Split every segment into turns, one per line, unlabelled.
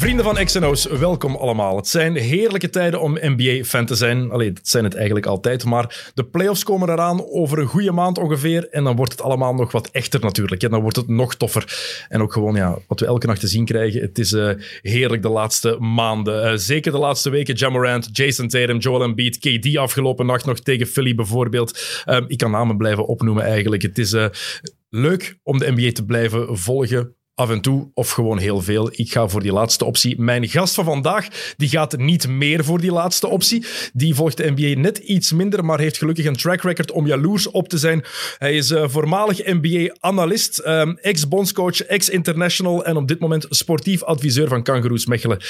Vrienden van XNO's, welkom allemaal. Het zijn heerlijke tijden om NBA-fan te zijn. Allee, dat zijn het eigenlijk altijd. Maar de playoffs komen eraan over een goede maand ongeveer. En dan wordt het allemaal nog wat echter natuurlijk. En dan wordt het nog toffer. En ook gewoon ja, wat we elke nacht te zien krijgen. Het is eh, heerlijk de laatste maanden. Eh, zeker de laatste weken. Jamorant, Jason Tatum, Joel Embiid, KD afgelopen nacht nog tegen Philly bijvoorbeeld. Ehm, ik kan namen blijven opnoemen eigenlijk. Het is... eh, Leuk om de NBA te blijven volgen af en toe of gewoon heel veel. Ik ga voor die laatste optie. Mijn gast van vandaag die gaat niet meer voor die laatste optie. Die volgt de NBA net iets minder, maar heeft gelukkig een track record om jaloers op te zijn. Hij is eh, voormalig NBA-analyst, ehm, ex-bondscoach, ex-international en op dit moment sportief adviseur van Kangaroos Mechelen.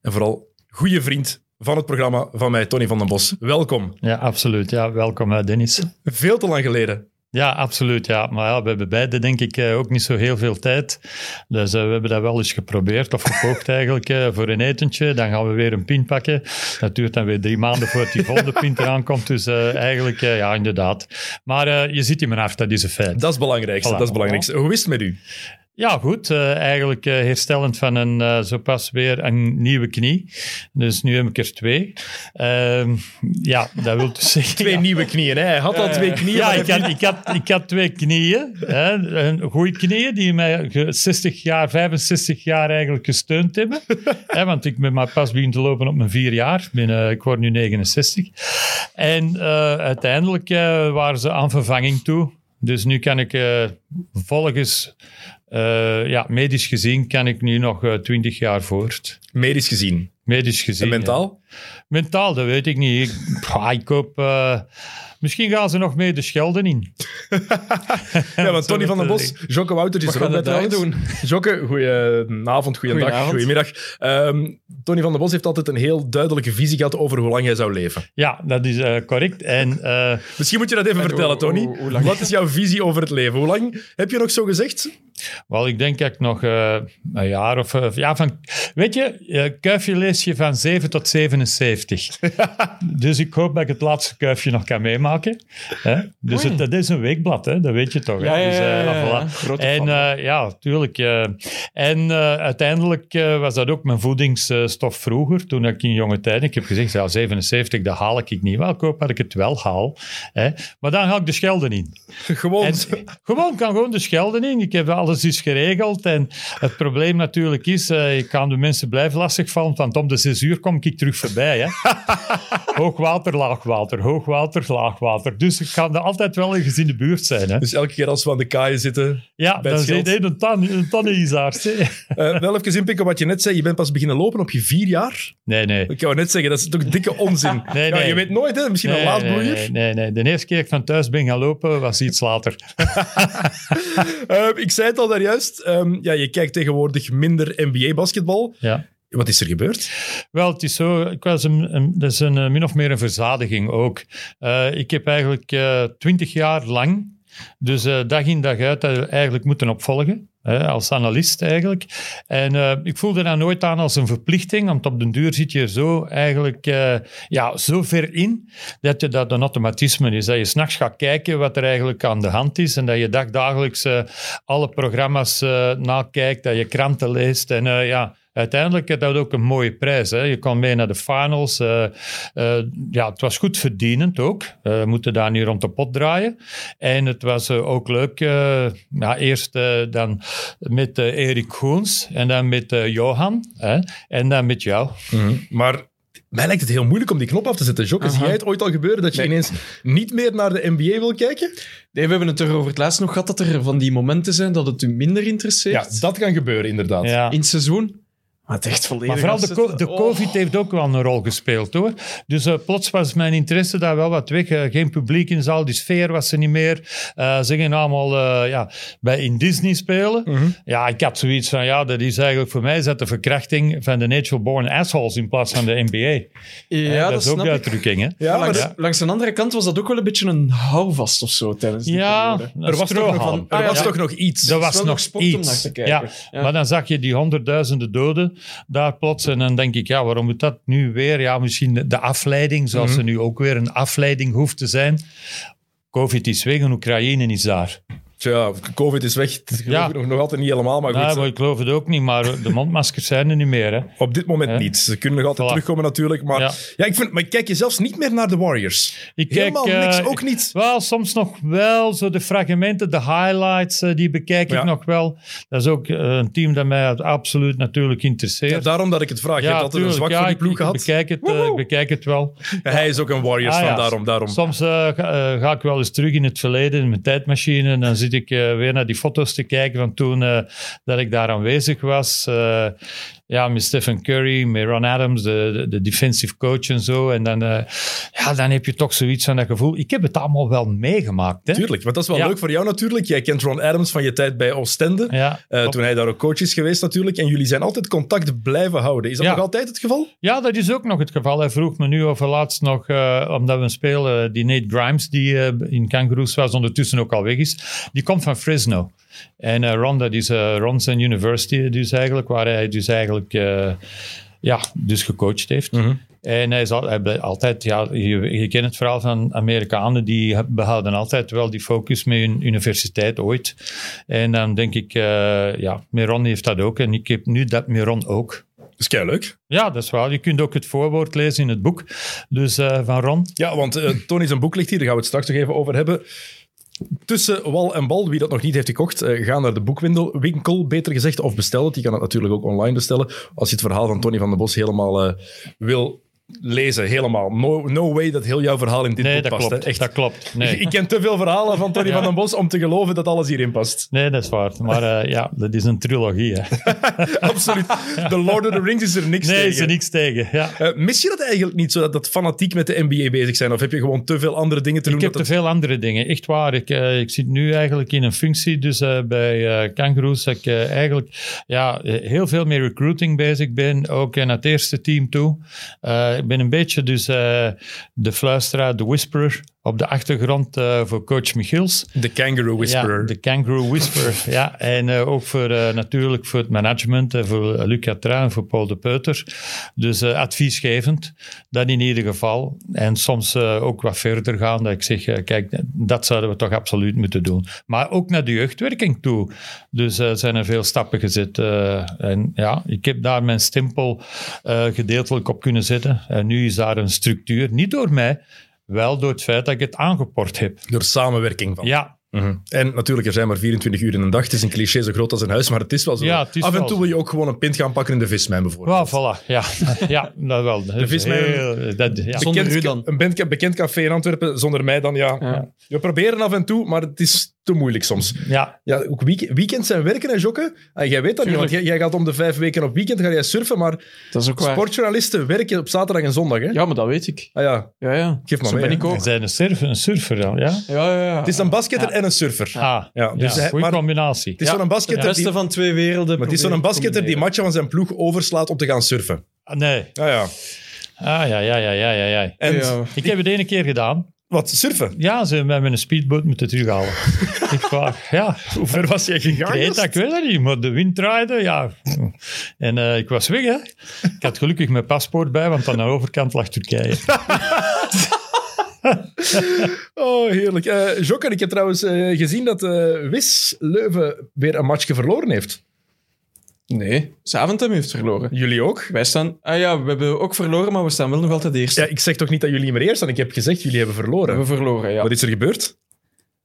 En vooral goede vriend van het programma van mij, Tony van den Bos. Welkom.
Ja, absoluut. Ja, welkom, eh, Dennis.
Veel te lang geleden.
Ja, absoluut. Ja. Maar ja, we hebben beide denk ik eh, ook niet zo heel veel tijd. Dus eh, we hebben dat wel eens geprobeerd, of gekocht eigenlijk, eh, voor een etentje. Dan gaan we weer een pin pakken. Dat duurt dan weer drie maanden voordat die volgende pin eraan komt. Dus eigenlijk, ja, inderdaad. Maar je zit in mijn hart, dat is een feit.
Dat is het belangrijkste.
Voilà.
Dat is het belangrijkste. Hoe is het met u?
Ja, goed. eh, eigenlijk eh, herstellend van een, eh, zo pas weer een nieuwe knie. Dus nu heb ik er twee. Ehm, ja, dat wil dus zeggen...
Twee
ja.
nieuwe knieën. Hè? Hij had al twee knieën.
Ja, ik had, ik, had, ik had twee knieën. Hè, een goede knieën die mij ge- 60 jaar, 65 jaar eigenlijk gesteund hebben. hè, want ik ben maar pas begonnen te lopen op mijn vier jaar. Ik word nu 69. En uiteindelijk waren ze aan vervanging toe. Dus nu kan ik volgens, eh, ja, medisch gezien, kan ik nu nog eh, 20 jaar voort.
Medisch gezien.
Medisch gezien.
En
ja.
mentaal?
Mentaal, dat weet ik niet. Ik, pff, ik hoop... eh, misschien gaan ze nog mee de Schelden in.
Ja, want Tony van den Bos, Jokke Wouters is er ook bij
we daar
trouwens. Jokke, goedenavond, goeiedag, goedemiddag. Ehm, Tony van den Bos heeft altijd een heel duidelijke visie gehad over hoe lang hij zou leven.
Ja, dat is eh, correct. En eh,
Misschien moet je dat even
En
vertellen,
hoe-
Tony.
hoe-?
Wat is jouw visie over het leven? Hoe lang heb je nog zo gezegd?
wel, ik denk dat ik nog eh, een jaar of... ja, van, weet je, kuifje lees je van 7 tot 77. dus ik hoop dat ik het laatste kuifje nog kan meemaken. Hè? Dus het, dat is een weekblad, hè? dat weet je toch. hè?
Ja, ja,
Dus, eh,
ja,
voilà. En eh, ja, tuurlijk. eh, en uiteindelijk was dat ook mijn voedingsstof vroeger, toen ik in jonge tijden. Ik heb gezegd, ja, 77, dat haal ik niet. Wel, ik hoop dat ik het wel haal. Hè. Maar dan ga ik de Schelden in.
Gewoon.
En, gewoon, kan gewoon de Schelden in. Ik heb alles is geregeld. En het probleem natuurlijk is, ik kan de mensen blijven lastigvallen, want om de zes uur kom ik terug voorbij. Hè. hoogwater, laagwater, hoogwater, laagwater. Dus ik kan er altijd wel ergens in de buurt zijn. Hè.
Dus elke keer als we aan de kaaien zitten.
Ja, dan
het
zit je een tan, een hè.
Eh, wel even inpikken wat je net zei. Je bent pas beginnen lopen op je vier jaar.
Nee, nee.
Ik wou net zeggen, dat is toch dikke onzin.
Nee,
Ja,
nee.
je weet nooit, hè? misschien een laadbloeier.
nee, nee, nee. De eerste keer dat ik van thuis ben gaan lopen, was iets later.
Eh, ik zei het al daarjuist. Ehm, ja, je kijkt tegenwoordig minder NBA-basketbal.
Ja.
Wat is er gebeurd?
Wel, het is zo, ik was een, dat is een, eh, min of meer een verzadiging ook. Eh, ik heb eigenlijk twintig jaar lang, dus eh, dag in dag uit, dat eigenlijk moeten opvolgen. Hè, als analist eigenlijk. En eh, ik voelde dat nooit aan als een verplichting, want op den duur zit je zo eigenlijk eh, ja, zo ver in dat je dat een automatisme is. Dat je s'nachts gaat kijken wat er eigenlijk aan de hand is en dat je dagdagelijks eh, alle programma's eh, nakijkt, dat je kranten leest en eh, ja... Uiteindelijk had dat ook een mooie prijs. Hè. Je kwam mee naar de finals. eh, eh, ja, het was goed verdienend ook. Eh, we moeten daar nu rond de pot draaien. En het was ook leuk. eh, ja, eerst eh, dan met eh, Erik Goens en dan met eh, Johan hè, en dan met jou.
Maar mij lijkt het heel moeilijk om die knop af te zetten. Jokke, zie jij het ooit al gebeuren dat je
Nee.
ineens niet meer naar de NBA wil kijken?
Nee, we hebben het er over het laatst nog gehad dat er van die momenten zijn dat het u minder
Ja,
interesseert
dat kan gebeuren, inderdaad.
Ja.
in het seizoen. Maar het echt volledig
Maar vooral de, co- de
Oh.
COVID heeft ook wel een rol gespeeld hoor. Dus eh, plots was mijn interesse daar wel wat weg. Eh, geen publiek in de zaal, die sfeer was er niet meer. Eh, ze gingen allemaal eh, ja, bij in Disney spelen.
Mhm.
Ja, ik had zoiets van, ja, dat is eigenlijk voor mij is dat de verkrachting van de natural born assholes in plaats van de NBA.
Ja,
dat, is ook
snap
de
ik.
uitdrukking, hè?
Ja, maar
langs, een andere kant was dat ook wel een beetje een houvast of zo tijdens die
Ja,
periode.
er was, toch nog, er
Ah,
was
ja.
toch nog iets.
Er was nog
nog sport om
iets.
naar te kijken.
Ja,
Ja.
maar dan zag je die honderdduizenden doden daar plots. En dan denk ik, ja, waarom moet dat nu weer? Ja, misschien de- afleiding, zoals
Mhm.
er nu ook weer een afleiding hoeft te zijn. COVID is weg en Oekraïne is daar.
Tja, COVID is weg.
Ja.
ik nog, nog altijd niet helemaal, maar goed.
Maar ik geloof het ook niet, maar de mondmaskers zijn er niet meer. Hè.
Op dit moment niet. Ze kunnen nog altijd
Voilà.
terugkomen natuurlijk. Maar, ja.
Ja.
ik vind, maar kijk je zelfs niet meer naar de Warriors.
Ik kijk,
Helemaal
eh,
niks, ook niet.
Wel, soms nog wel. Zo de fragmenten, de highlights, eh, die bekijk
Ja.
ik nog wel. Dat is ook eh, een team dat mij absoluut natuurlijk
Ja,
interesseert.
daarom dat ik het vraag. je hebt altijd een zwak
Ja,
voor die
ik-
ploeg
ik
gehad.
Bekijk het, eh, ik bekijk het wel.
Hij is ook een Warriors
Ah,
fan,
ja.
daarom. daarom.
Soms eh, ga, eh, ga ik wel eens terug in het verleden, in mijn tijdmachine. En dan zit ik eh, weer naar die foto's te kijken van toen eh, dat ik daar aanwezig was. Ja, met Stephen Curry, met Ron Adams, de, de, de defensive coach en zo. En dan, eh, ja, dan heb je toch zoiets van dat gevoel. Ik heb het allemaal wel meegemaakt. Hè?
Tuurlijk, want dat is wel
Ja.
leuk voor jou natuurlijk. Jij kent Ron Adams van je tijd bij Oostende.
Ja,
eh, toen hij daar ook coach is geweest natuurlijk. En jullie zijn altijd contact blijven houden. Is dat
Ja.
nog altijd het geval?
Ja, dat is ook nog het geval. Hij vroeg me nu over laatst nog, eh, omdat we een speler, die Nate Grimes, die in Kangaroos was, ondertussen ook al weg is, die komt van Fresno. En eh, Ron, dat is uh, Ronson University dus eigenlijk, waar hij dus eigenlijk eh, ja, dus gecoacht heeft. En hij is al, hij blijft altijd, ja, je, je kent het verhaal van Amerikanen, die behouden altijd wel die focus met hun universiteit ooit. En dan denk ik, eh, ja, Miron heeft dat ook en ik heb nu dat Miron ook.
Dat is kei leuk.
Ja, dat is waar. Je kunt ook het voorwoord lezen in het boek dus, van Ron.
Ja, want eh Tony zijn boek ligt hier. Daar gaan we het straks nog even over hebben. Tussen wal en bal, wie dat nog niet heeft gekocht, eh, ga naar de boekwinkel, winkel, beter gezegd, of bestel het. Je kan het natuurlijk ook online bestellen. Als je het verhaal van Tony van den Bos helemaal eh, wil lezen, helemaal. No, no way dat heel jouw verhaal in dit
Nee,
boek
dat
past.
klopt.
hè. Echt.
Dat klopt. Nee.
Ik ken te veel verhalen van Tony
Ja.
van den Bos om te geloven dat alles hierin past.
nee, dat is waar. Maar eh, ja, dat is een trilogie. Hè.
Absoluut. The Lord of the Rings is er niks
Nee,
tegen.
is er niks tegen. Ja.
Eh, mis je dat eigenlijk niet, zo dat, dat fanatiek met de NBA bezig zijn? Of heb je gewoon te veel andere dingen te doen?
Ik heb
dat
te veel andere dingen. Echt waar. Ik, eh, ik zit nu eigenlijk in een functie dus, eh, bij eh Kangaroos. Dat ik eigenlijk ja, heel veel met recruiting bezig ben. Ook naar het eerste team toe. Ik ben een beetje dus eh, de fluisteraar, de whisperer op de achtergrond eh, voor coach Michiels.
De Kangaroo Whisperer.
Ja, de Kangaroo Whisperer. ja, en eh, ook voor, eh, natuurlijk voor het management, voor Luc Catrin en voor Paul de Peuter. Dus adviesgevend, dat in ieder geval. En soms ook wat verder gaan, dat ik zeg, kijk, dat zouden we toch absoluut moeten doen. Maar ook naar de jeugdwerking toe. Dus zijn er veel stappen gezet. en ja, ik heb daar mijn stempel gedeeltelijk op kunnen zetten. En nu is daar een structuur, niet door mij, wel door het feit dat ik het aangeport heb.
Door samenwerking van.
Ja,
Mhm. En natuurlijk, er zijn maar 24 uur in een dag. Het is een cliché zo groot als een huis, maar het is wel zo.
Ja, is
Af en toe wil je ook gewoon een pint gaan pakken in de vismijn bijvoorbeeld.
Well, voilà. Ja, ja dat wel. De
vismijn-
dat, ja.
Zonder
Bekend-
u dan.
Een bekend, bekend café in Antwerpen, zonder mij dan, ja.
Ja.
We proberen af en toe, maar het is te moeilijk soms.
ja,
Ja, ook week- weekends zijn werken en jokken. Ah, jij weet dat niet, want jij, jij gaat om de vijf weken op weekend ga jij surfen, maar
Dat is ook waar.
sportjournalisten werken op zaterdag en zondag. Hè?
Ja, maar dat weet ik.
Ah, ja.
Ja, ja.
Geef maar
Zo
mee,
ben ik ook.
zijn een surfer, een surfer dan, ja?
Ja, ja, ja.
Het is een basketter
Ja.
en een surfer.
Ah,
Ja, dus hij-
goede combinatie.
Het is
Ja,
zo'n
Het
basketter,
beste
die,
van twee werelden.
maar het is zo'n basketter die matchen van zijn ploeg overslaat om te gaan surfen.
Ah, nee.
Ja, ja.
Ah, ja, ja, ja, ja, ja, ja.
En
Ja.
Ik heb het ene keer gedaan.
Wat, surfen?
Ja, ze hebben mij met een speedboot moeten terughalen. ik ja.
Hoe ver was jij gegaan?
Dat, ik weet dat niet, maar de wind draaide, ja. En eh, ik was weg, hè. Ik had gelukkig mijn paspoort bij, want aan de overkant lag Turkije.
Oh, heerlijk. Eh Jokker, ik heb trouwens eh, gezien dat eh Wis Leuven weer een matchje verloren heeft.
Nee, Zaventem heeft verloren.
Jullie ook?
Wij staan... Ah ja, we hebben ook verloren, maar we staan wel nog altijd eerst.
Ja, ik zeg toch niet dat jullie maar eerst staan. Ik heb gezegd, jullie hebben
We
verloren.
hebben verloren, ja.
Wat is er gebeurd?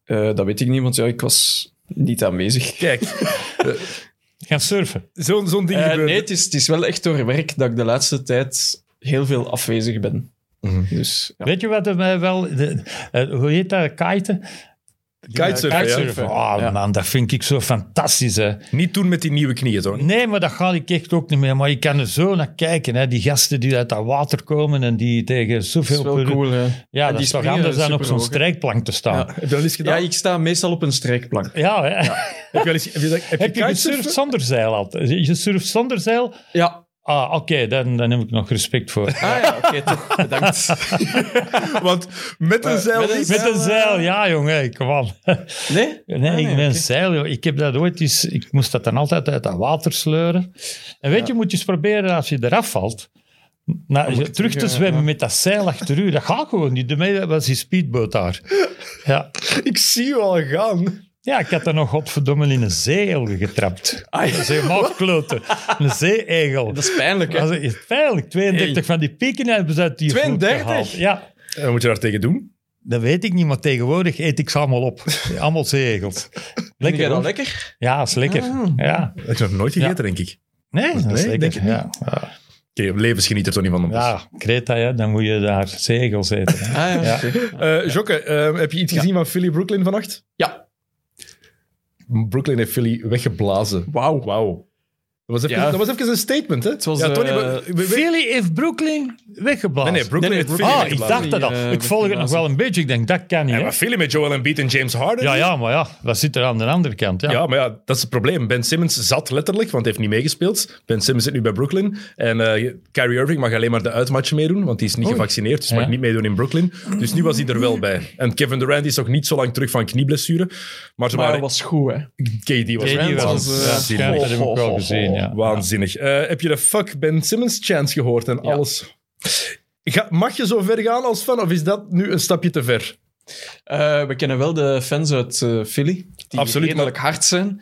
Eh, dat weet ik niet, want ja, ik was niet aanwezig.
Kijk,
Gaan surfen.
zo'n zo'n ding
Eh,
gebeurt.
nee, het is, het is wel echt door werk dat ik de laatste tijd heel veel afwezig ben.
Mhm.
Dus ja.
Weet je wat er mij wel... de- eh, hoe heet dat? Kiten?
Kitesurfen, ja.
Kitesurfen. Oh
Ja.
man, dat vind ik zo fantastisch. Hè.
Niet doen met die nieuwe knieën, zo.
Nee, maar dat ga ik echt ook niet meer. Maar je kan er zo naar kijken. Hè. Die gasten die uit dat water komen en die tegen
Dat is
zoveel...
wel
per-
cool, hè.
Ja,
En
dat
die
is toch anders dan op zo'n strijkplank te staan.
Ja.
Heb je dat eens
Ja,
gedaan?
ik sta meestal op een strijkplank.
Ja, hè.
Heb je, wel eens, heb je, dat- heb je
Heb je gesurfd
kitesurfen?
zonder zeil altijd? Je surft zonder zeil?
Ja.
Ah, oké, dan, dan heb ik nog respect voor.
Ah ja, oké, toch. Bedankt.
Want met een
Eh,
zeil
met een
niet.
Met een zeil, ja jongen, kom aan.
Nee?
Nee,
Ah,
ik ben
oké.
zeil. joh. Ik heb dat ooit eens... Ik moest dat dan altijd uit dat water sleuren. En weet je, moet je eens proberen als je eraf valt, Nou,
ik
terug te
zeggen,
zwemmen
ja.
met dat zeil achter u, dat gaat gewoon niet. De mij was die speedboot daar. Ja.
Ik zie je al gaan.
Ja, ik had er nog godverdomme in een zeeegel getrapt.
Ah, ja.
Een zeemaalkloten. Een zeeegel.
Dat is pijnlijk, hè?
Dat is pijnlijk. 32
Hey.
van die pieken hebben ze uit die vloed
32?
gehaald. Ja,
En wat moet je daar tegen doen?
dat weet ik niet, maar tegenwoordig eet ik ze allemaal op. Allemaal zeeegels.
Vind
Lekker,
jij dat lekker?
Ja, is lekker.
Ah.
Ja.
Dat heb ik nog nooit gegeten, denk ik.
Nee, dat is
Nee,
lekker.
denk niet.
ja. Ja.
Oké, levensgeniet er toch niet van.
ja, Kreta, ja, dan moet je daar zeegels eten. hè.
Ah, ja.
Ja.
Eh Jokke, eh, heb je iets gezien van Philly Brooklyn vannacht?
Ja.
Brooklyn heeft Philly weggeblazen.
Wauw.
Wauw. Dat was, even,
Ja.
dat was even een statement, hè?
was,
ja, Tony,
eh,
we- we- we-
Philly heeft Brooklyn weggeblazen.
Nee, nee, Brooklyn
Nee, nee,
heeft Philly
Brooklyn
Ah, ik dacht dat al. Ik volg het nog wel een beetje. Ik denk, dat kan niet.
Ja, maar Philly met Joel Embiid en James Harden.
Ja, ja, maar ja, wat zit er aan de andere kant? Ja.
Ja, maar ja, dat is het probleem. Ben Simmons zat letterlijk, want hij heeft niet meegespeeld. Ben Simmons zit nu bij Brooklyn. En eh Kyrie Irving mag alleen maar de uitmatchen meedoen, want die is niet
Oei.
gevaccineerd, dus
Ja.
mag niet meedoen in Brooklyn. Dus nu was hij er wel bij. En Kevin Durant is nog niet zo lang terug van knieblessure. Maar ze
Maar
waren...
dat was goed, hè?
KD was,
KD was,
was,
ja,
eh,
dat heb ik wel gezien. Ja.
waanzinnig. Eh, heb je de fuck Ben Simmons chance gehoord en alles? Ga, mag je zo ver gaan als fan, of is dat nu een stapje te ver?
Eh, we kennen wel de fans uit eh, Philly, die
Absoluut,
redelijk hard zijn.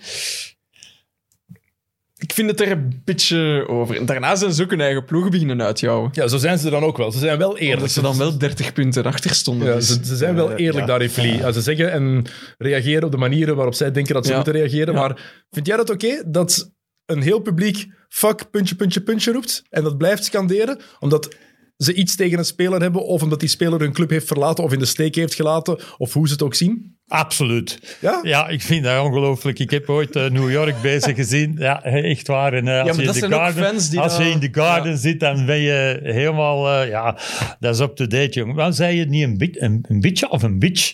Ik vind het er een beetje over. En daarna zijn ze ook hun eigen ploeg beginnen uitjouwen.
Ja, zo zijn ze dan ook wel. Ze zijn wel eerlijk.
Omdat ze dan wel 30 punten achter stonden.
Ja,
dus,
ze, ze zijn wel eerlijk
ja.
daar in Philly. Ja, ze zeggen en reageren op de manieren waarop zij denken dat ze
Ja.
moeten reageren.
Ja.
Maar vind jij dat oké dat een heel publiek fuck, puntje, puntje, puntje roept en dat blijft scanderen? Omdat ze iets tegen een speler hebben of omdat die speler hun club heeft verlaten of in de steek heeft gelaten of hoe ze het ook zien?
Absoluut.
Ja?
Ja, ik vind dat ongelooflijk. Ik heb ooit eh, New York bezig gezien. Ja, echt waar. En, eh, als je in de garden, als je in de garden
Ja.
zit, dan ben je helemaal... eh, ja, dat is up-to-date, jongen. Maar zei je niet een, bi- een, een bitje of een bitch?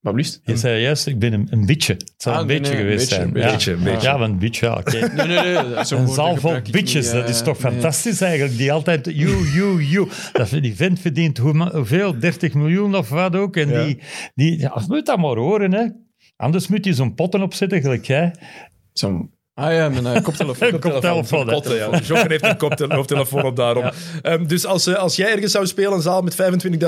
Wat blieft?
Je zei juist, ik ben een, een bitje. Het zou
Ah,
een beetje
nee, een
geweest
beetje,
zijn.
een
ja.
beetje, een beetje.
Ja, want bitch, ja, oké.
Nee, nee, nee.
Een zaal vol bitches,
niet,
dat is toch
nee.
fantastisch eigenlijk. Die altijd, you, you, you. Dat, die vent verdient hoeveel? 30 miljoen of wat ook. En
Ja.
die, die ja, moet dat maar horen, hè. Anders moet je zo'n potten opzetten, gelijk jij.
Zo'n... Ah ja, mijn uh, koptelefoon.
Koptelefoon,
ja. Joker heeft een koptele- hoofdtelefoon op daarom.
Ja.
Ehm, dus als, eh, als jij ergens zou spelen, een zaal met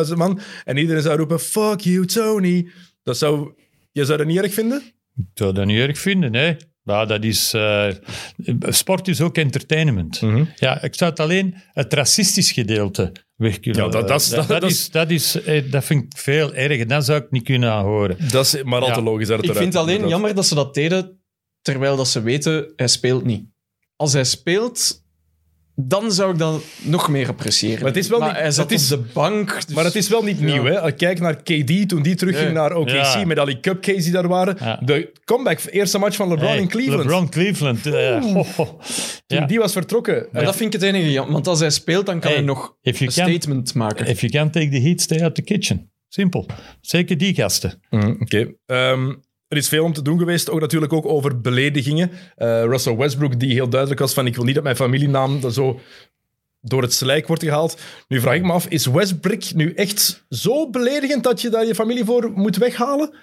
25.000 man, en iedereen zou roepen, fuck you, Tony. Dat zou... Je zou dat niet erg vinden?
Ik zou dat niet erg vinden, hè. Ja, dat is... eh, sport is ook entertainment.
Mhm.
Ja, ik zou het alleen het racistisch gedeelte weg kunnen...
Ja, dat- dat is-
dat, is, dat, is, eh, dat vind ik veel erger. Dat zou ik niet kunnen horen.
Dat is maar al te
Ja.
logisch. dat het
Ik vind
eruit-
alleen jammer dat ze dat deden terwijl dat ze weten, hij speelt niet. Als hij speelt, dan zou ik dat nog meer appreciëren.
Maar het is wel niet-
hij zat
het is-
op de bank. dus-
Maar het is wel niet nieuw, hè? Kijk naar KD toen die terugging
Ja.
naar OKC
Ja.
met al die cupcakes die daar waren.
Ja.
De comeback, eerste match van LeBron
Hey,
in Cleveland.
LeBron Cleveland.
Toen
Ja.
die was vertrokken.
Maar dat vind ik het enige jammer. Want als hij speelt, dan kan
Hey,
hij nog een
can-
statement maken.
If you can't take the heat, stay out the kitchen. Simpel. Zeker die gasten.
Mhm, Oké. Ehm, er is veel om te doen geweest, ook natuurlijk ook over beledigingen. Eh, Russell Westbrook, die heel duidelijk was van ik wil niet dat mijn familienaam zo door het slijk wordt gehaald. Nu vraag ik me af, is Westbrook nu echt zo beledigend dat je daar je familie voor moet weghalen?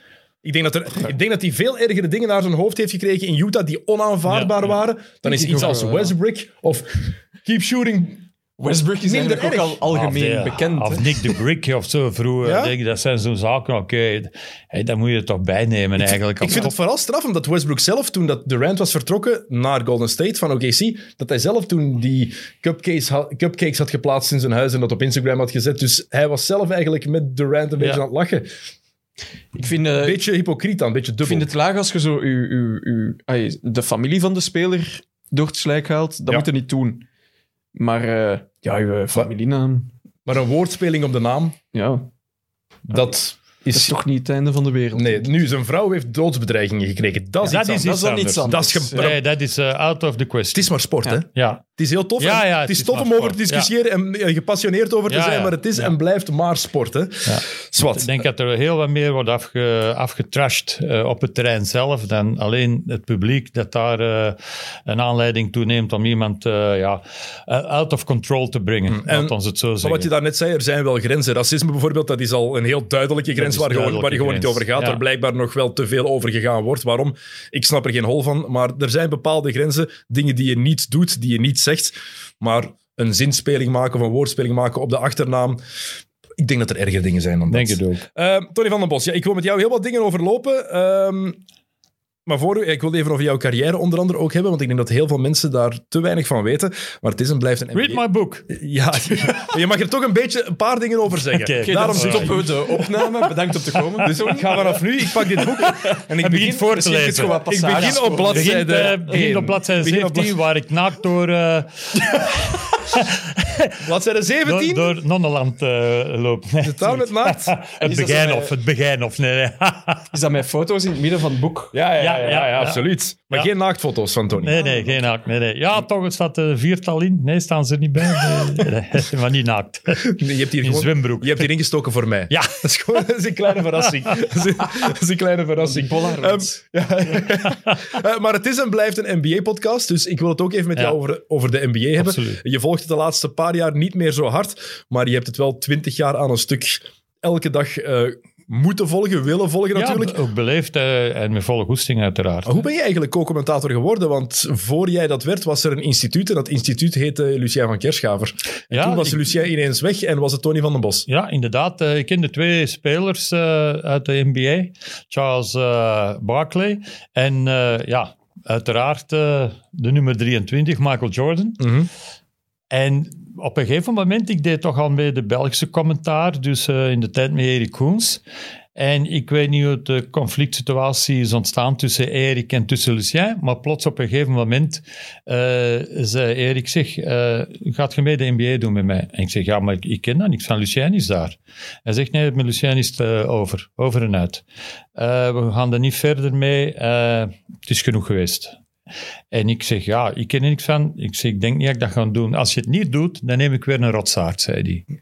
Ik denk, dat er, ik denk dat hij veel ergere dingen naar zijn hoofd heeft gekregen in Utah die onaanvaardbaar
Ja, ja.
waren. Dan is iets als. Westbrook of keep shooting...
Westbrook is
Minder
eigenlijk ook al algemeen
of, de-
bekend.
Of
hè.
Nick de Brick of zo vroeger.
Ja?
Denk, ik, dat zijn zo'n zaken, oké. hey, dat moet je toch bijnemen eigenlijk.
Ik vind het vooral straf, omdat Westbrook zelf, toen dat Durant was vertrokken naar Golden State van OKC, dat hij zelf toen die cupcakes had, cupcakes had geplaatst in zijn huis en dat op Instagram had gezet. Dus hij was zelf eigenlijk met Durant een beetje
Ja.
aan het lachen.
Ik vind, eh,
Een beetje hypocriet dan, een beetje
ik
dubbel.
vind het laag als je zo uw, uw, de familie van de speler door het slijk haalt. Dat
Ja.
moet je niet doen. Maar eh, ja, je familienaam,
Maar een woordspeling op de naam,
ja,
dat
is
is...
toch niet het einde van de wereld.
Nee, nu, zijn vrouw heeft doodsbedreigingen gekregen. Dat is
Ja,
iets
dat is
anders.
dat is dan
iets
iets anders.
Dat is ge-
Nee, dat is eh, out of the
Het
question.
is maar sport,
Ja.
hè?
Ja,
Het is heel tof.
Ja, ja,
het is
het is
tof
maar
om over te discussiëren en eh, gepassioneerd over te
Ja,
zijn, maar het is
Ja.
en blijft maar sport, hè?
ja.
Zwat.
Ik denk dat er heel wat meer wordt afge, afgetrashed eh, op het terrein zelf dan alleen het publiek dat daar eh, een aanleiding toe neemt om iemand eh, ja, out of control te brengen.
Mm. En-
Laat ons het zo
Maar
zeggen.
wat je daarnet zei, er zijn wel grenzen. Racisme bijvoorbeeld, dat is al een heel duidelijke grens waar, gewoon, waar je gewoon niet over gaat. Waar blijkbaar nog wel te veel over gegaan wordt. Waarom? Ik snap er geen hol van. Maar er zijn bepaalde grenzen, dingen die je niet doet, die je niet zegt. Maar een zinspeling maken of een woordspeling maken op de achternaam. Ik denk dat er erger dingen zijn dan
Denk
dat.
het ook.
Ehm, Tony van den Bos, ja, ik wil met jou heel wat dingen overlopen. Ehm, maar voor, ik wil even over jouw carrière onder andere ook hebben, want ik denk dat heel veel mensen daar te weinig van weten. Maar het is en blijft een
Read
NBA
my book.
Ja, je mag er toch een beetje een paar dingen over zeggen. Daarom zit
stoppen we de opname. Bedankt om te komen.
Dus ik ga vanaf nu, ik pak dit boek en ik
En begint voor te lezen.
Ik begin op bladzijde
eh, op bladzijde
Begin op
17, waar ik naakt door, eh
Bladzijde
door,
17?
door Nonneland eh loop. Nee,
Zit daar met naakt?
het begin of, het begin of. Nee, nee.
Is dat met foto's in het midden van het boek?
Ja, ja, ja,
Ja,
ja, absoluut. Maar geen naaktfoto's van Tony.
Nee, nee, geen naakt. Nee, nee. Ja, toch, het staat een viertal in. Nee, staan ze er niet bij. Nee, maar niet naakt.
Nee, je hebt hier
In
gewoon...
zwembroek.
Je hebt hier ingestoken voor mij.
Ja.
Dat is gewoon dat is een kleine verrassing. Dat is een, dat is een kleine verrassing. Ehm, ja. Eh, maar het is en blijft een NBA-podcast, dus ik wil het ook even met jou over, over de NBA hebben.
Absoluut.
Je volgt het de laatste paar jaar niet meer zo hard, maar je hebt het wel twintig jaar aan een stuk elke dag eh, moeten volgen, willen volgen natuurlijk.
Ja, ook beleefd eh, en met volle goesting uiteraard.
Hoe ben je eigenlijk co-commentator geworden? Want voor jij dat werd, was er een instituut en dat instituut heette Lucien van Kerschaver. En
Ja,
toen was
ik-
Lucien ineens weg en was het Tony van den Bos.
Ja, inderdaad. Eh, ik kende twee spelers eh, uit de NBA. Charles Barkley en ja, uiteraard de nummer 23, Michael Jordan.
Mhm.
En op een gegeven moment, ik deed toch al mee de Belgische commentaar, dus eh, in de tijd met Erik Koens. En ik weet niet hoe de conflict situatie is ontstaan tussen Erik en tussen Lucien, maar plots op een gegeven moment eh, zei Erik, zeg, eh, gaat je mee de NBA doen met mij? En ik zeg, ja, maar ik, ken dat niks van, Lucien is daar. Hij zegt, nee, met Lucien is het over, over en uit. We gaan er niet verder mee, het is genoeg geweest. En ik zeg, ja, ik ken er niks van. Ik zeg, ik denk niet dat ik dat ga doen. Als je het niet doet, dan neem ik weer een rotsaard, zei hij.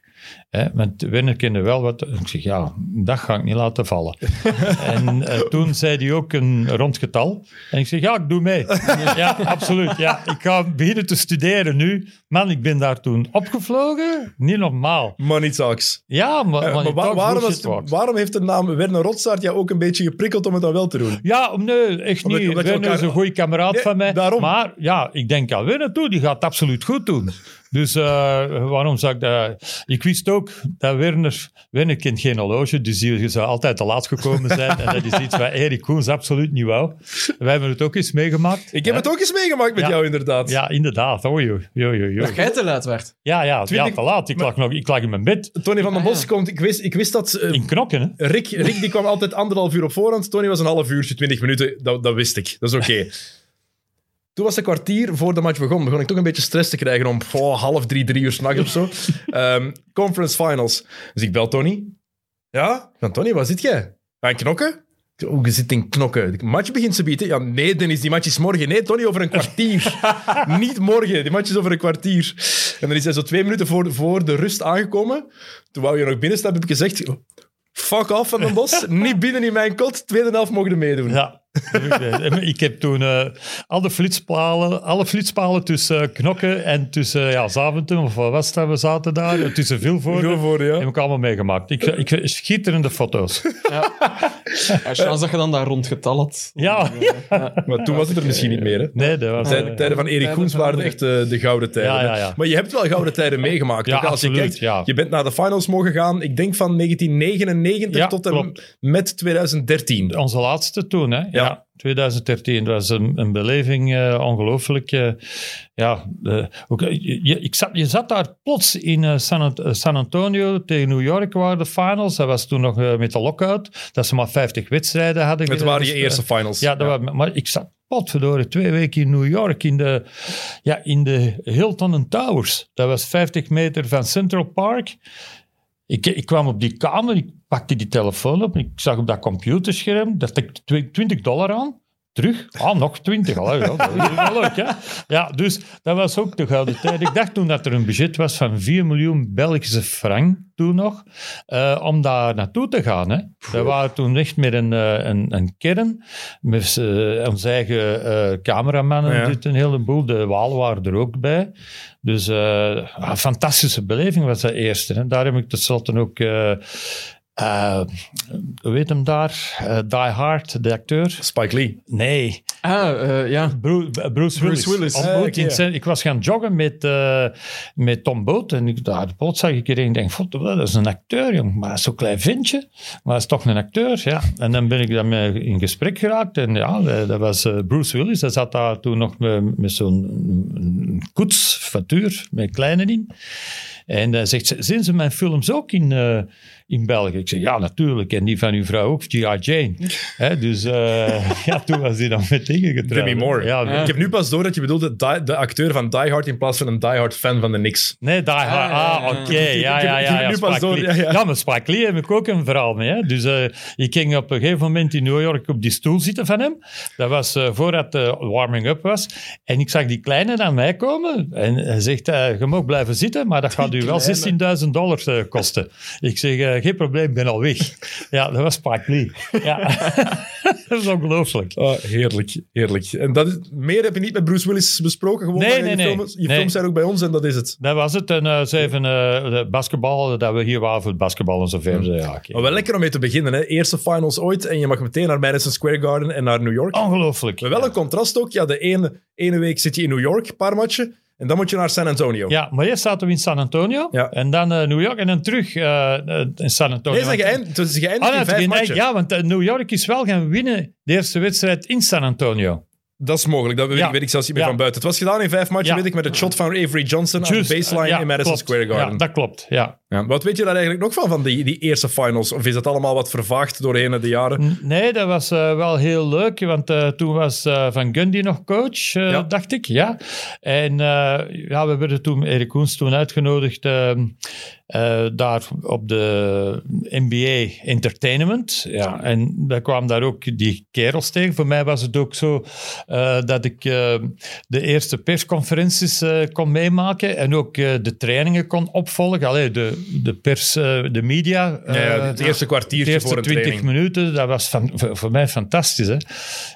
Hè, want Werner kende wel wat. Ik zeg, ja, dat ga ik niet laten vallen. en eh, toen zei hij ook een rond getal. En ik zeg, ja, ik doe mee. ja, absoluut. Ja, ik ga beginnen te studeren nu. Man, ik ben daar toen opgevlogen. Niet normaal.
Money talks.
Ja, maar,
Eh,
maar,
waarom, was- waarom heeft de naam Werner Rotsaert jou ook een beetje geprikkeld om het dan wel te doen?
Ja, nee, echt
Omdat-
niet.
omdat
Werner is een goede kameraad
Nee,
van mij.
daarom.
Maar ja, ik denk aan Werner toe, die gaat het absoluut goed doen. Dus eh, waarom zou ik dat... Ik wist ook dat Werner... Werner kent geen horloge, dus die zou altijd te laat gekomen zijn. en dat is iets wat Erik Koens absoluut niet wou. Wij hebben het ook eens meegemaakt.
Ik heb het ook eens meegemaakt met
Ja.
jou, inderdaad.
Ja, inderdaad. Oh, joh, joh, joh, joh.
Dat jij te luid werd.
Ja, ja,
Twintig-
ja, te laat. Ik lag, nog, ik lag in mijn bed.
Tony van den
Ah,
Bos
ja.
komt... Ik wist, ik wist dat... eh,
In knokken, hè.
Rick, Rick die kwam altijd anderhalf uur op voorhand. Tony was een half uurtje, twintig minuten. Dat, dat wist ik. Dat is oké. Toen was het een kwartier voor de match begon. Begon ik toch een beetje stress te krijgen om oh, half drie, drie uur s'nachts of zo. Ehm, conference finals. Dus ik bel Tony. Ja? Van Tony, waar zit jij? Aan knokken? Oh, je zit in knokken. De match begint ze bieden. Ja, nee, Dennis, die match is morgen. Nee, Tony, over een kwartier. Niet morgen. Die match is over een kwartier. En dan is hij zo twee minuten voor, voor de rust aangekomen. Toen wou je nog binnenstappen, heb ik gezegd... Fuck off van den Bos. Niet binnen in mijn kot. Tweede helft mogen meedoen.
Ja. Ik heb toen eh, alle, flitspalen, alle flitspalen tussen eh, Knokken en tussen ja, Zaventem, of wat was dat we zaten daar, eh, tussen Vilvoorde,
Veel voor, ja.
heb ik allemaal meegemaakt. Ik, ik, schitterende foto's.
Ja. Ja, chance dat je dan daar rond getal had.
Ja.
Maar toen was het er misschien niet meer. Hè?
Nee, dat was...
Tijden,
eh,
tijden van Erik Koens waren
de-
echt eh, de gouden tijden.
Ja,
hè.
ja, ja.
Maar je hebt wel gouden tijden meegemaakt. Ook als je kijkt,
ja.
je bent naar de finals mogen gaan, ik denk van 1999
Ja,
tot en
klopt.
met 2013.
Onze laatste toen, hè? Ja. 2013. Dat was een, een beleving, eh, ongelooflijk. eh, ja, eh, ook, je, ik zat, je zat daar plots in San, San Antonio tegen New York waren de finals. Dat was toen nog met de lockout. Dat ze maar 50 wedstrijden hadden.
Het waren je eerste finals.
Ja, dat Was, maar ik zat potverdorie twee weken in New York in de, ja, in de Hilton Towers. Dat was 50 meter van Central Park. Ik, ik kwam op die kamer, ik pakte die telefoon op, ik zag op dat computerscherm, daar stak tw- 20 dollar aan. Terug? Ah, nog 20. Allee, ja, dat is wel leuk, hè? Ja, dus dat was ook de gouden tijd. Ik dacht toen dat er een budget was van 4 miljoen Belgische frank, toen nog, eh, om daar naartoe te gaan. Hè. We waren toen echt met een, eh, een, een kern, met eh, onze eigen cameramannen,
Ja.
dit een heleboel. De Waal waren er ook bij. Dus een fantastische beleving was dat eerste. Hè. Daar heb ik tenslotte ook... hoe heet hem daar? Eh, Die Hard, de acteur?
Spike Lee.
Nee,
Ah, eh, ja.
Bruce, Bruce Willis.
Willis.
Ontmoet
Ah,
in zijn- ik was gaan joggen met, eh, met Tom Boot. En ik, daar de boot zag ik en ik denk, "God, dat is een acteur, jong. Maar dat is zo'n klein ventje. Maar dat is toch een acteur, ja. En dan ben ik daarmee in gesprek geraakt. En ja, dat was Bruce Willis. Hij zat daar toen nog met, met zo'n koets, fatuur, met kleine in. En hij zegt, zien ze mijn films ook in, eh, in België? Ik zeg, ja, natuurlijk. En die van uw vrouw ook, G.I. Jane. Hè, dus eh, ja, toen was hij dan met dingen getrouwd.
Demi Moore.
Ja,
Ja.
Ik heb nu pas door dat je bedoelde die- de acteur van Die Hard in plaats van een Die Hard fan van de Knicks.
Nee, Die Hard. Ah, oké. Ja, ja,
heb- ik
ja.
heb
ja,
nu pas door, ja, ja.
Ja, maar Spike Lee heb ik ook een verhaal mee. Hè. Dus eh, ik ging op een gegeven moment in New York op die stoel zitten van hem. Dat was eh, voordat de warming-up was. En ik zag die kleine naar mij komen. En hij zegt, je mag blijven zitten, maar dat gaat u wel 16.000 dollar kosten. Ik zeg, eh, geen probleem, ik ben al weg. Ja, dat was Spike Lee. Ja. dat is ongelooflijk.
Oh, heerlijk, heerlijk. En dat is, meer heb je niet met Bruce Willis besproken? Gewoon
Nee,
je
nee.
films, je
Nee.
films zijn ook bij ons en dat is het.
Dat was het. En eh, ze hebben eh, basketbal, dat we hier waren voor het basketbal en zo verder. Ja, oké.
Maar wel lekker om mee te beginnen. Hè. Eerste finals ooit en je mag meteen naar Madison Square Garden en naar New York.
Ongelooflijk.
Maar wel een contrast ook. Ja, de ene, ene week zit je in New York, een paar matchen. En dan moet je naar San Antonio.
Ja, maar eerst zaten we in San Antonio.
Ja.
En dan eh, New York. En dan terug eh, eh, in San Antonio.
Nee, geëindigd, het is geëindigd
Ah,
in vijf matchen.
ja, want New York is wel gaan winnen de eerste wedstrijd in San Antonio.
Dat is mogelijk, dat weet,
Ja.
ik, weet ik zelfs niet meer
Ja.
van buiten. Het was gedaan in vijf matchen, weet ik, met het shot van Avery Johnson aan de baseline in Madison
klopt.
Square Garden.
Ja, dat klopt. Ja.
Ja. Wat weet je daar eigenlijk nog van, van die, die eerste finals? Of is dat allemaal wat vervaagd doorheen de jaren?
Nee, dat was eh, wel heel leuk, want eh, toen was eh, Van Gundy nog coach, eh,
Ja.
dacht ik. Ja. En eh, ja, we werden toen, Erik Koens toen uitgenodigd ehm, eh, daar op de NBA Entertainment. Ja. En daar kwamen daar ook die kerels tegen. Voor mij was het ook zo eh, dat ik de eerste persconferenties eh, kon meemaken en ook eh, de trainingen kon opvolgen. Allee, de, de pers, eh, de media.
Ja, ja,
eh,
het eerste kwartiertje
de eerste
voor een
20
training.
minuten, dat was van, voor, voor mij fantastisch. Hè?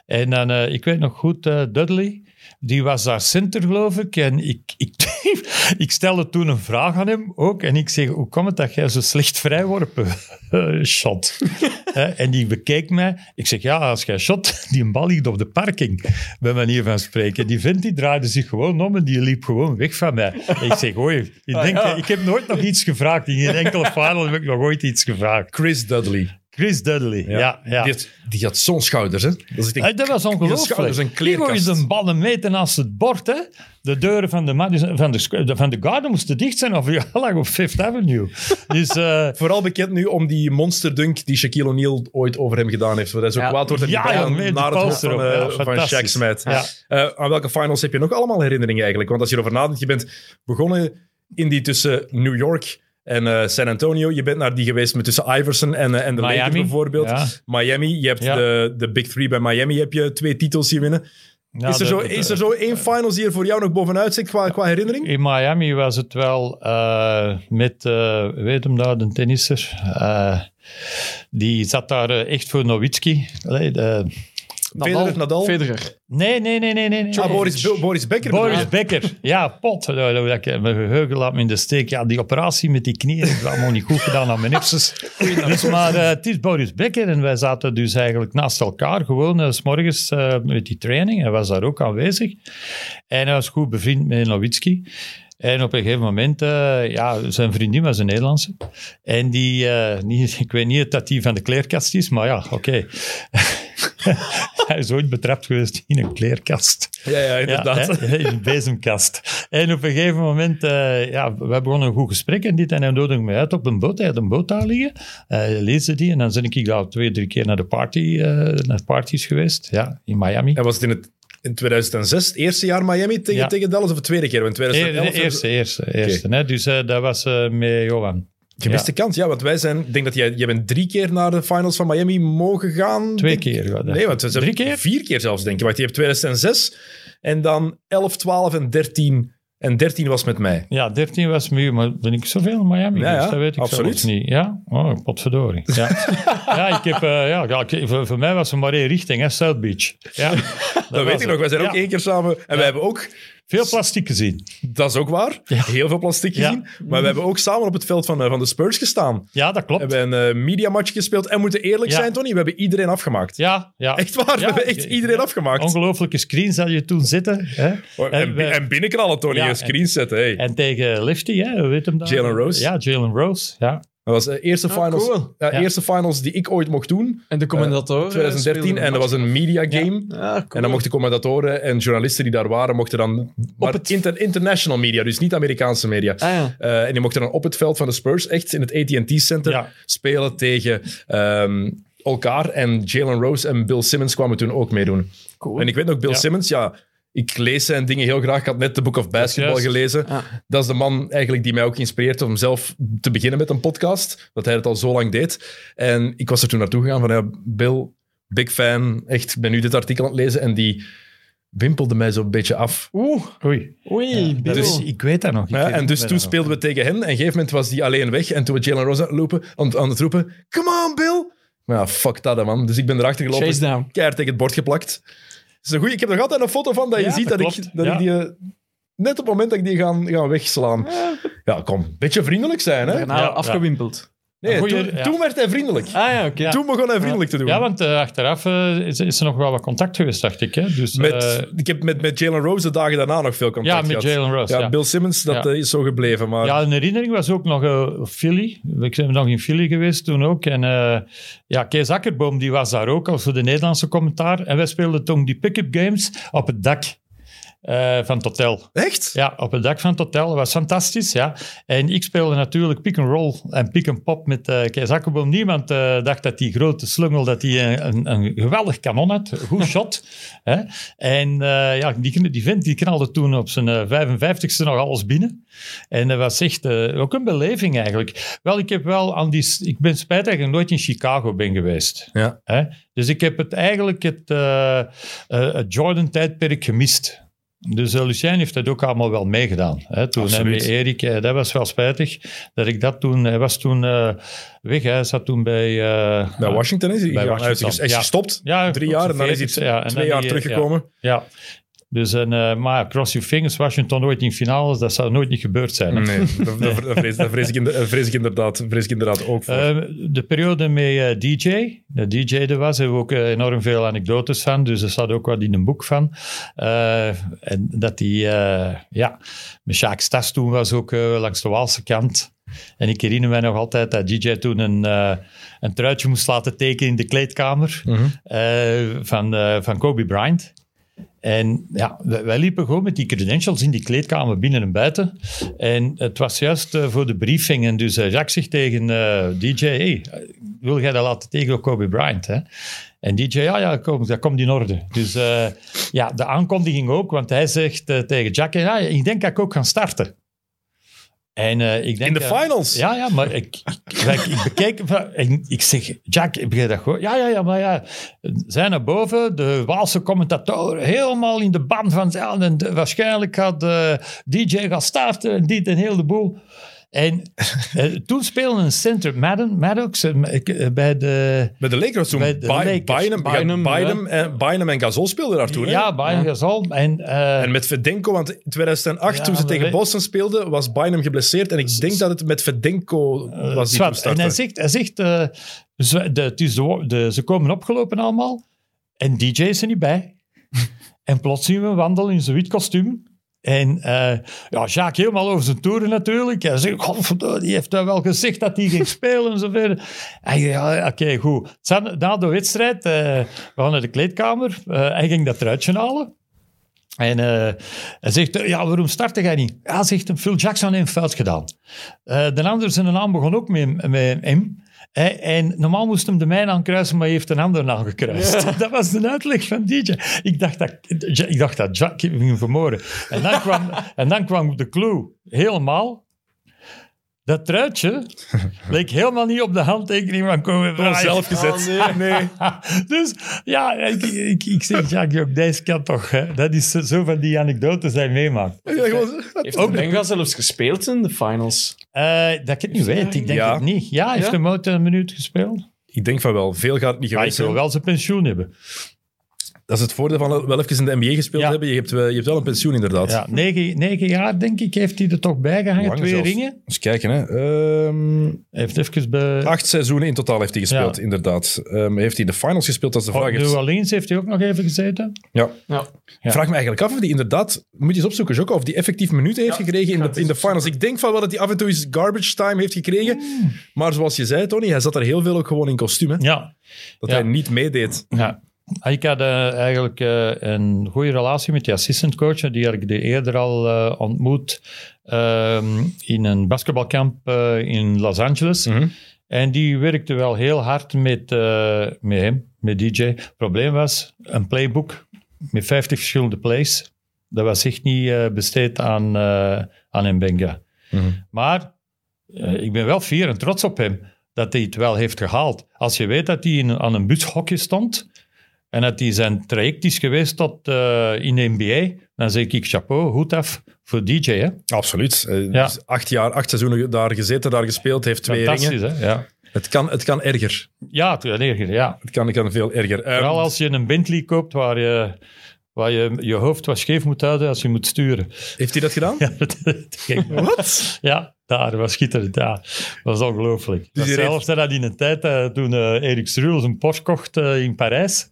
En dan, eh, ik weet nog goed, Dudley, die was daar center, geloof ik. En ik, ik, ik stelde toen een vraag aan hem ook. En ik zeg, hoe komt het dat jij zo slecht vrijworpen shot? Hè, en die bekeek mij. Ik zeg, ja, als jij shot, die een bal ligt op de parking, bij manier van spreken. Die vent die draaide zich gewoon om en die liep gewoon weg van mij. En ik zeg, oei, ik, denk,
ja.
ik heb nooit nog iets gevraagd. In geen enkele final heb ik nog ooit iets gevraagd.
Chris Dudley.
Chris Dudley, ja. ja,
Die, had, die had zo'n schouders, hè? Dat, is
dat was ongelooflijk.
schouders en
Die gooide een ballen meten naast het bord. Hè. De deuren van de, van, de, van de Garden moesten dicht zijn of je lag op Fifth Avenue. Dus eh,
Vooral bekend nu om die monsterdunk die Shaquille O'Neal ooit over hem gedaan heeft. Waar hij zo
Ja.
kwaad wordt en
Ja,
die bal
ja, met de
naar het hoofd
poster
van,
op.
eh,
Ja,
van. Shaq smijt.
Ja.
Eh, aan welke finals heb je nog allemaal herinneringen eigenlijk? Want als je erover nadenkt, je bent begonnen in die tussen New York en eh, San Antonio. Je bent naar die geweest met tussen Iverson en, eh, en de Lakers bijvoorbeeld.
ja.
Miami, je hebt
Ja.
de, de Big Three bij Miami, heb je twee titels zien winnen.
ja,
is, er
de-
zo,
de-
is er zo één finals die er voor jou nog bovenuit zit qua, qua herinnering?
In Miami was het wel eh, met, weet hem daar, de tennisser. die zat daar echt voor Nowitzki. Allee, de-
Federer, Nadal?
Federer.
nee, nee, nee, nee. nee, nee.
Ah, Boris, Bo- Boris Becker.
Boris? Becker, ja, pot. Nou, dat ik- Mijn geheugen laat me in de steek. Ja, die operatie met die knieën ik allemaal niet goed gedaan aan mijn ipses. Dus, maar eh, het is Boris Becker en wij zaten dus eigenlijk naast elkaar, gewoon eh, s morgens eh, met die training. Hij was daar ook aanwezig. En hij was goed bevriend met Nowitzki. En op een gegeven moment, eh, ja, zijn vriendin was een Nederlandse. En die, eh, niet, ik weet niet dat die van de kleerkast is, maar ja, oké. Hij is ooit betrapt geweest in een kleerkast.
Ja, ja, inderdaad.
Ja, in een bezemkast. En op een gegeven moment, eh ja, we begonnen een goed gesprek en dit. En hij nodigde me uit op een boot. Hij had een boot daar liggen. Hij leesde die en dan ben ik daar twee, drie keer naar de party, naar parties geweest. Ja, in Miami.
En was het in, het, in 2006, het eerste jaar Miami tegen,
Ja.
tegen Dallas of het tweede keer? Want in
Nee,
2011
de eerste, eerste, eerste. Hè? Dus eh, dat was eh, met Johan.
Gemiste kans, ja. Want wij zijn, ik denk dat jij, jij bent drie keer naar de finals van Miami mogen gaan.
Twee
Denk-
keer. ja,
Nee, want we zijn
Drie keer?
Vier keer zelfs, denk ik. Want je hebt 2006 en dan 11, 12 en 13. En 13 was met mij.
Ja, 13 was met u, maar ben ik zoveel in Miami?
Ja,
geweest?
ja,
dat weet ik
absoluut.
zelfs niet. Ja? Oh, potverdorie. Ja, ja, ik heb, eh, ja, ik- voor, voor mij was het maar één richting, hè, South Beach. Ja,
Dat, weet ik nog. Wij zijn ook één keer samen. En wij hebben ook
Veel plastic gezien.
Dat is ook waar.
Ja.
Heel veel plastic
Ja.
gezien. Maar we hebben ook samen op het veld van, eh, van de Spurs gestaan.
Ja, dat
We
klopt.
hebben een uh, mediamatch gespeeld. En we moeten eerlijk
Ja.
zijn, Tony, we hebben iedereen afgemaakt.
Ja, ja.
Echt waar, we hebben echt
ja.
iedereen afgemaakt.
Ongelooflijke screens dat je toen zitten. Hè?
Oh, En,
En we-
en binnenknallen, Tony.
Ja,
een
en-
screen zetten. Hey.
En tegen Lifty, hè? hoe weet hem dat?
Jalen Rose.
Ja, Jalen Rose. Ja.
Dat was de eerste,
Ah,
finals,
cool.
ja,
Ja.
eerste finals die ik ooit mocht doen.
En de commentatoren.
2013.
speelden
En dat was een media game.
Ja, cool.
En dan mochten commentatoren en journalisten die daar waren, mochten dan... Maar
het-
inter- international media, dus niet Amerikaanse media.
Ah ja.
Eh, en die mochten dan op het veld van de Spurs, echt in het AT&T Center,
Ja.
spelen tegen ehm, elkaar. En Jalen Rose en Bill Simmons kwamen toen ook meedoen.
Cool.
En ik weet nog, Bill
Ja.
Simmons, ja, ik lees zijn dingen heel graag. Ik had net de Book of Basketball
juist.
gelezen. Dat is de man eigenlijk die mij ook inspireert om zelf te beginnen met een podcast. Dat hij het al zo lang deed. En ik was er toen naartoe gegaan van, ja, Bill, big fan. Echt, ik ben nu dit artikel aan het lezen. En die wimpelde mij zo'n beetje af.
Oeh,
Oei.
oei,
Dat
Bill.
is, ik weet dat nog. Ik
Ja, en dus toen
dat
speelden we tegen hen. En op een gegeven moment was die alleen weg. En toen we Jalen Rose aan het, lopen, aan, aan het roepen, come on Bill. Maar ja, fuck dat, man. Dus ik ben erachter gelopen.
Chase down.
keihard tegen het bord geplakt. Is een goeie, ik heb nog altijd een foto van dat je
Ja,
ziet
dat
dat, ik, dat
Ja.
ik die... eh, Net op het moment dat ik die ga, ga wegslaan. Ja, kom. Beetje vriendelijk zijn, hè?
Daarna
Ja,
afgewimpeld.
Nee,
goeie-
toen,
ja.
toen werd hij vriendelijk.
Ah ja, oké.
Toen begon hij vriendelijk te doen.
Ja, want eh, achteraf eh, is, is er nog wel wat contact geweest, dacht ik. Hè? Dus,
met,
eh,
ik heb met, met Jalen Rose de dagen daarna nog veel contact
ja, met
gehad.
Jalen Rose.
Ja, Bill Simmons, dat is zo gebleven. Maar
Ja, een herinnering was ook nog Philly. Ik ben nog in Philly geweest toen ook. En ja, Kees Akkerboom die was daar ook, als voor de Nederlandse commentaar. En wij speelden toen die pick-up games op het dak eh, van het hotel.
echt?
Ja, op het dak van het hotel. Dat was fantastisch, ja. En ik speelde natuurlijk pick-and-roll en pick-and-pop met eh Kees Akkerboom. Niemand eh, dacht dat die grote slungel, dat die een, een, geweldig kanon had. Goed shot. hè. En ja, die, die vent die knalde toen op zijn eh, 55ste nog alles binnen. En dat was echt ook een beleving eigenlijk. Wel, ik heb wel aan die... Ik ben spijtig dat ik nooit in Chicago ben geweest.
Ja.
Hè? Dus ik heb het eigenlijk het, het Jordan-tijdperk gemist. Dus uh, Lucien heeft dat ook allemaal wel meegedaan. Hè, toen en
Absoluut.
met Erik, eh, dat was wel spijtig dat ik dat toen... Hij was toen eh, weg, hij zat toen bij...
Bij Washington is hij,
Bij
hij
Washington,
hij is gestopt.
Ja,
Drie jaar en dan is hij
ja,
twee jaar
die,
teruggekomen.
Ja. Dus, en, eh, maar cross your fingers, Washington nooit in finales, dat zou nooit niet gebeurd zijn. hè.
Nee, daar vrees, daar vrees ik, vrees inderdaad, vrees ik inderdaad ook voor.
Eh, de periode met eh, DJ, de DJ er was, hebben we ook eh, enorm veel anekdotes van. Dus er staat ook wat in een boek van. Eh, en dat die, eh, ja, met Jacques Stas toen was ook eh, langs de Waalse kant. En ik herinner mij nog altijd dat DJ toen een, eh, een truitje moest laten tekenen in de kleedkamer
Mhm.
eh, van, eh, van Kobe Bryant. En ja, wij, liepen gewoon met die credentials in die kleedkamer binnen en buiten. En het was juist eh, voor de briefing. En dus eh, Jacques zegt tegen eh, DJ, hey, wil jij dat laten tegen Kobe Bryant? Hè? En DJ, ja, ja, kom, dat komt in orde. Dus ja, de aankondiging ook, want hij zegt tegen Jack, ja, ik denk dat ik ook ga starten. En, eh, ik denk,
In de finals?
ja, ja, maar ik, ik, ik, ik bekijk... en ik zeg, Jack, heb jij dat gehoord? Ja, ja, ja, maar ja. Zij naar boven, de Waalse commentatoren, helemaal in de ban van... Ja, en de- waarschijnlijk gaat eh, DJ gaan starten en dit en heel de boel. En eh, toen speelde een center, Madden, Maddox, eh, bij de...
Bij de Lakers toen,
bij de
By-
Lakers.
Bynum, ja,
Bynum,
Bynum, en, Bynum en Gasol speelden daar toen.
Ja, Bayern Gasol. En, eh,
En met Fedenko, want in 2008,
Ja,
toen ze tegen Boston speelden, was Bynum geblesseerd. En ik denk dat het met Fedenko was die toen
Zwart. En hij
startte.
zegt, hij zegt eh, ze, de, het is de, de- ze komen opgelopen allemaal en DJ is er niet bij. en plots zien we hem wandelen in zijn wit kostuum. En eh, ja, Jacques helemaal over zijn toeren natuurlijk. Hij zegt, die heeft daar wel gezegd dat hij ging spelen en zo ja, oké, goed. Na de wedstrijd, eh, we gaan naar de kleedkamer. Eh, hij ging dat truitje halen. En eh, hij zegt, ja, waarom startte jij niet? Ja, zegt hem, Phil Jackson heeft fout gedaan. De ander zijn naam begon ook met, met M. En normaal moest hem de mijne aankruisen, maar hij heeft een andere naam gekruist. Dat was de uitleg van DJ. Ik dacht dat, ik dacht dat Jack ging vermoorden. En dan, kwam, en dan kwam de clue helemaal. Dat truitje leek helemaal niet op de handtekening van Kobe Bryant.
zelf gezet.
Oh,
nee.
dus ja, ik, ik, ik zeg, deze kan toch. Hè? Dat is zo- van die anekdotes die je meemaakt.
Ja, gewoon-
Heeft ook Benga zelfs gespeeld in de finals?
Eh, dat ik het niet weet, ik denk
Ja.
het niet. Ja, heeft
Ja?
hem ooit een minuut gespeeld?
Ik denk van wel. Veel gaat het niet geweest
wil
zijn.
wel zijn pensioen hebben.
Dat is het voordeel van wel even in de NBA gespeeld
Ja.
hebben. Je hebt, wel- je hebt wel een pensioen, inderdaad.
Ja, negen, negen jaar, denk ik, heeft hij er toch bij gehangen. Twee
zelfs.
ringen.
Eens kijken, hè. Ehm,
Hij heeft even bij...
acht seizoenen in totaal heeft hij gespeeld,
Ja.
inderdaad. Ehm, heeft hij de finals gespeeld, dat is de vraag.
Oh,
Heeft-
New Orleans heeft hij ook nog even gezeten.
Ja.
Ja.
Ik vraag me eigenlijk af of die inderdaad, moet je eens opzoeken, Jocko, of die effectief minuten heeft
Ja,
gekregen in de, in de finals. Ik denk van wel dat hij af en toe eens garbage time heeft gekregen. Maar zoals je zei, Tony, hij zat er heel veel ook gewoon in kostuum. hè.
Ja,
Dat
Ja.
hij niet meedeed.
Ja. Ik had eh, eigenlijk eh, een goede relatie met die assistant coach. Die had ik de eerder al eh, ontmoet ehm, in een basketbalkamp in Los Angeles.
Mhm.
En die werkte wel heel hard met, met hem, met DJ. Het probleem was een playbook met 50 verschillende plays. Dat was echt niet besteed aan, aan Mbenga.
Mhm.
Maar ik ben wel fier en trots op hem dat hij het wel heeft gehaald. Als je weet dat hij in, aan een bushokje stond en dat hij zijn traject is geweest tot eh, in de NBA, dan zeg ik chapeau, goed af voor DJ. Hè?
Absoluut. Eh,
Ja.
dus Acht jaar, acht seizoenen daar gezeten, daar gespeeld, heeft twee ringen.
Fantastisch, hè? Ja,
Het kan, het kan erger.
ja, het- erger, ja.
Het kan, het kan veel erger.
Vooral als je een Bentley koopt waar je, waar je je hoofd wat scheef moet houden als je moet sturen.
heeft hij dat gedaan?
Ja, dat.
Wat?
Ja, daar was schitterend. Ja, dat was ongelooflijk. Dat
die reed-
zelfs dat in een tijd eh, toen eh, Erik Struls een Porsche kocht eh, in Parijs.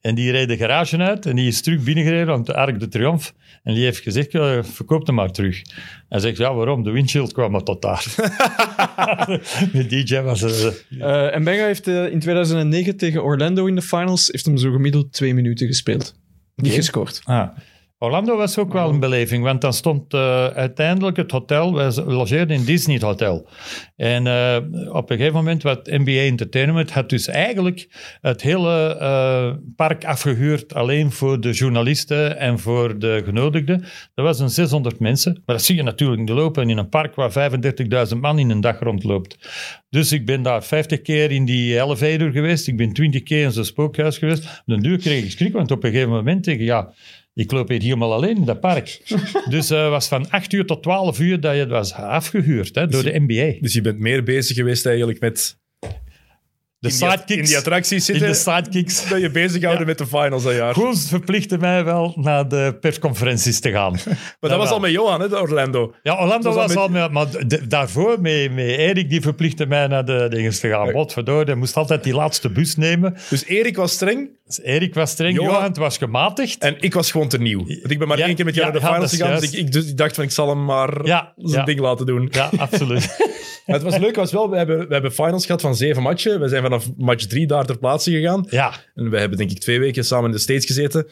En die reed de garage uit en die is terug binnengereden op de Arc de Triomphe. En die heeft gezegd, ja, verkoop hem maar terug. Hij zegt, ja, waarom? De windshield kwam maar tot daar. Met DJ was het... eh,
Eh, en Benga heeft in 2009 tegen Orlando in de finals heeft hem zo gemiddeld twee minuten gespeeld.
Oké.
gescoord.
Ah. Orlando was ook wel een beleving, want dan stond eh, uiteindelijk het hotel, wij logeerden in Disney het hotel. En eh, op een gegeven moment, wat NBA Entertainment had dus eigenlijk het hele eh, park afgehuurd alleen voor de journalisten en voor de genodigden. Dat was een 600 mensen, maar dat zie je natuurlijk niet lopen in een park waar 35.000 man in een dag rondloopt. Dus ik ben daar 50 keer in die elevator geweest, ik ben 20 keer in zo'n spookhuis geweest. Op den duur kreeg ik schrik, want op een gegeven moment tegen, ja, ik loop hier helemaal alleen in dat park. dus het was van 8 uur tot 12 uur dat je het was afgehuurd hè, door de NBA.
Dus je bent meer bezig geweest eigenlijk met
De
in die,
sidekicks.
in die attracties
in
zitten.
de sidekicks.
dat je bezighouden
Ja.
met de finals dat jaar.
Koens verplichtte mij wel naar de persconferenties te gaan.
Maar dat was al met Johan, hè, Orlando.
Ja, Orlando
Dat was
was
al
al... met- maar de- daarvoor, met, met Erik, die verplichtte mij naar de dingen te gaan. Wat verdorie, hij moest altijd die laatste bus nemen.
Dus Erik was streng
Dus Erik was streng,
Johan-
Johan was gematigd.
en ik was gewoon te nieuw. Want ik ben maar
Ja,
één keer met jou naar de finals gegaan. Dus ik,
juist.
ik, dus ik dacht van, ik zal hem maar zijn ding laten doen.
Ja, absoluut.
Het was leuk, was wel, we, hebben, we hebben finals gehad van zeven matchen. We zijn vanaf match drie daar ter plaatse gegaan.
ja,
En we hebben denk ik twee weken samen in de States gezeten.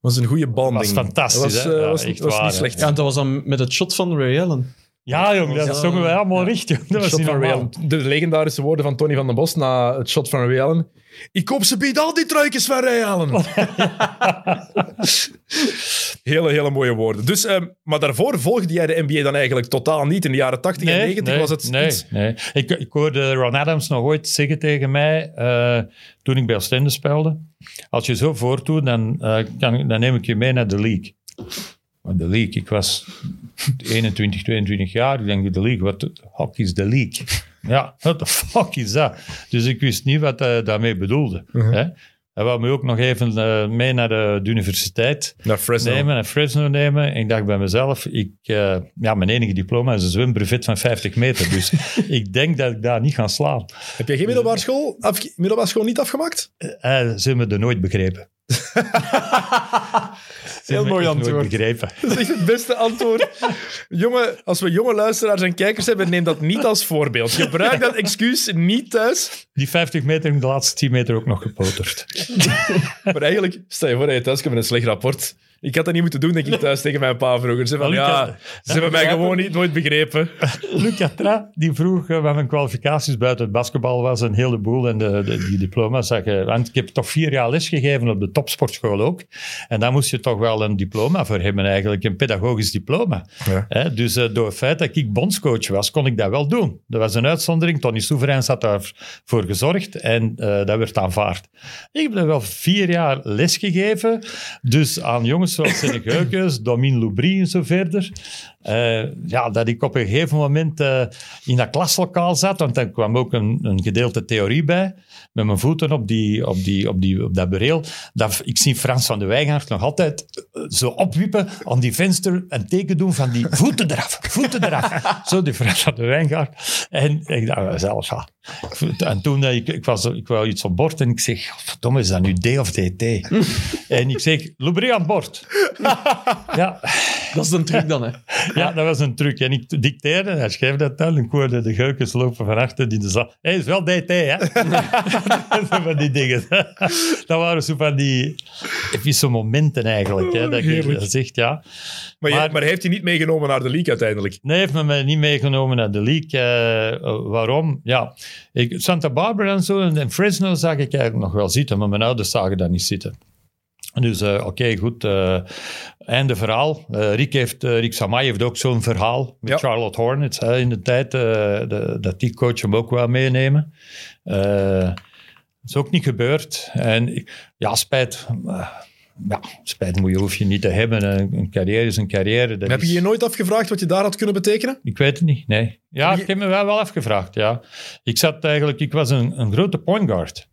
was een goede bonding.
was fantastisch,
Dat was,
hè?
eh,
Ja,
was,
echt
was
waar,
niet slecht.
Ja, en dat was dan met het shot van Ray Allen.
Ja jong, dat zongen wij allemaal recht. Jong. Dat was
Shot
niet
van Ray
normaal.
Allen. De legendarische woorden van Tony van den Bos na het shot van Ray Allen. Ik koop ze biedt al die truikjes van Ray Allen. hele, hele mooie woorden. Dus, ehm, maar daarvoor volgde jij de NBA dan eigenlijk totaal niet. In de jaren 80 en 90 was het
nee,
iets...
nee. Ik, ik hoorde Ron Adams nog ooit zeggen tegen mij, eh, toen ik bij Oostende speelde, als je zo voortdoet, dan, eh, kan, dan neem ik je mee naar de league. Maar de league, ik was 21, 22 jaar, ik denk, de league, wat de fuck is de league? Ja, what the fuck is dat? Dus ik wist niet wat hij daarmee bedoelde. hè. Hij wou me ook nog even eh, mee naar de, de universiteit
Naar Fresno.
nemen en Fresno nemen. En ik dacht bij mezelf, ik, eh, ja, mijn enige diploma is een zwembrevet van 50 meter. Dus ik denk dat ik daar niet ga slaan.
Heb jij geen middelbare school, middelbare school niet afgemaakt?
Eh, ze hebben me er nooit begrepen.
Heel mooi antwoord.
begrepen.
Dat is echt het beste antwoord. jonge, als we jonge luisteraars en kijkers hebben, neem dat niet als voorbeeld. Gebruik dat excuus niet thuis.
Die 50 meter in de laatste 10 meter ook nog gepoterd.
Maar eigenlijk, stel je voor dat je thuis komt met een slecht rapport. Ik had dat niet moeten doen, denk ik, thuis tegen mijn pa vroeger. Ze van, ja,
Lucas,
ze hebben mij gewoon niet, nooit begrepen.
Luc Catra, die vroeg eh, wat mijn kwalificaties buiten het basketbal was, een heleboel. En de, de- die diploma's zag je. Want ik heb toch vier jaar lesgegeven op de topsportschool ook. En daar moest je toch wel een diploma voor hebben eigenlijk, een pedagogisch diploma.
Ja.
Hè, dus eh, door het feit dat ik bondscoach was, kon ik dat wel doen. Dat was een uitzondering. Tony Soeverein had daarvoor gezorgd en eh, dat werd aanvaard. Ik heb er wel vier jaar lesgegeven. Dus aan jongens zoals Senne Geukens, Domien Loubry en zo verder. Eh, ja, dat ik op een gegeven moment eh, in dat klaslokaal zat, want er kwam ook een, een gedeelte theorie bij, met mijn voeten op, die, op, die, op, die, op dat bureel. Dat, ik zie Frans van de Wijngaard nog altijd eh, zo opwiepen aan die venster en teken doen van die voeten eraf, voeten eraf. zo, die Frans van de Wijngaard. En ik dacht zelf, ja. En toen, ik, ik, was, ik wou iets op bord en ik zeg, verdomme, is dat nu D of DT? en ik zeg, Loubry aan boord. ja.
Dat is een truc dan, hè.
Ja, dat was een truc. En ik dicteerde, hij schreef dat dan. Ik hoorde de geukens lopen van achter die de zaal. Hé, is wel DT, hè? Zo van die dingen. dat waren zo van die epische momenten eigenlijk. Hè, dat je zegt, ja.
Maar, je-
Maar-
heeft hij niet meegenomen naar de league uiteindelijk.
Nee, heeft me mij niet meegenomen naar de league. Eh, waarom? Ja, ik, Santa Barbara en zo en, en Fresno zag ik eigenlijk nog wel zitten, maar mijn ouders zagen dat niet zitten. Dus eh, oké, goed. eh einde verhaal. Eh, Rick, heeft, Rick Samay heeft ook zo'n verhaal met
Ja.
Charlotte Hornets hè, in de tijd. de- dat die coach hem ook wel meenemen. Dat is ook niet gebeurd. En ja, spijt. ja, spijt moet je, hoef je niet te hebben. Een, een carrière is een carrière. Dat
Heb je je nooit afgevraagd wat je daar had kunnen betekenen?
ik weet het niet, nee. Ja,
Je-
ik heb me wel, wel afgevraagd, ja. Ik zat eigenlijk, ik was een, een grote point guard.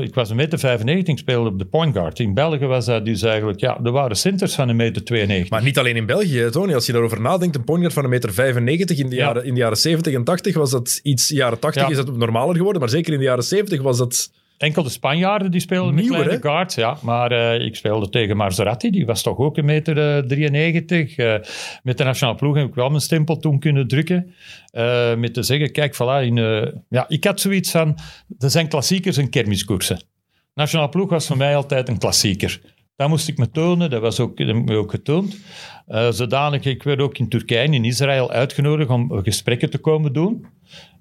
Ik was een meter 95, ik speelde op de point guard. In België was dat dus eigenlijk, ja, er waren centers van een meter 92.
Maar niet alleen in België, Tony. Als je daarover nadenkt, een pointguard van een meter 95 in de,
Ja.
jaren, in de jaren 70 en 80 was dat iets... jaren 80
Ja.
is dat normaler geworden, maar zeker in de jaren 70 was dat...
Enkel de Spanjaarden die speelden met kleine
hè?
guards, ja. Maar eh, ik speelde tegen Maserati, die was toch ook een meter eh, 93. Eh, met de nationale ploeg heb ik wel mijn stempel toen kunnen drukken. Eh, met te zeggen, kijk, voilà, in, eh, ja, ik had zoiets van, er zijn klassiekers en kermiskoersen. Nationale ploeg was voor mij altijd een klassieker. Daar moest ik me tonen, dat was ook, dat heb ik me ook getoond. Eh, zodanig, ik werd ook in Turkije en in Israël uitgenodigd om gesprekken te komen doen.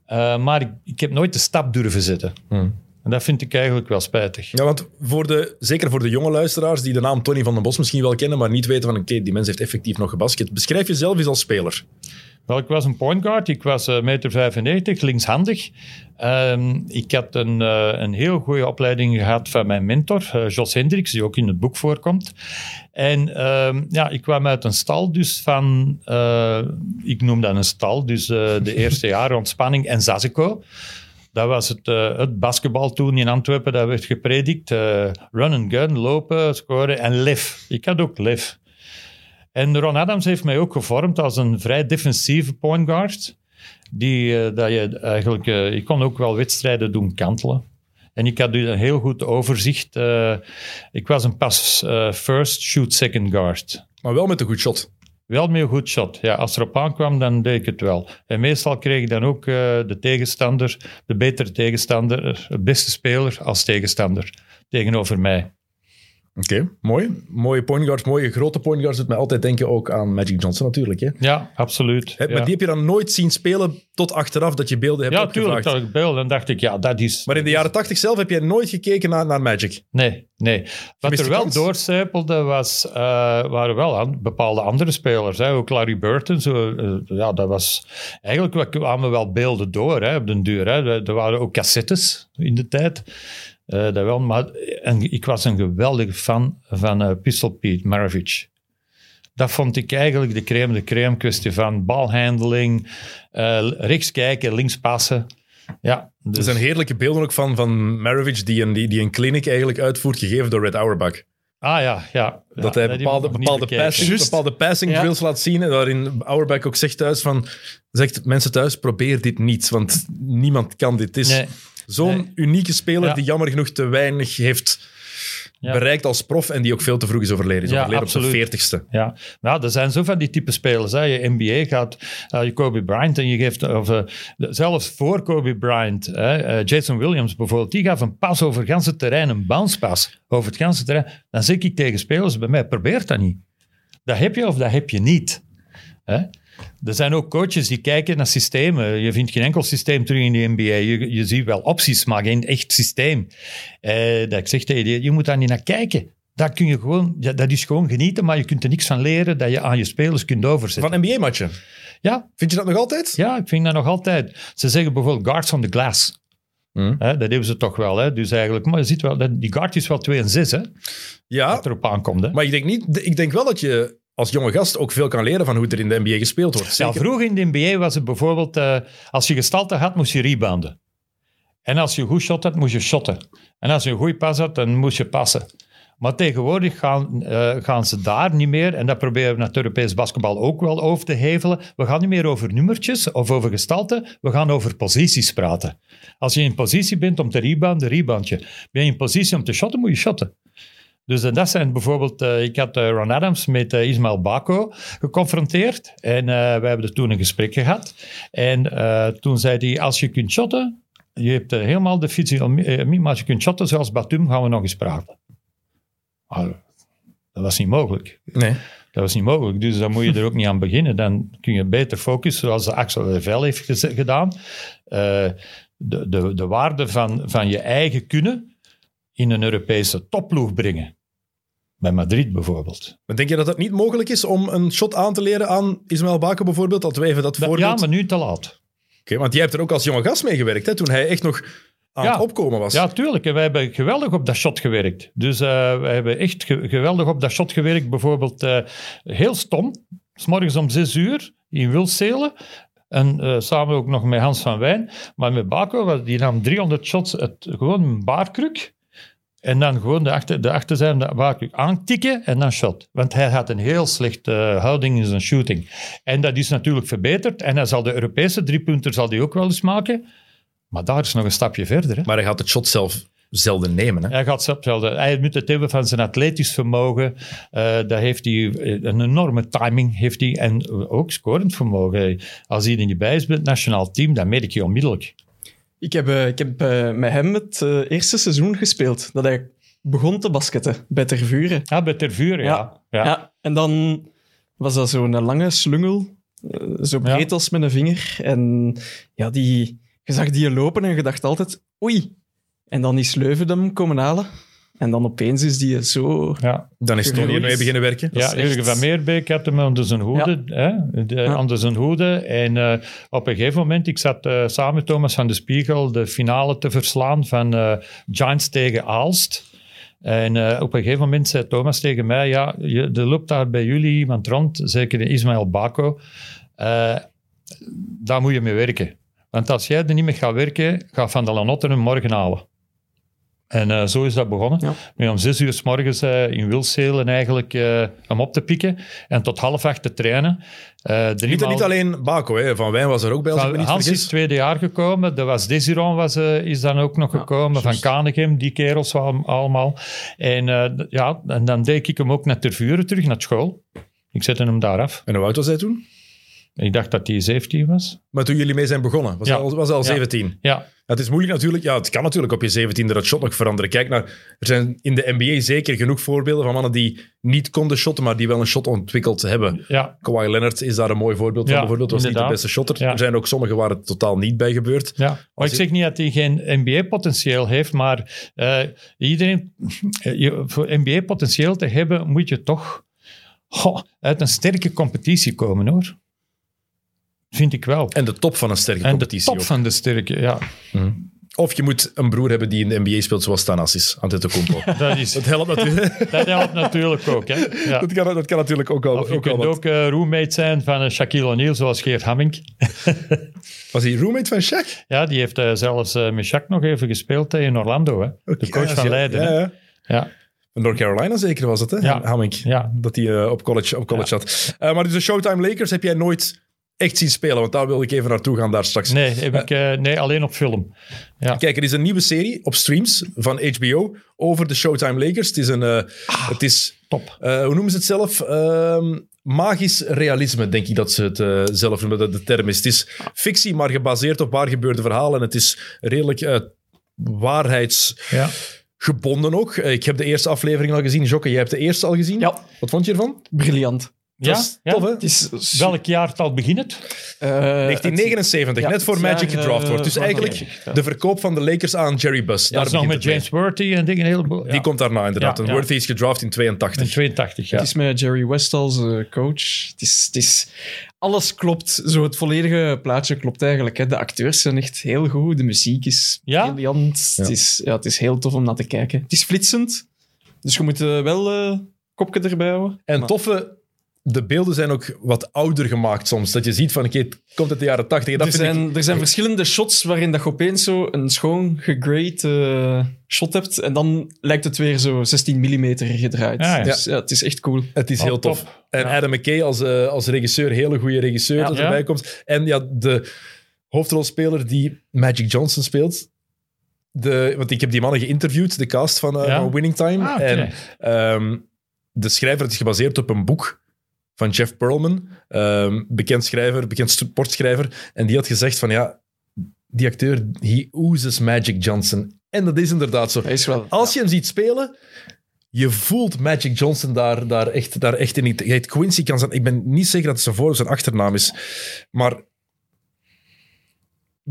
Eh, maar ik, ik heb nooit de stap durven zetten. En dat vind ik eigenlijk wel spijtig.
Ja, want voor de, zeker voor de jonge luisteraars die de naam Tony van den Bos misschien wel kennen, maar niet weten van oké, die mens heeft effectief nog gebasket. Beschrijf jezelf eens als speler.
Wel, ik was een point guard. Ik was eh, meter 95, linkshandig. Ehm, ik had een, eh, een heel goede opleiding gehad van mijn mentor, eh, Jos Hendricks, die ook in het boek voorkomt. En ehm, ja, ik kwam uit een stal dus van, ik noem dat een stal, dus de eerste jaren ontspanning en Zazico. Dat was het, eh, het basketbal toen in Antwerpen, dat werd gepredikt. eh, run and gun, lopen, scoren en lef. Ik had ook lef. En Ron Adams heeft mij ook gevormd als een vrij defensieve point guard. Die, eh, dat je eigenlijk, ik kon ook wel wedstrijden doen kantelen. En ik had dus een heel goed overzicht. ik was een pas first, shoot second guard.
Maar wel met een goed shot.
Wel met een goed shot. Ja, als er op aankwam, dan deed ik het wel. En meestal kreeg ik dan ook eh, de tegenstander, de betere tegenstander, de beste speler als tegenstander tegenover mij.
Oké, mooi. Mooie point guards, mooie grote point guards doet mij altijd denken ook aan Magic Johnson natuurlijk. Hè?
Ja, absoluut.
Hè,
ja.
Maar die heb je dan nooit zien spelen tot achteraf dat je beelden hebt
ja,
opgevraagd.
tuurlijk. Dat ik beeld en dacht ik, ja, dat is...
Maar in de jaren 80 zelf heb jij nooit gekeken naar, naar Magic.
Nee, nee. Wat er wel
kans?
doorcijpelde was, eh, waren wel bepaalde andere spelers. Hè. Ook Larry Burton, zo, eh, ja, dat was... Eigenlijk wa- kwamen wel beelden door hè, op den duur. Hè. Er waren ook cassettes in de tijd. Eh, dat wel, maar en ik was een geweldige fan van eh, Pistol Pete Maravich. Dat vond ik eigenlijk de crème de crème kwestie van balhandling, eh, rechts kijken, links passen. Ja,
Er
dus,
zijn heerlijke beelden ook van, van Maravich die een, die, die een clinic eigenlijk uitvoert, gegeven door Red Auerbach.
ah ja, ja.
Dat
Ja,
hij bepaalde, bepaalde, passing,
Juist.
bepaalde passing
Ja.
drills laat zien. En waarin Auerbach ook zegt thuis van... Zegt mensen thuis, probeer dit niet. Want niemand kan dit. Het is
Nee.
Zo'n
Nee.
unieke speler
Ja.
die jammer genoeg te weinig heeft
Ja.
bereikt als prof. En die ook veel te vroeg is overleden. Is
Ja,
overleden op
absoluut.
zijn veertigste.
Ja, nou, er zijn zo van die type spelers. Hè. Je NBA gaat, je Kobe Bryant en je geeft, of, eh, zelfs voor Kobe Bryant, hè, eh, Jason Williams bijvoorbeeld, die gaf een pas over het ganse terrein, een bounce pas over het ganse terrein. Dan zeg ik tegen spelers bij mij, probeer dat niet. Dat heb je of dat heb je niet. Hè? Er zijn ook coaches die kijken naar systemen. Je vindt geen enkel systeem terug in de NBA. Je, je ziet wel opties, maar geen echt systeem. Eh, dat ik zeg tegen je, je moet daar niet naar kijken. Dat, kun je gewoon, dat is gewoon genieten, maar je kunt er niks van leren dat je aan je spelers kunt overzetten.
Van NBA-matchen.
Ja,
Vind je dat nog altijd?
ja, ik vind dat nog altijd. Ze zeggen bijvoorbeeld guards on the glass.
Hm.
Hè, dat hebben ze toch wel. Hè? Dus eigenlijk, maar je ziet wel, dat, die guard is wel 2 en 6, hè,
Ja,
wat erop aankomt. Hè?
maar ik denk, niet, ik denk wel dat je als jonge gast ook veel kan leren van hoe er in de NBA gespeeld wordt.
Ja, vroeger in de NBA was het bijvoorbeeld, eh, als je gestalte had, moest je rebounden. En als je goed shot had, moest je shotten. En als je een goede pas had, dan moest je passen. Maar tegenwoordig gaan, eh, gaan ze daar niet meer, en dat proberen we naar het Europees basketbal ook wel over te hevelen. We gaan niet meer over nummertjes of over gestalte, we gaan over posities praten. Als je in positie bent om te rebounden, rebound je. Ben je in positie om te shotten, moet je shotten. Dus en dat zijn bijvoorbeeld, eh, ik had eh, Ron Adams met Ismael Bako geconfronteerd en wij hebben er toen een gesprek gehad. En toen zei hij, als je kunt shotten, je hebt helemaal de fysiologie, maar als je kunt shotten zoals Batum, gaan we nog eens praten. Maar dat was niet mogelijk.
Nee.
Dat was niet mogelijk, dus dan moet je er ook niet aan beginnen. Dan kun je beter focussen, zoals Axel de Vel heeft gedaan. De, de, de waarde van, van je eigen kunnen in een Europese topploeg brengen. Bij Madrid bijvoorbeeld.
Maar denk je dat het niet mogelijk is om een shot aan te leren aan Ismaël Baken bijvoorbeeld? Dat we even dat
Da-
voorbeeld...
Ja, maar nu te laat.
Oké, want jij hebt er ook als jonge gast mee gewerkt, hè, toen hij echt nog aan
Ja.
het opkomen was.
Ja, tuurlijk. En wij hebben geweldig op dat shot gewerkt. Dus uh, wij hebben echt ge geweldig op dat shot gewerkt. Bijvoorbeeld uh, heel stom, s morgens om zes uur in Wilselen. En uh, samen ook nog met Hans van Wijn. Maar met Baco, die nam 300 shots, het, gewoon een baarkruk. En dan gewoon de, achter, de achterzijde baarkruk aantikken en dan shot. Want hij had een heel slechte uh, houding in zijn shooting. En dat is natuurlijk verbeterd. En hij zal de Europese driepunter zal die ook wel eens maken. Maar daar is nog een stapje verder. Hè?
Maar hij gaat het shot zelf zelden nemen. Hè?
Hij gaat zelf zelden. Hij moet het hebben van zijn atletisch vermogen. Uh, daar heeft hij een enorme timing. Heeft hij, en ook scorend vermogen. Als hij er niet bij is bij het nationaal team, dan merk je onmiddellijk.
Ik heb, uh, ik heb uh, met hem het uh, eerste seizoen gespeeld. Dat hij begon te basketten bij Tervuren.
Ja, bij Tervuren, ja.
Ja. En dan was dat zo'n lange slungel. eh, zo breed ja. als met een vinger. En ja, die, je zag die lopen en je dacht altijd, oei. En dan is Leuven hem komen halen. En dan opeens is die zo...
Ja.
Dan is Tony ermee beginnen werken.
Ja, echt... Jurgen van Meerbeek had hem onder zijn hoede. Ja. Hè, de, ja. Onder zijn hoede. En uh, op een gegeven moment, ik zat uh, samen met Thomas van de Spiegel de finale te verslaan van uh, Giants tegen Aalst. En uh, op een gegeven moment zei Thomas tegen mij, ja, je, er loopt daar bij jullie iemand rond, zeker Ismaël Bako. Uh, daar moet je mee werken. Want als jij er niet mee gaat werken, gaat Van der Lanotte hem morgen halen. En uh, zo is dat begonnen. Ja. Nu om zes uur s morgens uh, in Wilselen eigenlijk uh, hem op te pikken en tot half acht te trainen. Uh,
niet, maal... niet alleen Baco, hè. Van Wijn was er ook bij. Als
van,
ik me niet
Hans
vergis.
is tweede jaar gekomen. Er was Desiron was, is dan ook nog gekomen. Van Kanegem, die kerels allemaal. En, ja, en dan deed ik hem ook naar Tervuren terug, naar school. Ik zette hem daar af.
En hoe oud was hij toen?
Ik dacht dat hij 17 was.
Maar toen jullie mee zijn begonnen, was hij al, was al 17?
Ja.
Het is moeilijk natuurlijk. Ja, het kan natuurlijk op je 17e dat shot nog veranderen. Kijk naar, er zijn in de NBA zeker genoeg voorbeelden van mannen die niet konden shotten, maar die wel een shot ontwikkeld hebben.
Ja.
Kawhi Leonard is daar een mooi voorbeeld van. bijvoorbeeld was inderdaad. niet de beste shotter. Er zijn ook sommigen waar het totaal niet bij gebeurt.
Ja. Maar Als ik zeg niet dat hij geen NBA-potentieel heeft, maar uh, iedereen, uh, voor NBA-potentieel te hebben, moet je toch uit een sterke competitie komen hoor. Vind ik wel.
En de top van een sterke
en
competitie.
de top
ook.
van de sterke, ja.
Mm. Of je moet een broer hebben die in de NBA speelt, zoals Thanasis, Antetokounmpo.
dat, is,
dat, helpt natuurlijk.
dat helpt natuurlijk ook. Hè. Ja.
Dat, kan, dat kan natuurlijk ook al.
Of je
ook
kunt
al
ook uh, roommate zijn van uh, Shaquille O'Neal, zoals Geert Hamming.
Was hij roommate van Shaq?
Ja, die heeft uh, zelfs met Shaq nog even gespeeld in Orlando. Hè. Okay, de coach
ja,
van Leiden.
Ja,
ja. ja.
North Carolina zeker was het, hè?
Ja.
Hamming.
Ja.
Dat hij op college, op college had. Maar dus de Showtime Lakers heb jij nooit echt zien spelen? Want daar wil ik even naartoe gaan daar straks.
Nee, heb ik, uh, nee alleen op film. Ja.
Kijk, er is een nieuwe serie op streams van HBO over de Showtime Lakers. Het is een... Ah, het is,
top.
hoe noemen ze het zelf? Ehm, magisch realisme, denk ik dat ze het zelf noemen, dat de term is. Het is fictie, maar gebaseerd op waar gebeurde verhalen. En het is redelijk waarheids...
Ja
gebonden ook. Ik heb de eerste aflevering al gezien. Jokke, jij hebt de eerste al gezien.
Ja.
Wat vond je ervan?
Briljant.
Ja,
is tof, hè?
Het is
Welk jaartal begint het?
Uh,
1979,
het,
net voor
ja,
Magic
uh,
gedraft wordt. Dus eigenlijk
ja.
de verkoop van de Lakers aan Jerry Buss.
Ja, dat is nog met James Worthy en dingen, een heleboel. Ja.
Die komt daarna inderdaad.
Ja,
en Worthy is gedraft in 82.
In 82, ja.
Het is met Jerry West als uh, coach. Het is, het is, alles klopt. Zo het volledige plaatje klopt eigenlijk. Hè. De acteurs zijn echt heel goed. De muziek is
ja?
briljant. Het, is, ja, het is heel tof om naar te kijken. Het is flitsend. Dus je moet uh, wel uh, kopje erbij houden.
En toffe de beelden zijn ook wat ouder gemaakt soms. Dat je ziet van, oké, het komt uit de jaren tachtig.
Er
ik-
zijn, er zijn verschillende shots waarin dat je opeens zo een schoon gegrade eh, shot hebt. En dan lijkt het weer zo 16 mm gedraaid.
Ja, ja.
Dus ja, het is echt cool.
Het is
Oh,
heel
top.
tof. En
Ja.
Adam McKay als, eh, als regisseur, hele goede regisseur
Ja.
dat erbij
Ja.
komt. En ja, de hoofdrolspeler die Magic Johnson speelt. De, want ik heb die mannen geïnterviewd, de cast van, eh,
Ja.
van Winning Time.
Ah.
En ehm, de schrijver is gebaseerd op een boek van Jeff Pearlman, ehm, bekend schrijver, bekend sportschrijver. En die had gezegd van ja, die acteur, he oozes Magic Johnson. En dat is inderdaad zo.
Is wel...
Als je hem ziet spelen, je voelt Magic Johnson daar, daar, echt, daar echt in. Hij heet Quincy kan zijn. Ik ben niet zeker dat het zijn voor- of zijn achternaam is. Maar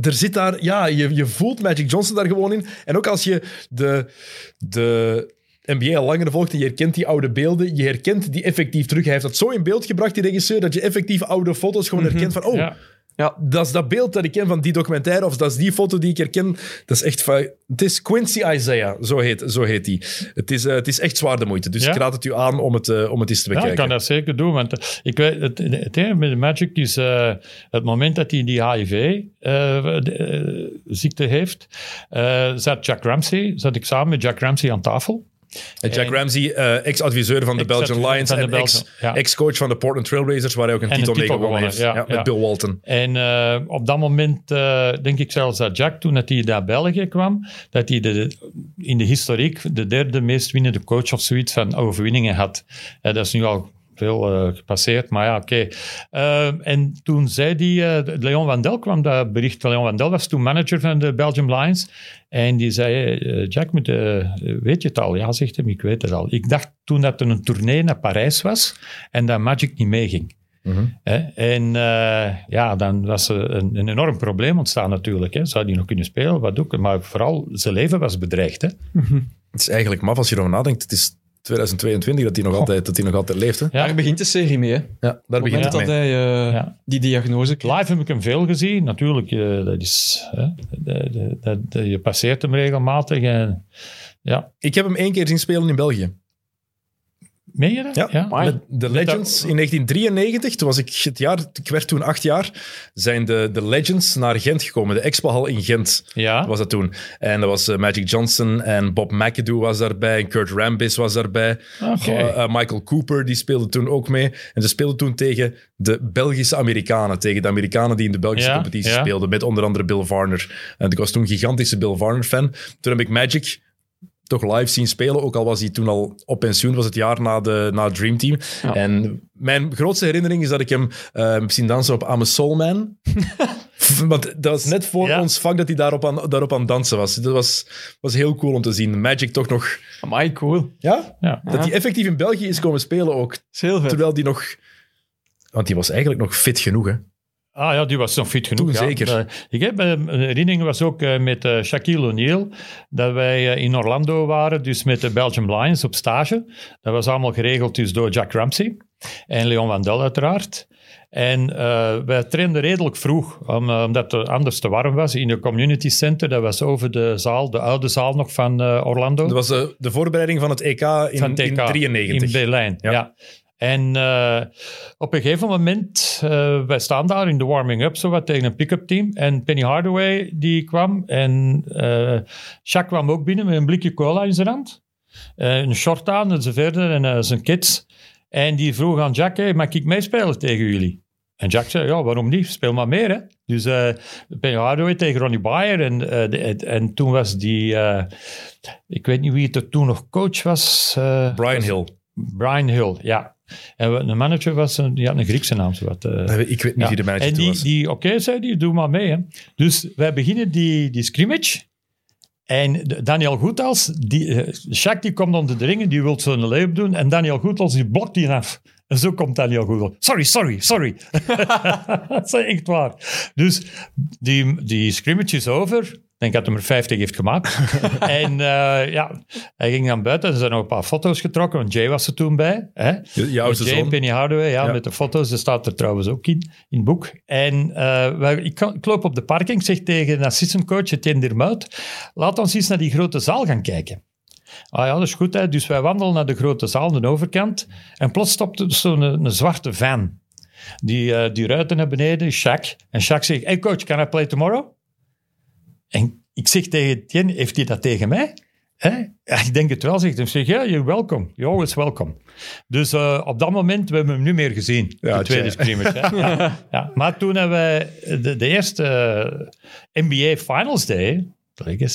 er zit daar... Ja, je, je voelt Magic Johnson daar gewoon in. En ook als je de, de NBA al langer volgt en je herkent die oude beelden, je herkent die effectief terug. Hij heeft dat zo in beeld gebracht, die regisseur, dat je effectief oude foto's gewoon herkent van... Oh,
Ja.
Ja,
dat is dat beeld dat ik ken van die documentaire, of dat is die foto die ik herken. Dat is echt van... Het is Quincy Isaiah, zo heet, zo heet die. Het is, eh, het is echt zwaar de moeite. Dus
Ja?
ik raad het u aan om het, eh, om het eens te
Ja,
bekijken.
ik kan dat zeker doen. Want eh, ik weet, het, het ene met de Magic is eh, het moment dat hij die HIV-ziekte heeft. eh, zat Jack Ramsey, zat ik samen met Jack Ramsey aan tafel.
En Jack
En-
Ramsey, eh, ex-adviseur van de Belgian Lions en
ja.
ex-coach van de Portland Trailblazers, waar hij ook een
En een
titel mee gewonnen heeft.
ja,
Ja, met. Bill Walton.
En eh, op dat moment eh, denk ik zelfs dat Jack, toen dat hij naar België kwam, dat hij de, in de historiek de derde meest winnende coach of zoiets van overwinningen had. Dat is nu al veel eh, gepasseerd, maar ja, oké. Eh, en toen zei hij, eh, Leon Wandel kwam dat bericht. Leon Wandel was toen manager van de Belgium Lions. En die zei, eh, Jack, moet, eh, weet je het al? Ja, zegt hem, ik weet het al. Ik dacht toen dat er een tournee naar Parijs was en dat Magic niet meeging. Hè? En eh, ja, dan was er een, een enorm probleem ontstaan natuurlijk. Hè? Zou die nog kunnen spelen, wat ook. Maar vooral zijn leven was bedreigd. Hè?
Het is eigenlijk maf als je erover nadenkt. Het is 2022 dat hij nog altijd, dat hij nog altijd leeft. Hè?
Ja.
Daar begint de serie mee. Hè.
Ja, daar begint het
dat
mee.
hij eh,
Ja.
die diagnose kreeg.
Live heb ik hem veel gezien. Natuurlijk, eh, dat is, hè? De- de- de- de- je passeert hem regelmatig. En, ja.
Ik heb hem één keer zien spelen in België.
Meen je dat?
Ja,
Amai.
met de Legends in 1993. Toen was ik het jaar, ik werd toen acht jaar, zijn de, de Legends naar Gent gekomen. De Expo-hal in Gent
Ja.
was dat toen. En dat was eh, Magic Johnson en Bob McAdoo was daarbij. En Kurt Rambis was daarbij.
Oké.
Eh, Michael Cooper, die speelde toen ook mee. En ze speelden toen tegen de Belgische Amerikanen. Tegen de Amerikanen die in de Belgische
Ja,
competitie
ja.
speelden. Met onder andere Bill Varner. En ik was toen een gigantische Bill Varner-fan. Toen heb ik Magic toch live zien spelen. Ook al was hij toen al op pensioen. was het jaar na, de, na het Dream Team.
Ja.
En mijn grootste herinnering is dat ik hem eh, heb zien dansen op I'm a Soul Man. Want dat was net voor
Ja.
ons vak dat hij daarop aan, daarop aan dansen was. Dat was, was heel cool om te zien. Magic toch nog...
Amai, cool.
Ja?
Ja.
Dat hij effectief in België is komen spelen ook.
Is heel vet.
Terwijl die nog... Want die was eigenlijk nog fit genoeg, hè?
Ah ja, die was nog fit genoeg.
Toen
ja.
zeker.
Eh, ik heb eh, een herinnering was ook eh, met eh, Shaquille O'Neal, dat wij eh, in Orlando waren, dus met de Belgium Lions op stage. Dat was allemaal geregeld dus door Jack Ramsey en Leon Wandel uiteraard. En eh, wij trainden redelijk vroeg, om, eh, omdat het anders te warm was, in de community center. Dat was over de zaal, de oude zaal nog van eh, Orlando.
Dat was de, de voorbereiding van het EK in,
van TK
in 93.
In Berlijn,
Ja.
ja. En eh, op een gegeven moment, eh, wij staan daar in de warming-up, zo wat tegen een pick-up team. En Penny Hardaway die kwam en Shaq kwam ook binnen met een blikje cola in zijn hand. Een short aan en zo verder en zijn kids. En die vroeg aan Jack, hey, mag ik meespelen tegen jullie? En Jack zei, ja, waarom niet? Speel maar meer, hè. Dus Penny Hardaway tegen Ronnie Bayer. En, de- en toen was die... ik weet niet wie het er toen nog coach was.
Brian Hill.
Brian Hill, ja. En de manager was een, die had een Griekse naam. Zo wat, eh.
Ik weet niet
Ja.
wie de manager
en die,
was.
die oké zei, die doe maar mee. Hè. Dus wij beginnen die, die scrimmage. En Daniel Goethals, die, Shaq die komt onder de ringen, die wil zo'n layup doen. En Daniel Goethals die blokt die af. En zo komt Daniel Goethals. Sorry, sorry, sorry. dat is echt waar. Dus die, die scrimmage is over. Ik denk dat hij er 50 heeft gemaakt. en eh, ja, hij ging dan buiten. Er zijn nog een paar foto's getrokken, want Jay was er toen bij. Hè? Met Jay en. Penny Hardaway, ja,
Ja.
met de foto's. Dat staat er trouwens ook in, in het boek. En eh, wij- ik, ik loop op de parking, zeg tegen de assistant coach Etienne Dermuit, laat ons eens naar die grote zaal gaan kijken. Ah ja, dat is goed. Hè. Dus wij wandelen naar de grote zaal, de overkant. En plots stopt er zo'n een, zwarte van. Die, uh, die ruiten naar beneden, Shaq. En Shaq zegt, hey coach, can I play tomorrow? En ik zeg tegen Etienne, heeft hij dat tegen mij? Hè? Ik denk het wel, zegt hij. zeg, ja, you're welcome. You're always welcome. Dus uh, op dat moment, we hebben hem nu meer gezien, ja, de tweede scrimmage. ja. ja. Maar toen hebben wij de, de eerste uh, NBA Finals Day,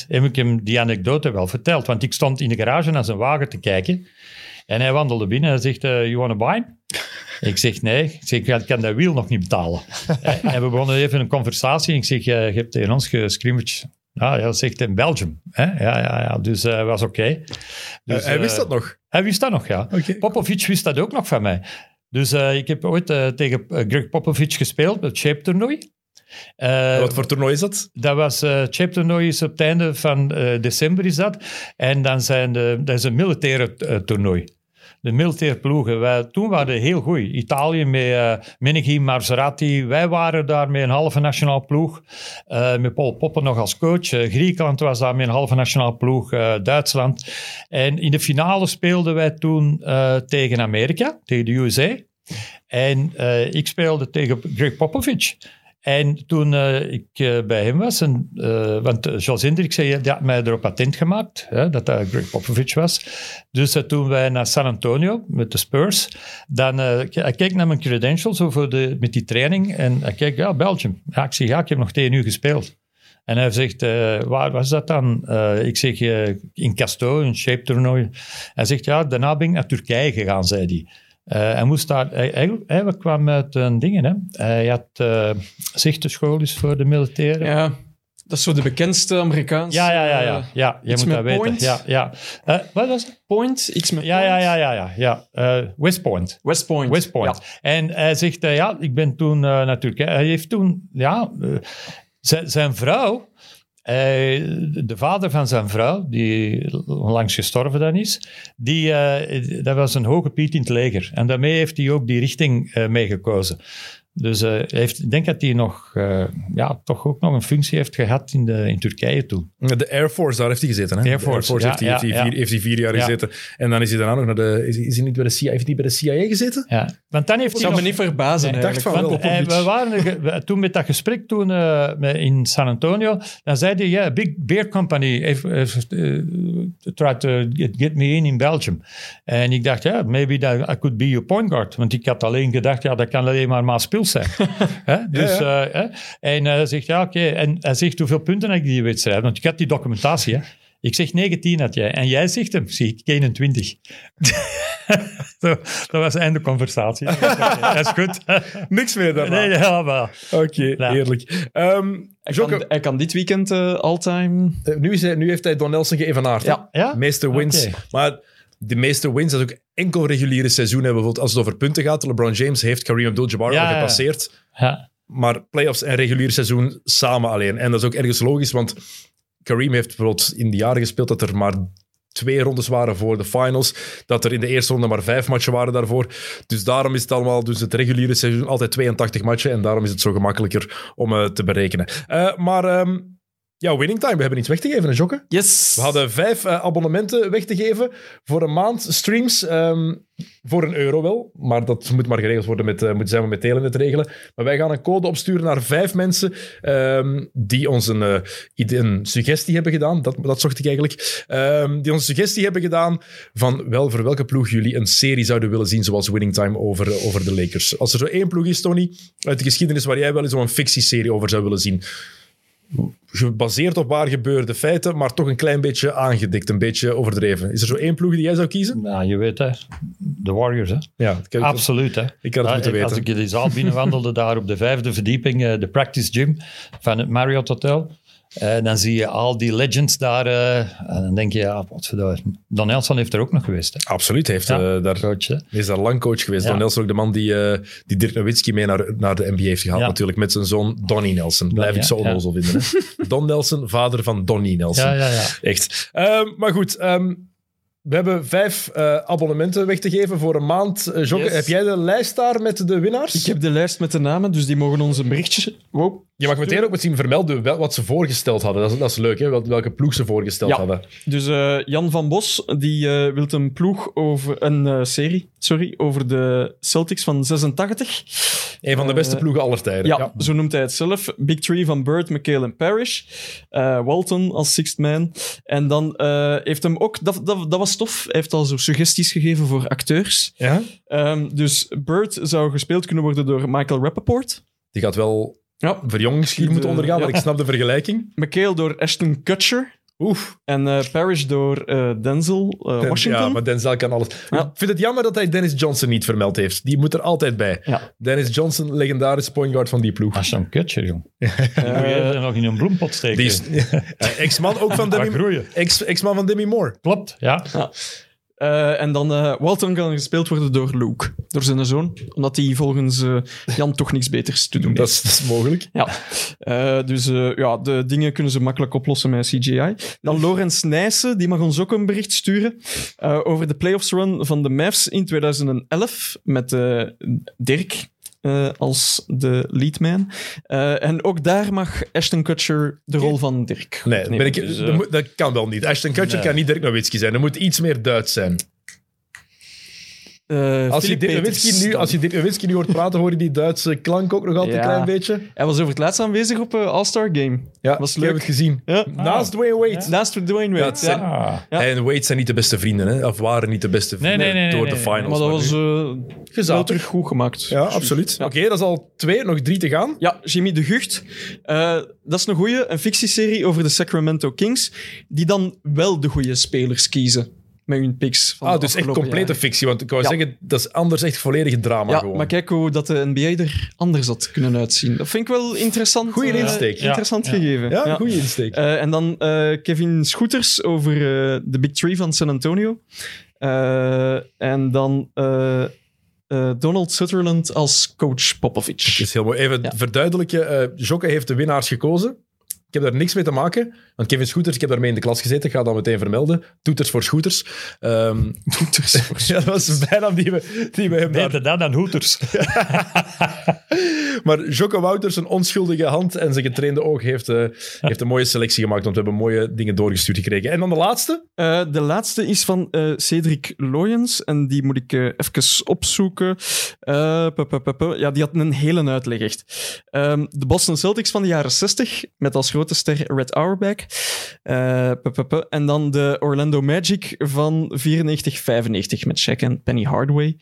heb ik hem die anekdote wel verteld. Want ik stond in de garage naar zijn wagen te kijken. En hij wandelde binnen en zegt, uh, you want a buy? ik zeg, nee. Ik zeg, ik kan dat wiel nog niet betalen. en we begonnen even een conversatie. Ik zeg, je hebt tegen ons gescrimmage ja, ja, dat zegt in Belgium. Hè? Ja, ja, ja, dus uh, was oké. Okay.
Dus, hij wist dat nog?
Hij wist dat nog, ja. Okay. Popovic wist dat ook nog van mij. Dus uh, ik heb ooit uh, tegen Greg Popovic gespeeld, het Shape-toernooi.
Wat voor toernooi is dat?
Dat was uh, Shape-toernooi is op het einde van december is dat. En dan zijn de, dat is een militaire toernooi de militaire ploegen. Wij, toen waren we heel goed. Italië met uh, Meneghi, Maserati. Wij waren daar met een halve nationaal ploeg. Met Paul Poppen nog als coach. Griekenland was daar met een halve nationaal ploeg. Duitsland. En in de finale speelden wij toen tegen Amerika, tegen de USA. En ik speelde tegen Greg Popovich. En toen uh, ik uh, bij hem was, en, uh, want Jos Hendrik zei, die had mij erop attent gemaakt, hè, dat dat Greg Popovich was. Dus toen wij naar San Antonio met de Spurs, dan ik keek naar mijn credentials over de, met die training en ik keek, ja, Belgium. Ja, ik zeg, ja, ik heb nog tegen u gespeeld. En hij zegt, waar was dat dan? ik zeg, in Casto, een shape toernooi. Hij zegt, ja, daarna ben ik naar Turkije gegaan, zei hij. Uh, hij moest daar, hij, hij, kwam uit een dingen, hè. Hij had uh, zichtenschool is voor de militairen.
Ja, dat is zo de bekendste Amerikaanse...
Ja, ja, ja, ja. ja je moet dat
point.
weten. Ja, ja. Uh, wat was het?
Point, iets met
ja,
point.
Ja, ja, ja, ja. ja. Uh, West Point.
West Point.
West Point. Ja. En hij zegt, ja, ik ben toen natuurlijk... Hij heeft toen, ja... zijn vrouw uh, de vader van zijn vrouw, die onlangs gestorven dan is, die, uh, dat was een hoge piet in het leger. En daarmee heeft hij ook die richting uh, meegekozen. Dus uh, heeft, ik denk dat hij nog, uh, ja, toch ook nog een functie heeft gehad in, de, in Turkije toen.
De Air Force, daar heeft hij gezeten. Hè?
Air Force,
Air Force
ja,
heeft, hij, heeft, hij vier, heeft, hij, vier, jaar gezeten. En dan is hij daarna nog naar de... Is, is hij niet bij de CIA, heeft hij bij de CIA gezeten?
Ja, want dan heeft
hij nog,
me
niet verbazen
ik dacht van wel.
Want, we waren toen met dat gesprek toen uh, in San Antonio, dan zei hij, ja, yeah, Big Beer Company heeft, heeft uh, tried to get, get, me in in Belgium. En ik dacht, ja, yeah, maybe that I could be your point guard. Want ik had alleen gedacht, ja, dat kan alleen maar Maas Zijn. dus, ja, ja. Uh, en hij zegt, ja, oké. Okay. En hij zegt, hoeveel punten heb ik die wedstrijd? Want ik had die documentatie, hè. Ik zeg 19 had jij. En jij zegt hem, zie ik, 21. dat was einde conversatie. dat is goed.
Niks meer daarna.
Nee, ja, maar...
Oké, okay, ja. heerlijk. Um,
hij, kan, hij, kan, dit weekend uh, all-time...
Uh, nu, is hij, nu heeft hij Don Nelson geëvenaard.
Ja. ja.
Meeste wins. Okay. Maar de meeste wins, dat is ook enkel reguliere seizoen hebben. Bijvoorbeeld als het over punten gaat, LeBron James heeft Kareem Abdul-Jabbar
ja,
al gepasseerd.
Ja.
Maar playoffs en reguliere seizoen samen alleen. En dat is ook ergens logisch, want Kareem heeft bijvoorbeeld in de jaren gespeeld dat er maar twee rondes waren voor de finals. Dat er in de eerste ronde maar vijf matchen waren daarvoor. Dus daarom is het allemaal, dus het reguliere seizoen altijd 82 matchen. En daarom is het zo gemakkelijker om uh, te berekenen. Uh, maar um, ja, winning time. We hebben iets weg te geven, hè, Jokke?
Yes.
We hadden vijf uh, abonnementen weg te geven voor een maand streams. Um, voor een euro wel, maar dat moet maar geregeld worden met, uh, moet zijn we met Telenet regelen. Maar wij gaan een code opsturen naar vijf mensen um, die ons een, uh, een, suggestie hebben gedaan. Dat, dat zocht ik eigenlijk. Um, die ons een suggestie hebben gedaan van wel voor welke ploeg jullie een serie zouden willen zien zoals Winning Time over, over de Lakers. Als er zo één ploeg is, Tony, uit de geschiedenis waar jij wel eens zo'n fictieserie over zou willen zien gebaseerd op waar gebeurde feiten, maar toch een klein beetje aangedikt, een beetje overdreven. Is er zo één ploeg die jij zou kiezen?
Nou, je weet hè, de Warriors hè.
Ja,
ik Absoluut hè.
Ik had het moeten weten.
Als ik in die zaal binnenwandelde, daar op de vijfde verdieping, de practice gym van het Marriott Hotel, uh, dan zie je al die legends daar. Uh, en dan denk je, ja, wat voor Don Nelson heeft er ook nog geweest. Hè?
Absoluut. Heeft, ja, uh, daar,
coach,
is daar lang coach geweest. Ja. Don Nelson ook de man die, die Dirk Nowitzki mee naar, naar de NBA heeft gehaald. Ja. Natuurlijk met zijn zoon Donnie Nelson. Blijf ik zo onnozel vinden. Hè? Don Nelson, vader van Donnie Nelson.
Ja, ja, ja.
Echt. Um, maar goed. Um, we hebben vijf uh, abonnementen weg te geven voor een maand. Uh, Jokke,
Yes.
heb jij de lijst daar met de winnaars?
Ik heb de lijst met de namen, dus die mogen ons een berichtje... Wow.
Je mag meteen ook misschien vermelden wel- wat ze voorgesteld hadden. Dat is, dat is leuk, hè? Wel- welke ploeg ze voorgesteld
Ja.
hadden.
Dus eh, Jan van Bos die wil een ploeg over een eh, serie, sorry, over de Celtics van 86.
Een van de beste ploegen aller tijden.
Ja, zo noemt hij het zelf. Big Three van Bird, McHale en Parrish. Walton als sixth man. En dan heeft hem ook... Dat, dat, dat was tof. Hij heeft al zo suggesties gegeven voor acteurs.
Ja?
Ehm, dus Bird zou gespeeld kunnen worden door Michael Rappaport.
Die gaat wel
Ja.
verjongingskuur
Die,
moeten
eh,
ondergaan,
ja.
maar ik snap de vergelijking.
McHale door Ashton Kutcher.
Oef.
En eh Parrish door eh, Denzel eh, Washington.
Ja, maar Denzel kan alles.
Ja.
Ik vind het jammer dat hij Dennis Johnson niet vermeld heeft. Die moet er altijd bij.
Ja.
Dennis Johnson, legendarisch point guard van die ploeg.
Ashton Kutcher, jong. Moet je nog in een bloempot steken.
Die is ex-man ook van Demi ex- Ex-man van Demi Moore.
Klopt, ja.
Eh, en dan eh, Walton kan gespeeld worden door Luke, door zijn zoon, omdat hij volgens eh, Jan toch niks beters te doen
Dat
heeft.
is, dat is mogelijk.
Ja. Dus ja, de dingen kunnen ze makkelijk oplossen met CGI. Dan Lorenz Nijssen, die mag ons ook een bericht sturen over de playoffs run van de Mavs in 2011 met Dirk eh, als de leadman. Eh, en ook daar mag Ashton Kutcher de rol van Dirk
Nee, ben ik,
Dus, eh,
dat, kan wel niet. Ashton Kutcher
Nee.
kan niet Dirk Nowitzki zijn. Er moet iets meer Duits zijn.
Eh,
Als je, Dirk nu, als je Dirk Nowitzki nu hoort praten, hoor je die Duitse klank ook nog altijd
Ja.
een klein beetje.
Hij was over het laatst aanwezig op eh, All-Star Game.
Ja,
Was
ik heb
leuk.
het gezien.
Ja.
Naast Dwayne Wade.
Naast Dwayne Wade.
zijn-
Ah.
Ja.
Hij en Wade zijn niet de beste vrienden, hè? of waren niet de beste
Nee,
vrienden
nee, nee,
door
nee,
de
nee.
finals.
Maar dat was eh, wel terug goed gemaakt.
Ja, absoluut.
Ja.
Oké, dat is al twee, nog drie te gaan.
Ja, Jimmy de Gucht. Eh, dat is een goeie, een fictieserie over de Sacramento Kings, die dan wel de goede spelers kiezen met hun picks. Van
Ah,
de
dus echt complete
jaren.
fictie. Want ik wou
Ja.
zeggen, dat is anders echt volledige drama
Ja,
gewoon.
maar kijk hoe dat de NBA er anders had kunnen uitzien. Dat vind ik wel interessant.
Goeie
eh,
insteek.
Interessant
Ja.
gegeven.
ja, goede insteek.
Eh, en dan eh, Kevin Scooters over eh, de Big Three van San Antonio. Eh, en dan eh, eh, Donald Sutherland als coach Popovich.
Is heel mooi. Even
Ja.
verduidelijken. eh Jokke heeft de winnaars gekozen. Ik heb daar niks mee te maken. Want Kevin Scooters, ik heb daarmee in de klas gezeten. Ik ga dat meteen vermelden. Toeters voor scooters. Ehm, ja, dat was een bijnaam die we, die we hem daar...
Beter dat dan Hooters.
Maar Jokke Wouters, een onschuldige hand en zijn getrainde oog, heeft, eh, heeft een mooie selectie gemaakt. Want we hebben mooie dingen doorgestuurd gekregen. En dan de laatste.
Eh, de laatste is van eh, Cedric Loyens. En die moet ik even opzoeken. Eh, pu- pu- pu- pu. Ja, die had een hele uitleg echt. Ehm, de Boston Celtics van de jaren 60, met als grote ster Red Auerbach. Pu. En dan de Orlando Magic van 94-95 met Shaq en Penny Hardaway.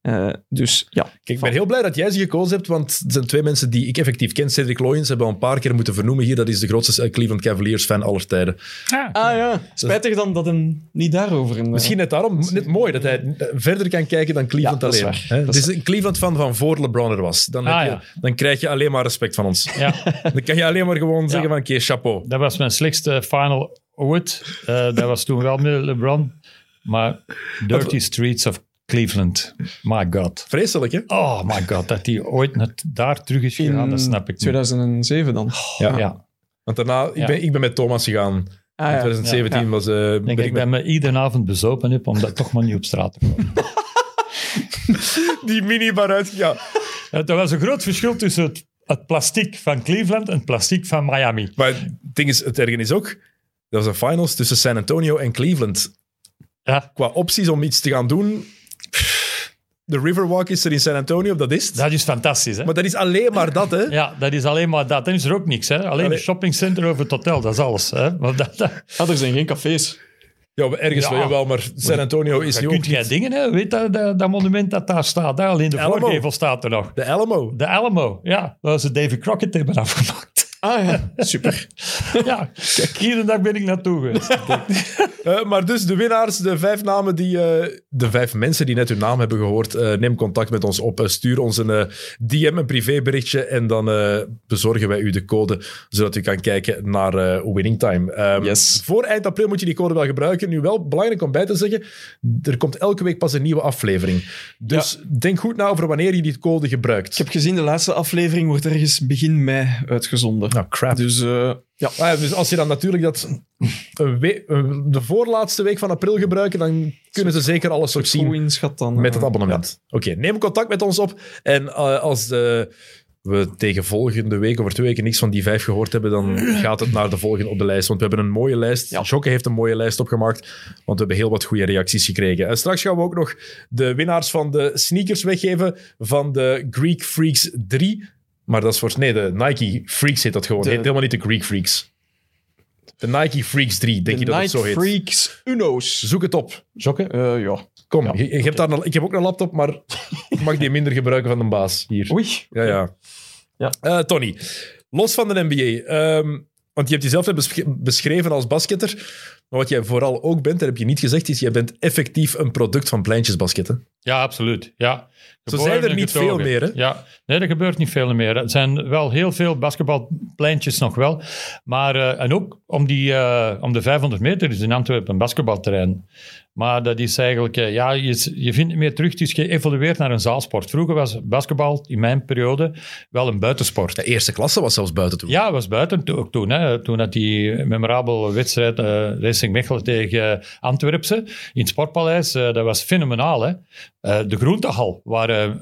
Eh, dus ja.
Kijk, ik ben heel blij dat jij ze gekozen hebt, want het zijn twee mensen die ik effectief ken. Cedric Loyens hebben we al een paar keer moeten vernoemen hier. Dat is de grootste eh, Cleveland Cavaliers-fan aller tijden.
Ah ja, spijtig dan dat hem niet daarover... Een,
Misschien net daarom, net mooi, dat hij verder kan kijken dan Cleveland
Ja, dat is
alleen.
waar.
Het
is
een Cleveland-fan van voor LeBron er was. Dan,
Ah,
heb je,
ja.
dan krijg je alleen maar respect van ons.
Ja,
Dan kan je alleen maar gewoon zeggen van, oké, chapeau.
dat was mijn slechtste final ooit. Eh, dat was toen wel met LeBron. Maar Dirty Streets of Cleveland. My god.
Vreselijk, hè?
Oh my god, dat hij ooit net daar terug is gegaan,
in
dat snap ik niet.
2007 dan.
Ja.
Ja.
Want daarna, ik, ben, ik ben met Thomas gegaan. In
Ah, ja.
2017
Ja.
was... eh,
Ik denk
ben
ik ben me iedere avond bezopen heb, om dat toch maar niet op straat te komen.
die minibar uitgegaan.
Ja, er was een groot verschil tussen het, het plastic van Cleveland en het plastic van Miami.
Maar het ding is, het ergen is ook... Dat was een finals tussen San Antonio en Cleveland.
Ja,
Qua opties om iets te gaan doen... De Riverwalk is er in San Antonio, dat is het.
dat is fantastisch. Hè?
Maar dat is alleen maar dat, hè?
Ja, dat is alleen maar dat. Dan is er ook niks. Hè? Alleen
Allee.
een shoppingcenter over het hotel, dat is alles. Hè? Maar dat, dat,
Ah, er zijn geen cafés.
Ja, maar ergens
Ja.
wel, jawel, maar San Antonio is
dan
nu
kun
ook
jij
niet-
dingen, hè? weet dat, dat, dat monument dat daar staat. Daar, alleen de
Alamo.
voorgevel staat er nog.
De Alamo.
De Alamo, ja. Waar ze David Crockett hebben afgemaakt.
Ah ja, super.
ja, kijk, iedere dag ben ik naartoe geweest.
Eh, maar dus de winnaars, de vijf namen die... eh, de vijf mensen die net hun naam hebben gehoord, eh, neem contact met ons op. Stuur ons een eh, DM, een privéberichtje en dan eh, bezorgen wij u de code, zodat u kan kijken naar eh, Winning Time. Ehm,
Yes.
Voor eind april moet je die code wel gebruiken. Nu wel belangrijk om bij te zeggen, er komt elke week pas een nieuwe aflevering. Dus denk goed na over wanneer je die code gebruikt.
Ik heb gezien, de laatste aflevering wordt ergens begin mei uitgezonden.
Nou, crap.
Dus eh, ja,
Ah ja, dus als je dan natuurlijk dat we- een- de voorlaatste week van april gebruiken, dan kunnen ze zeker alles ook zien
dan.
met
eh,
het abonnement. Oké, neem contact met ons op. En eh, als de we tegen volgende week, over twee weken, niks van die vijf gehoord hebben, dan gaat het naar de volgende op de lijst. Want we hebben een mooie lijst.
Ja.
Jokke heeft een mooie lijst opgemaakt, want we hebben heel wat goede reacties gekregen. En straks gaan we ook nog de winnaars van de sneakers weggeven van de Greek Freaks 3. Maar dat is voor... Nee, de Nike Freaks heet dat gewoon.
De-
heet helemaal niet de Greek Freaks. De Nike Freaks 3, denk
de
je dat het zo heet.
Freaks Uno's.
Zoek het op.
Jokke?
Eh, ja.
Kom,
Ja,
je, je hebt daar een, ik heb ook een laptop, maar ik mag die minder gebruiken van de baas hier.
Oei.
Ja, ja.
Ja.
Eh, Tony, los van de NBA. ehm, want je hebt jezelf beschreven als basketter. Maar wat jij vooral ook bent, dat heb je niet gezegd, is jij bent effectief een product van pleintjesbasketten.
Ja, absoluut. Ja.
Zo zijn er niet
getogen.
veel meer, hè?
Ja, nee, er gebeurt niet veel meer. Er zijn wel heel veel basketbalpleintjes nog wel. Maar, eh, en ook om, die, eh, om de 500 meter is in Antwerpen een basketbalterrein. Maar dat is eigenlijk, eh, ja, je, je vindt het meer terug. Het is geëvolueerd naar een zaalsport. Vroeger was basketbal in mijn periode wel een buitensport.
De eerste klasse was zelfs buiten toen.
Ja, was buiten to- ook toen. Hè. Toen had die memorabele wedstrijd eh, Racing Mechelen tegen Antwerpse in het Sportpaleis. eh, dat was fenomenaal. Hè. De groentehal, waar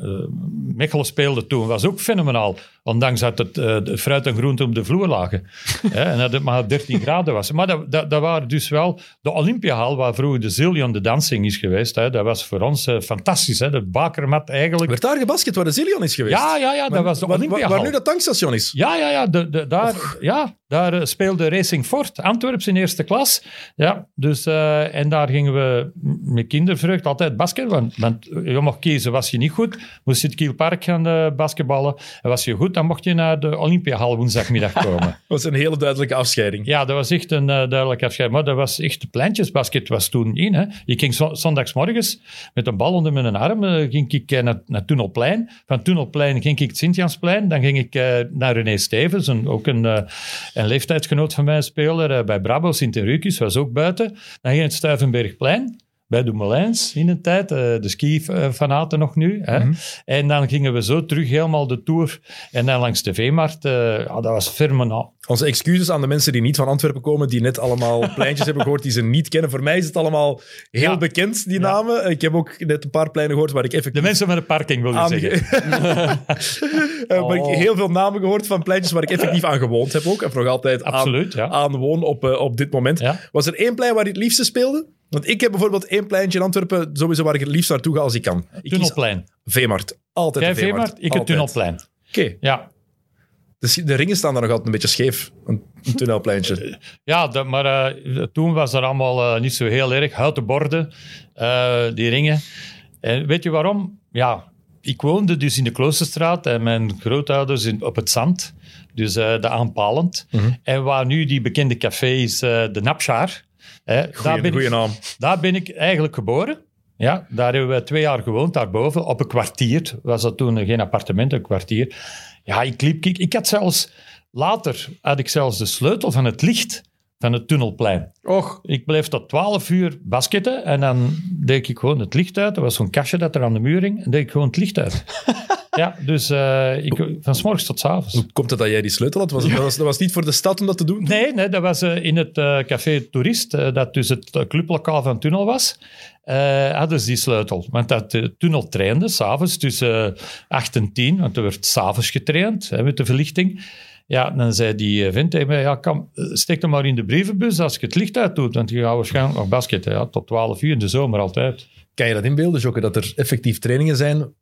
Mechelen speelde toen, was ook fenomenaal. Ondanks dat het eh, de fruit en groente op de vloer lagen. hè, en dat het maar 13 graden was. Maar dat, dat, dat waren dus wel de Olympiahal, waar vroeger de Zillion de dancing is geweest. Hè. Dat was voor ons eh, fantastisch. Hè. De bakermat eigenlijk.
Werd daar gebasket waar de Zillion is geweest?
Ja, ja, ja, dat was de
waar,
Olympiahal.
waar nu dat tankstation is.
Ja, ja, ja, de, de, daar, ja daar eh, speelde Racing Fort, Antwerps in eerste klas. Ja, dus, eh, en daar gingen we met kindervreugd altijd basket. Want, want je mocht kiezen, was je niet goed, moest je het Kielpark gaan eh, basketballen. En was je goed, dan mocht je naar de Olympiahal woensdagmiddag komen.
Dat was een hele duidelijke afscheiding.
Ja, dat was echt een uh, duidelijk afscheid. Maar dat was echt, pleintjesbasket was toen in. Hè. Je ging zo, zondagsmorgens met een bal onder mijn arm, eh, ging ik eh, naar, naar Tunnelplein. Van Tunnelplein ging ik het Sint-Jansplein. Dan ging ik eh, naar René Stevens, een, ook een, eh, een leeftijdsgenoot van mij, een speler eh, bij Brabo, Sint-Enrucus, was ook buiten. Dan ging het Stuivenbergplein. Bij de Moulins in een tijd, eh, de ski-fanaten nog nu. Hè. En dan gingen we zo terug helemaal de tour. En dan langs de Veemarkt. eh, ja, dat was fenomenaal.
Onze excuses aan de mensen die niet van Antwerpen komen, die net allemaal pleintjes hebben gehoord die ze niet kennen. Voor mij is het allemaal heel
Ja.
bekend, die namen. Ik heb ook net een paar pleinen gehoord waar ik
De
effectief
mensen met de parking, wil je
aan...
zeggen.
Eh, waar ik
Oh.
heel veel namen gehoord van pleintjes waar ik effectief aan gewoond heb ook. En nog altijd aan,
ja.
aan woon op, eh, op dit moment. Was er één plein waar je het liefste speelde? Want ik heb bijvoorbeeld één pleintje in Antwerpen, sowieso waar ik het liefst naartoe ga als ik kan. Ik
Tunnelplein.
Veemart. Altijd
Jij
de Veemart.
Veemart, ik het. Tunnelplein.
Oké.
Ja,
de ringen staan daar nog altijd een beetje scheef. Een, een tunnelpleintje.
ja maar eh, toen was er allemaal eh, niet zo heel erg. Houten borden, eh, die ringen. En weet je waarom? Ja, ik woonde dus in de Kloosterstraat en mijn grootouders in, op het zand. Dus de aanpalend.
Mhm.
En waar nu die bekende café is, de Napschaar. Hè, daar, ben ik,
naam.
daar ben ik eigenlijk geboren. Ja, daar hebben we twee jaar gewoond, daarboven, op een kwartier. Was dat toen geen appartement, een kwartier. Ja, ik liep, ik, ik had zelfs, later had ik zelfs de sleutel van het licht van het tunnelplein.
Och,
Ik bleef tot 12 uur basketten en dan deed ik gewoon het licht uit. Er was zo'n kastje dat er aan de muur hing en deed ik gewoon het licht uit. ja, dus eh, ik, van s morgens tot s avonds.
Hoe komt het dat jij die sleutel had? Was het, dat, was, dat was niet voor de stad om dat te doen?
Nee, nee, dat was eh, in het eh, Café Toerist, dat dus het clublokaal van Tunnel was. eh, hadden ze die sleutel. Want dat de tunnel trainde s'avonds tussen eh, 8 en 10, want er werd s'avonds getraind hè, met de verlichting. Ja, dan zei die eh, vent tegen mij, ja, kom, eh, steek hem maar in de brievenbus als je het licht uit doet, want je gaat waarschijnlijk nog basketten. Ja, tot 12 uur in de zomer altijd.
Kan je dat inbeelden, Jokke, dat er effectief trainingen zijn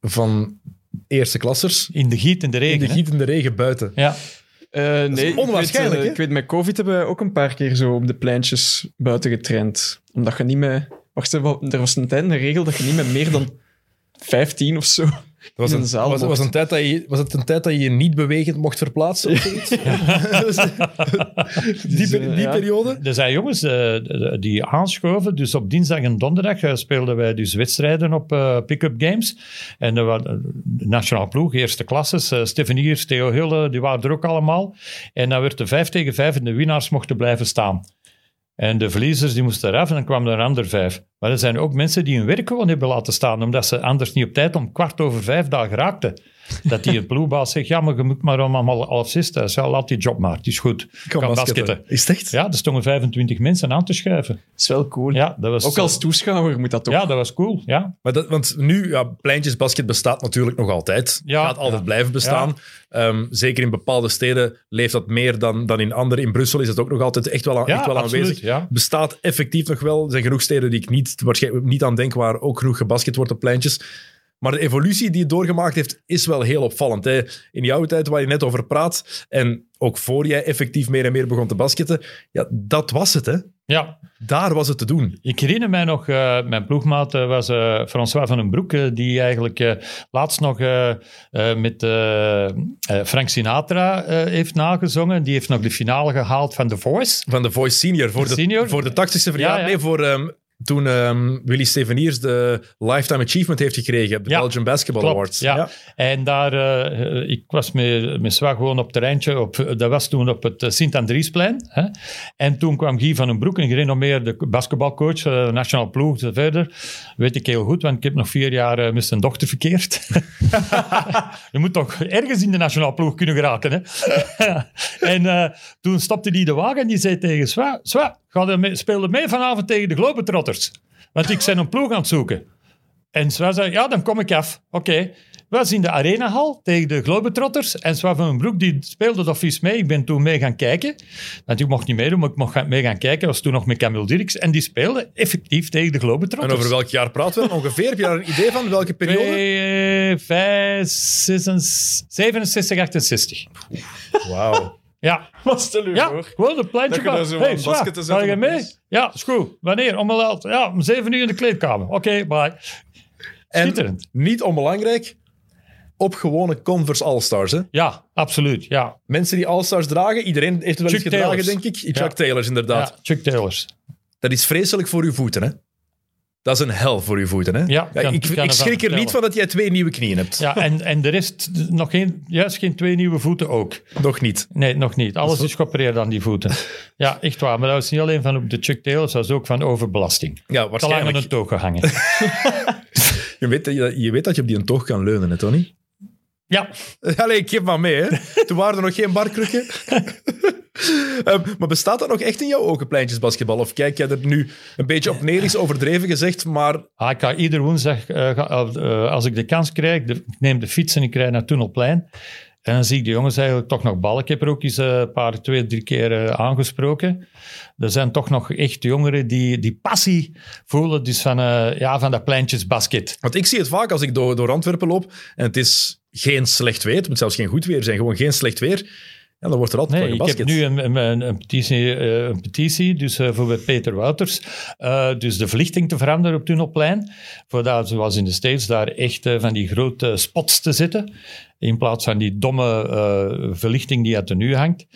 van eerste klassers
In de giet, in de
in
regen.
de
hè.
gietende regen buiten?
Ja,
eh, nee. ik
onwaarschijnlijk,
weet, Ik weet, met COVID hebben we ook een paar keer zo op de pleintjes buiten getraind. Omdat je niet meer... Wacht, er was een tijd een regel dat je niet met meer dan 15 of zo
Dat was, een,
zaal
was, een tijd dat je, was het een tijd dat je je niet bewegend mocht verplaatsen? Of zoiets? die
Dus, eh,
die
ja.
periode?
Er zijn jongens eh, die aanschoven. Dus op dinsdag en donderdag eh, speelden wij dus wedstrijden op eh, pick-up games. En er waren de nationale ploeg, eerste klasses. eh Stefaniers, Theo Hille, die waren er ook allemaal. En dan werd de vijf tegen vijf en de winnaars mochten blijven staan. En de verliezers die moesten eraf en dan kwamen er een ander vijf. Maar er zijn ook mensen die hun werk gewoon hebben laten staan, omdat ze anders niet op tijd om kwart over vijf dagen raakten. Dat die een ploegbaas zegt, ja, maar je moet maar om allemaal half zes thuis. Ja, laat die job maar, het is goed.
Ik kan basketten. Is het echt?
Ja, er stonden 25 mensen aan te schuiven.
Dat is wel cool.
Ja, dat was,
Ook als toeschouwer moet dat toch...
Ja, dat was cool, ja.
Maar dat, want nu, ja, pleintjesbasket bestaat natuurlijk nog altijd.
Ja,
gaat altijd
ja.
blijven bestaan. Ehm, zeker in bepaalde steden leeft dat meer dan, dan in andere. In Brussel is het ook nog altijd echt wel, aan-
Ja,
echt wel
absoluut,
aanwezig.
ja.
Bestaat effectief nog wel. Er zijn genoeg steden die ik niet, waarschijnlijk niet aan denk waar ook genoeg gebasket wordt op pleintjes. Maar de evolutie die het doorgemaakt heeft, is wel heel opvallend. Hè? In jouw tijd waar je net over praat, en ook voor jij effectief meer en meer begon te basketten, ja, dat was het. Hè?
Ja,
Daar was het te doen.
Ik herinner mij nog, eh, mijn ploegmaat eh, was eh, François van den Broek, die eigenlijk laatst nog met Frank Sinatra heeft nagezongen. Die heeft nog de finale gehaald van The Voice.
Van de Voice Senior voor de,
Senior?
Voor de 80ste verjaardag.
Ja, ja.
Nee, voor ehm, toen ehm, Willy Steveniers de Lifetime Achievement heeft gekregen. De
Ja,
Belgian Basketball
Klopt,
Awards.
ja. En daar, eh, ik was met, met Zwa gewoon op het terreintje, op, dat was toen op het Sint-Andriesplein. Hè? En toen kwam Guy van den Broek, een gerenommeerde basketbalcoach, eh, nationaal ploeg, zo verder. Weet ik heel goed, want ik heb nog vier jaar eh, met zijn dochter verkeerd. Je moet toch ergens in de nationale ploeg kunnen geraken. Hè? en eh, toen stopte hij de wagen en die zei tegen Zwa, Zwa, ga er mee, vanavond tegen de Globetrotters. Want ik ben een ploeg aan het zoeken. En Zwa zei, ja, dan kom ik af. Oké. We was in de arenahal tegen de Globetrotters. En Zwa van den Broek die speelde dat vies mee. Ik ben toen mee gaan kijken. Want ik mocht niet meedoen, maar ik mocht mee gaan kijken. Dat was toen nog met Camille Dirks. En die speelde effectief tegen de
En
Globetrotters.
over welk jaar praten we ongeveer? Heb je daar een idee van? Welke periode?
Twee, vijf, zes, 67, 68.
Wauw.
Ja,
Wat stel je
ja
voor?
gewoon een pleintje.
Dat je
hey, ga je mee? Ja, is goed. Wanneer? Om, wel- ja, om zeven uur in de kleedkamer. Oké, bye. Schitterend.
En niet onbelangrijk, op gewone Converse All-Stars. Hè?
Ja, absoluut. Ja,
Mensen die All-Stars dragen, iedereen heeft het wel eens
Chuck
gedragen,
Taylors.
denk ik. Chuck
Ja.
Taylors, inderdaad.
ja Chuck Taylors.
Dat is vreselijk voor uw voeten, hè? Dat is een hel voor uw voeten, hè?
Ja, kan-
ik, ik schrik er niet van dat jij twee nieuwe knieën hebt.
Ja, en, en de rest, nog geen, juist geen twee nieuwe voeten ook.
Nog niet.
Nee, nog niet. Alles is geopereerd aan die voeten. Ja, echt waar. Maar dat was niet alleen van op de Chuck Taylors, dat was ook van overbelasting.
Ja,
Te lang aan
waarschijnlijk.
een toog gehangen.
Je weet, dat je, je weet dat je op die een toog kan leunen, hè, Tony?
Ja,
Allee, ik geef maar mee, hè. Toen waren er nog geen barkrukken. Ehm, maar bestaat dat nog echt in jouw ogen, pleintjesbasketbal? Of kijk jij er nu een beetje op neer, is overdreven gezegd, maar
Ah, ik ga ieder woensdag, eh, ga- eh, als ik de kans krijg, de- ik neem de fiets en ik rijd naar Tunnelplein. En dan zie ik de jongens eigenlijk toch nog ballen. Ik heb er ook eens eh, een paar, twee, drie keer eh, aangesproken. Er zijn toch nog echt jongeren die die passie voelen dus van, eh, ja, van dat pleintjesbasket.
Want ik zie het vaak als ik door, door Antwerpen loop en het is geen slecht weer, het moet zelfs geen goed weer zijn, gewoon geen slecht weer. Ja, dan wordt er altijd
Nee,
wel
ik heb
gebasket.
nu een, een, een petitie, eh, een petitie dus eh, voor Peter Wouters, eh, dus de verlichting te veranderen op Tunnelplein. Voor daar, zoals in de States, daar echt van die grote spots te zetten. In plaats van die domme verlichting die uit de nu hangt.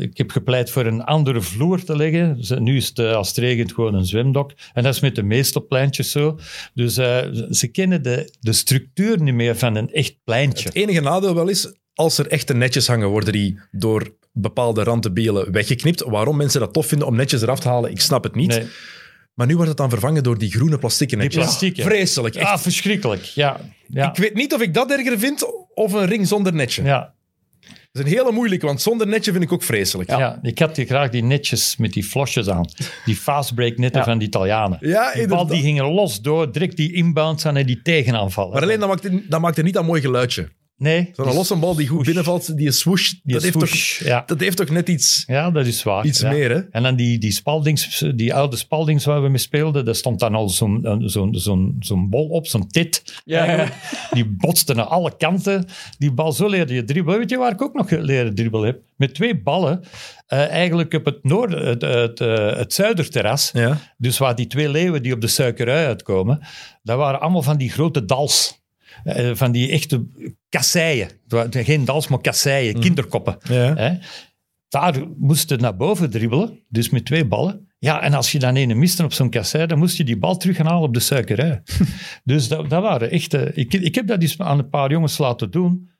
Ik heb gepleit voor een andere vloer te leggen. Ze- Nu is het als het regent gewoon een zwemdok. En dat is met de meeste pleintjes zo. Dus ze kennen de, de structuur niet meer van een echt pleintje.
Het enige nadeel wel is, als er echte netjes hangen, worden die door bepaalde randdebielen weggeknipt. Waarom mensen dat tof vinden om netjes eraf te halen, ik snap het niet.
Nee.
Maar nu wordt het dan vervangen door die groene plastieke netjes.
plastieken.
Vreselijk. Echt.
Ja, verschrikkelijk. Ja, ja.
Ik weet niet of ik dat erger vind of een ring zonder netje.
ja.
Dat is een hele moeilijke, want zonder netje vind ik ook vreselijk.
Ja. ik had die graag die netjes met die flosjes aan. Die fastbreak netten
Ja.
van de Italianen.
Ja,
die bal die gingen los door, direct die inbounds aan en die tegenaanvallen.
Maar alleen, dat maakt, het- dat maakt er niet dat mooi geluidje.
Nee.
Zo'n losse bal die goed
swoosh.
binnenvalt, die swoosh,
Die
dat, heeft toch,
swoosh, ja.
dat heeft toch net iets,
Ja, dat is waar.
iets
ja.
meer, hè?
En dan die, die Spaldings, die oude Spaldings waar we mee speelden, daar stond dan al zo'n een- zo'n zo'n zo'n bol op, zo'n tit.
Ja.
Die botste naar alle kanten. Die bal, zo leerde je dribbelen. Weet je waar ik ook nog leren dribbelen heb? Met twee ballen, eh, eigenlijk op het, noord, het, het, eh, het zuiderterras.
Ja.
Dus waar die twee leeuwen die op de suikerui uitkomen, dat waren allemaal van die grote dals. Eh, van die echte kasseien. Geen dals, maar kasseien, kinderkoppen.
Ja.
Hè? Daar moest je naar boven dribbelen, dus met twee ballen. Ja, en als je dan ene miste op zo'n kassei, dan moest je die bal terug gaan halen op de suikerij. dus dat, dat waren echt... eh, ik, ik heb dat eens aan een paar jongens laten doen.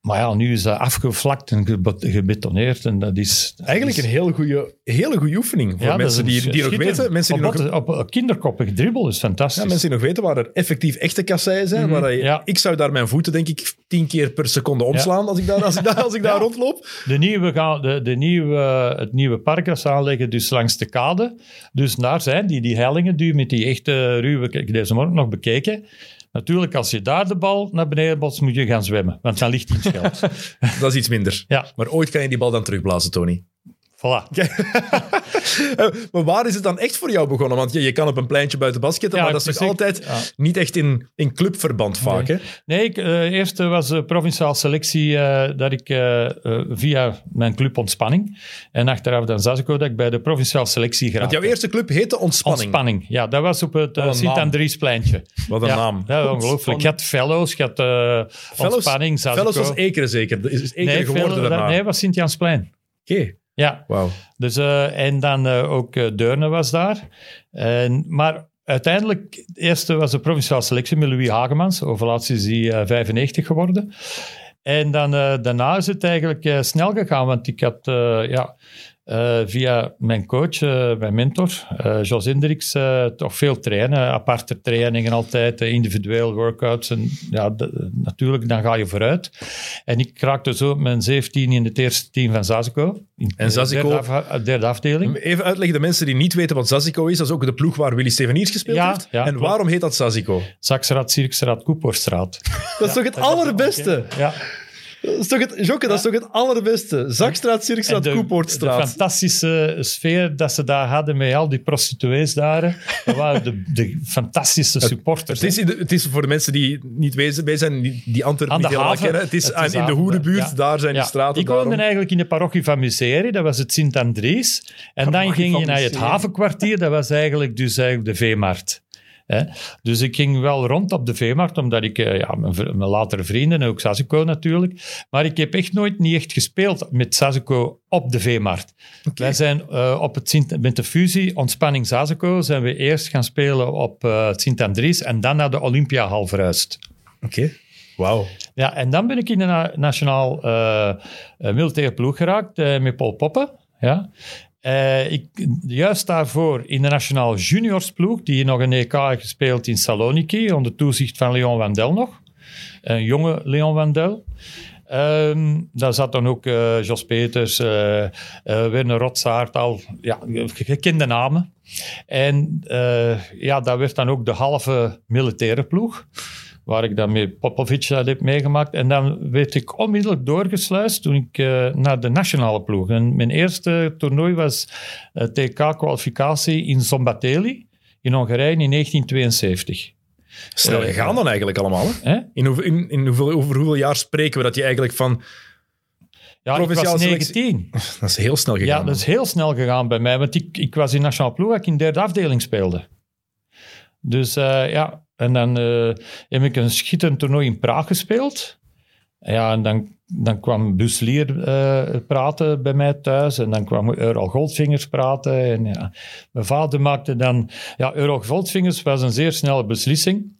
Maar ja, nu is dat afgevlakt en gebe- gebetoneerd. En dat is...
Eigenlijk een hele goede, hele goede oefening voor
Ja,
mensen die, die nog weten. Mensen die
op,
nog,
op kinderkoppig dribbel is fantastisch.
ja, mensen die nog weten waar er effectief echte kasseien zijn. waar je-
ja.
Ik zou daar mijn voeten, denk ik, tien keer per seconde omslaan als ik daar, als ik daar, als ik daar rondloop.
De nieuwe gaan, de, de nieuwe, het nieuwe park dat ze aanleggen, dus langs de kade. Dus daar zijn die, die hellingen, die met die echte ruwe... Ik heb deze morgen nog bekeken. Natuurlijk, als je daar de bal naar beneden botst, moet je gaan zwemmen. Want dan ligt hij in het scheld.
Dat is iets minder.
ja,
Maar ooit kan je die bal dan terugblazen, Tony.
Voilà.
Eh, maar waar is het dan echt voor jou begonnen? Want je, je kan op een pleintje buiten basketten,
Ja,
maar dat is toch altijd
Ja.
niet echt in, in clubverband vaak, hè?
Nee, ik, eh, eerst eh, was de provinciaal selectie dat ik via mijn club Ontspanning en achteraf dan Zazico dat ik bij de provinciaal selectie
Want
geraakte.
jouw eerste club heette Ontspanning.
Ontspanning, ja, dat was op het. Sint-Andriespleintje.
Wat een
ja,
naam.
Ja, ongelooflijk. Je had fellows, je had Ontspanning, Zazico.
Fellows was Ekeren zeker. Is is Ekeren
nee,
geworden daarna.
nee, was Sint-Jansplein.
Oké,
Ja,
wauw.
dus, eh, en dan eh, ook eh, Deurne was daar. En, maar uiteindelijk, het eerste was de provinciale selectie met Louis Hagemans. Over laatst is hij eh, 95 geworden. En dan, daarna is het eigenlijk snel gegaan, want ik had ja, eh, via mijn coach, eh, mijn mentor, eh Jos Hendricks, eh, toch veel trainen. Aparte trainingen altijd, individueel workouts. En ja, natuurlijk, dan ga je vooruit. En ik raakte zo op mijn 17 in het eerste team van Zazico. In
En Zazico-
Derde, af- derde afdeling.
Even uitleggen, de mensen die niet weten wat Zazico is, dat is ook de ploeg waar Willy Steveniers gespeeld
Ja,
heeft.
ja,
en
klopt.
waarom heet dat Zazico?
Zaksraad, Zirkstraat, Koepoortstraat.
Dat is toch het allerbeste?
Ja.
Dat is toch het, Jokke, dat is toch het allerbeste? Zakstraat, Zirkstraat,
En de, de
Koepoortstraat.
fantastische sfeer dat ze daar hadden met al die prostituees daar. Dat waren de, de fantastische supporters.
Het is, de- het is voor de mensen die niet wezen, bij zijn, die, die Antwerpen niet
de
helemaal kennen. Het is,
Het
aan-
is
in de Hoerenbuurt,
ja.
daar zijn die straten.
Ik woonde eigenlijk in de parochie van Museri, dat was het Sint-Andries. En dan ging je naar het havenkwartier, dat was eigenlijk, dus eigenlijk de veemarkt. Hè? Dus ik ging wel rond op de veemarkt, omdat ik, eh, ja, mijn, latere vrienden, en ook Sasuko natuurlijk, maar ik heb echt nooit niet echt gespeeld met Sasuko op de veemarkt. Wij zijn eh, op het Sint, met de fusie Ontspanning Sasuko zijn we eerst gaan spelen op eh, het Sint-Andries en dan naar de Olympiahal verhuisd.
Oké, wauw.
Ja, en dan ben ik in de na- nationaal eh, militaire ploeg geraakt met Paul Poppen. Ja. Eh, ik, juist daarvoor in de nationaal juniorsploeg, die nog een EK heeft gespeeld in Saloniki, onder toezicht van Leon Wandel nog. Een jonge Leon Wandel. Ehm, daar zat dan ook eh, Jos Peters, eh eh, Werner Rotsaert, al ja, gekende namen. En ja, dat werd dan ook de halve militaire ploeg waar ik dan met Popovic dat heb meegemaakt. En dan werd ik onmiddellijk doorgesluist toen ik eh, naar de nationale ploeg. En mijn eerste toernooi was eh, TK-kwalificatie in Zombateli in Hongarije in 1972.
Snel
Eh,
gegaan dan eigenlijk allemaal. Hè? In, hoeveel, in, in hoeveel, over hoeveel jaar spreken we dat je eigenlijk van...
Ja, ik was
Provinciale selectie-
19.
Dat is heel snel gegaan.
Ja, dat is heel snel gegaan bij mij, want ik, ik was in nationale ploeg ik in derde afdeling speelde. Dus eh, ja, en dan eh, heb ik een schitterend toernooi in Praag gespeeld. Ja, en dan, dan kwam Buslier eh, praten bij mij thuis en dan kwam Earl Goldfingers praten. En ja, mijn vader maakte dan... Ja, Earl Goldfingers was een zeer snelle beslissing.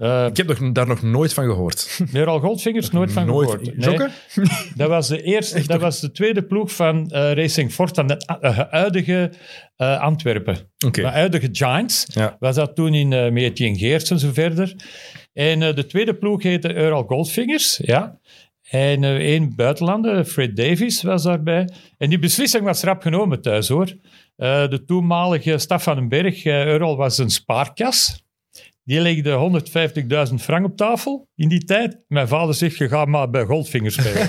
Eh
Ik heb nog, daar nog nooit van gehoord.
Earl Goldfingers, nooit van
nooit.
gehoord. Nee.
Jokke?
Dat was de eerste, dat was de tweede ploeg van eh, Racing Fort van de uh, huidige Antwerpen.
Oké.
De huidige Giants.
Ja.
Was dat toen in uh, Etienne Geerts en zo verder. En de tweede ploeg heette Earl Goldfingers. Ja. En één buitenlander, Fred Davies, was daarbij. En die beslissing was rap genomen thuis, hoor. De toenmalige Staf van den Berg, Earl, was een spaarkas. Die legde 150.000 frank op tafel in die tijd. Mijn vader zegt, je gaat maar bij Goldfinger spelen.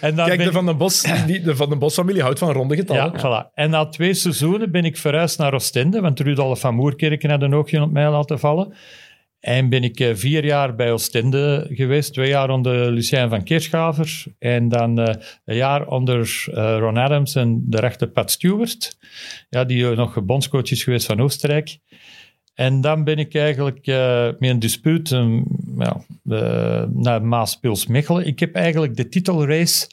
en dan
Kijk, de Van den Bos, die, de Van den Bos-familie houdt van ronde getallen.
ja, voilà. En na twee seizoenen ben ik verhuisd naar Oostende, want Rudolf van Moerkerken had een oogje op mij laten vallen. En ben ik eh, vier jaar bij Oostende geweest, twee jaar onder Lucien van Keerschaver en dan eh, een jaar onder eh, Ron Adams en de rechter Pat Stewart, ja, die nog bondscoach is geweest van Oostenrijk. En dan ben ik eigenlijk met een dispuut um, ja, eh, naar Mechelen. Ik heb eigenlijk de titelrace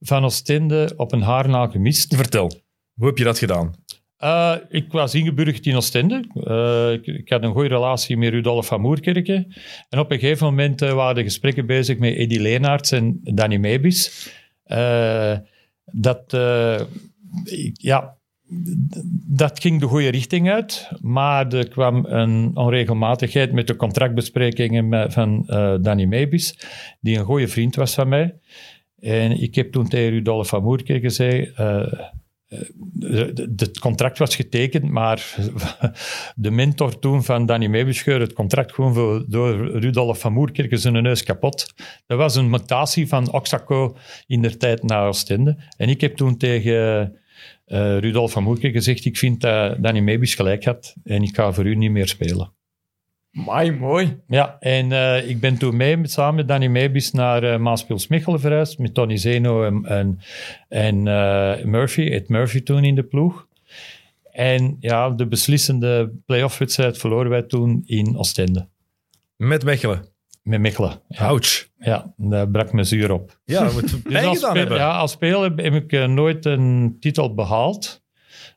van Oostende op een haar na gemist.
Vertel, hoe heb je dat gedaan?
Uh, ik was ingeburgerd in Oostende. Uh, ik, had een goede relatie met Rudolf van Moerkerke. En op een gegeven moment uh, waren de gesprekken bezig met Eddie Leenaerts en Danny Mebis. dat, ja, dat ging de goede richting uit, maar er kwam een onregelmatigheid met de contractbesprekingen van Danny Mebis, die een goede vriend was van mij. En ik heb toen tegen Rudolf van Moerkerke gezegd het contract was getekend, maar de mentor toen van Danny Meebescheur, het contract gewoon door Rudolf van Moerkerke zijn neus kapot. Dat was een mutatie van Oxaco in de tijd naar Oostende. En ik heb toen tegen uh, Rudolf van Moerkerke gezegd, ik vind dat Danny Meebus gelijk had en ik ga voor u niet meer spelen.
Mooi, mooi.
Ja, en uh, ik ben toen mee, samen met Danny Meebis naar uh, Maaspils Mechelen verhuisd, met Tony Zeno en, en, en uh, Murphy, Ed Murphy toen in de ploeg. En ja, de beslissende playoff-wedstrijd verloren wij toen in Oostende.
Met Mechelen?
Met Mechelen.
Ja. Ouch.
Ja, daar brak me zuur op.
Ja, dat moet dus als, hebben.
Ja, als speler heb ik nooit een titel behaald.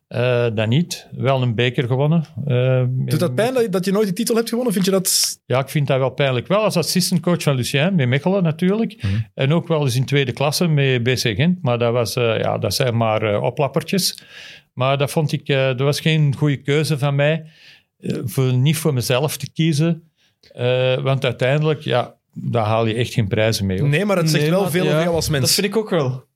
Uh, dan niet. Wel een beker gewonnen. Uh,
Doet dat pijn dat je nooit die titel hebt gewonnen? Vind je dat...
Ja, ik vind dat wel pijnlijk. Wel als assistantcoach van Lucien, met Mechelen natuurlijk. Mhm. En ook wel eens in tweede klasse met BC Gent. Maar dat, was, uh, ja, dat zijn maar oplappertjes. Maar dat vond ik... dat was geen goede keuze van mij. voor, niet voor mezelf te kiezen. want uiteindelijk, ja, daar haal je echt geen prijzen mee.
Nee, maar het zegt wel veel over jou als mens.
Dat vind ik ook wel.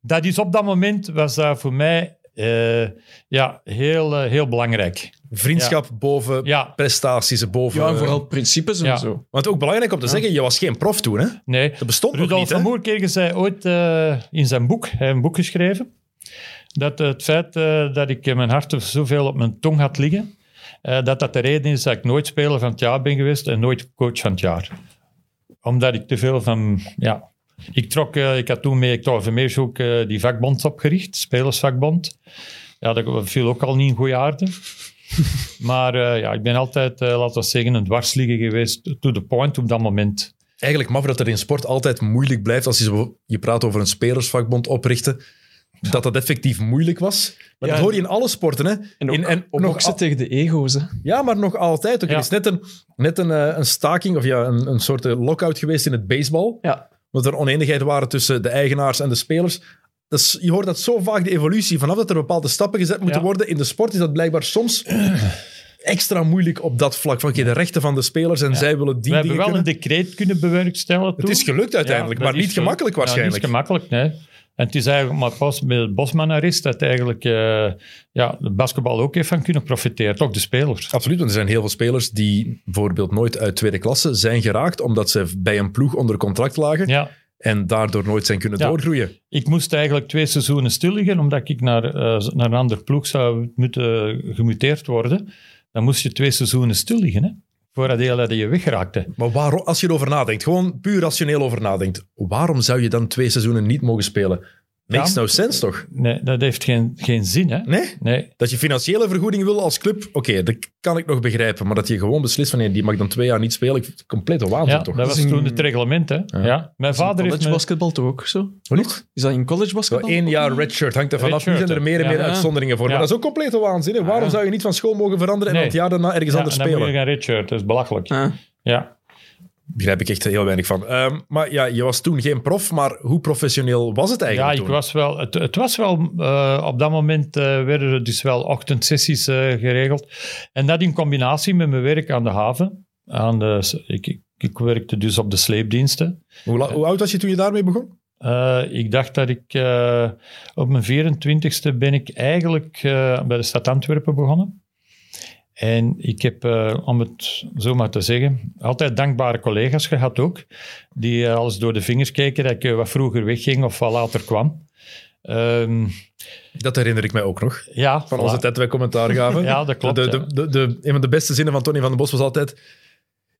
Dat is op dat moment, was dat voor mij uh, ja, heel, uh, heel belangrijk.
Vriendschap ja. boven ja. prestaties, boven...
Ja, en vooral principes en ja. zo.
Want ook belangrijk om te zeggen, je was geen prof toen, hè?
Nee.
Dat bestond
Rudolf
nog niet,
van Moerkerke zei ooit uh, in zijn boek, hij heeft een boek geschreven, dat het feit dat ik mijn hart zoveel op mijn tong had liggen, dat dat de reden is dat ik nooit speler van het jaar ben geweest en nooit coach van het jaar. Omdat ik te veel van... Ja, ik, trok, uh, ik had toen met Hector Vermeers ook uh, die vakbond opgericht, spelersvakbond. Ja, dat viel ook al niet in goede aarde. maar uh, ja, ik ben altijd, laten we zeggen, een dwarsligger geweest, to the point op dat moment.
Eigenlijk maf dat er in sport altijd moeilijk blijft als je, zo, je praat over een spelersvakbond oprichten dat dat effectief moeilijk was. Maar ja, dat hoor je in alle sporten. Hè.
En, ook,
in,
en nog al... tegen de ego's. Hè.
Ja, maar nog altijd. Okay, ja. Er is net een, net een, een staking, of ja, een, een soort lockout geweest in het baseball.
Ja
dat er oneenigheid waren tussen de eigenaars en de spelers. Dus je hoort dat zo vaak, de evolutie. Vanaf dat er bepaalde stappen gezet moeten worden in de sport, is dat blijkbaar soms extra moeilijk op dat vlak. Van, okay, de rechten van de spelers en ja. zij willen die
We hebben wel
kunnen.
een decreet kunnen bewerkstelligen
Het is gelukt uiteindelijk, maar niet gemakkelijk waarschijnlijk.
niet gemakkelijk, nee. En het is eigenlijk maar pas met het Bosman-arrest dat eigenlijk uh, ja, de basketbal ook heeft van kunnen profiteren, toch de spelers.
Absoluut, want er zijn heel veel spelers die bijvoorbeeld nooit uit tweede klasse zijn geraakt, omdat ze bij een ploeg onder contract lagen.
Ja.
En daardoor nooit zijn kunnen ja, doorgroeien.
Ik moest eigenlijk twee seizoenen stil liggen, omdat ik naar, uh, naar een ander ploeg zou moeten gemuteerd worden. Dan moest je twee seizoenen stil liggen, hè, voordat je, je wegraakte.
Maar waarom, als je erover nadenkt, gewoon puur rationeel over nadenkt, waarom zou je dan twee seizoenen niet mogen spelen? Makes no sense, toch?
Nee, dat heeft geen, geen zin, hè?
Nee?
nee?
Dat je financiële vergoeding wil als club, oké, dat kan ik nog begrijpen. Maar dat je gewoon beslist van, nee, die mag dan twee jaar niet spelen, ik vind het complete waanzin,
ja,
toch?
dat was toen het reglement, hè? Ja. ja. Mijn vader
in
heeft...
basketbal toch ook zo?
Hoe niet?
Is dat in college basketbal?
Eén jaar redshirt, hangt er vanaf. Nu zijn er meer en meer uitzonderingen voor. Maar dat is ook complete waanzin, hè? Waarom zou je niet van school mogen veranderen en nee. het jaar daarna ergens anders spelen?
dan moet je gaan redshirt, dat is belachelijk. Ja
begrijp ik echt heel weinig van. Um, maar ja, je was toen geen prof, maar hoe professioneel was het eigenlijk
Ja, ik was wel, het, het was wel... Uh, op dat moment uh, werden er dus wel ochtendsessies uh, geregeld. En dat in combinatie met mijn werk aan de haven. Aan de, ik, ik, werkte dus op de sleepdiensten.
Hoe, hoe oud was je toen je daarmee begon?
ik dacht dat ik... op mijn 24ste ben ik eigenlijk bij de stad Antwerpen begonnen. En ik heb, uh, om het zo maar te zeggen, altijd dankbare collega's gehad ook, die uh, alles door de vingers keken dat ik uh, wat vroeger wegging of wat later kwam. Um,
dat herinner ik mij ook nog.
Ja,
van voilà. onze tijd wij commentaar gaven.
ja, dat klopt.
De, de, de, de, een van de beste zinnen van Tony van den Bos was altijd...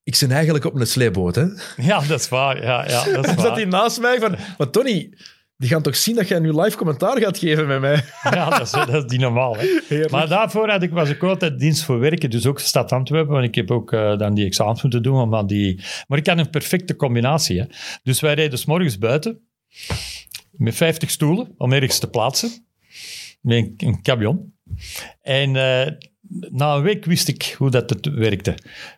Ik zit eigenlijk op een sleepboot, hè?
Ja, dat is waar. Ja, ja, dat is waar.
zat hij naast mij van... Maar Tony, die gaan toch zien dat jij nu live commentaar gaat geven met mij?
Ja, dat is, dat is niet normaal. Hè? Maar daarvoor had ik, was ik altijd dienst voor werken, dus ook stad Antwerpen, want ik heb ook uh, dan die examens moeten doen. Maar, die, maar ik had een perfecte combinatie. Hè? Dus wij reden s morgens buiten met 50 stoelen om ergens te plaatsen, met een, een camion. En eh, na een week wist ik hoe dat het werkte.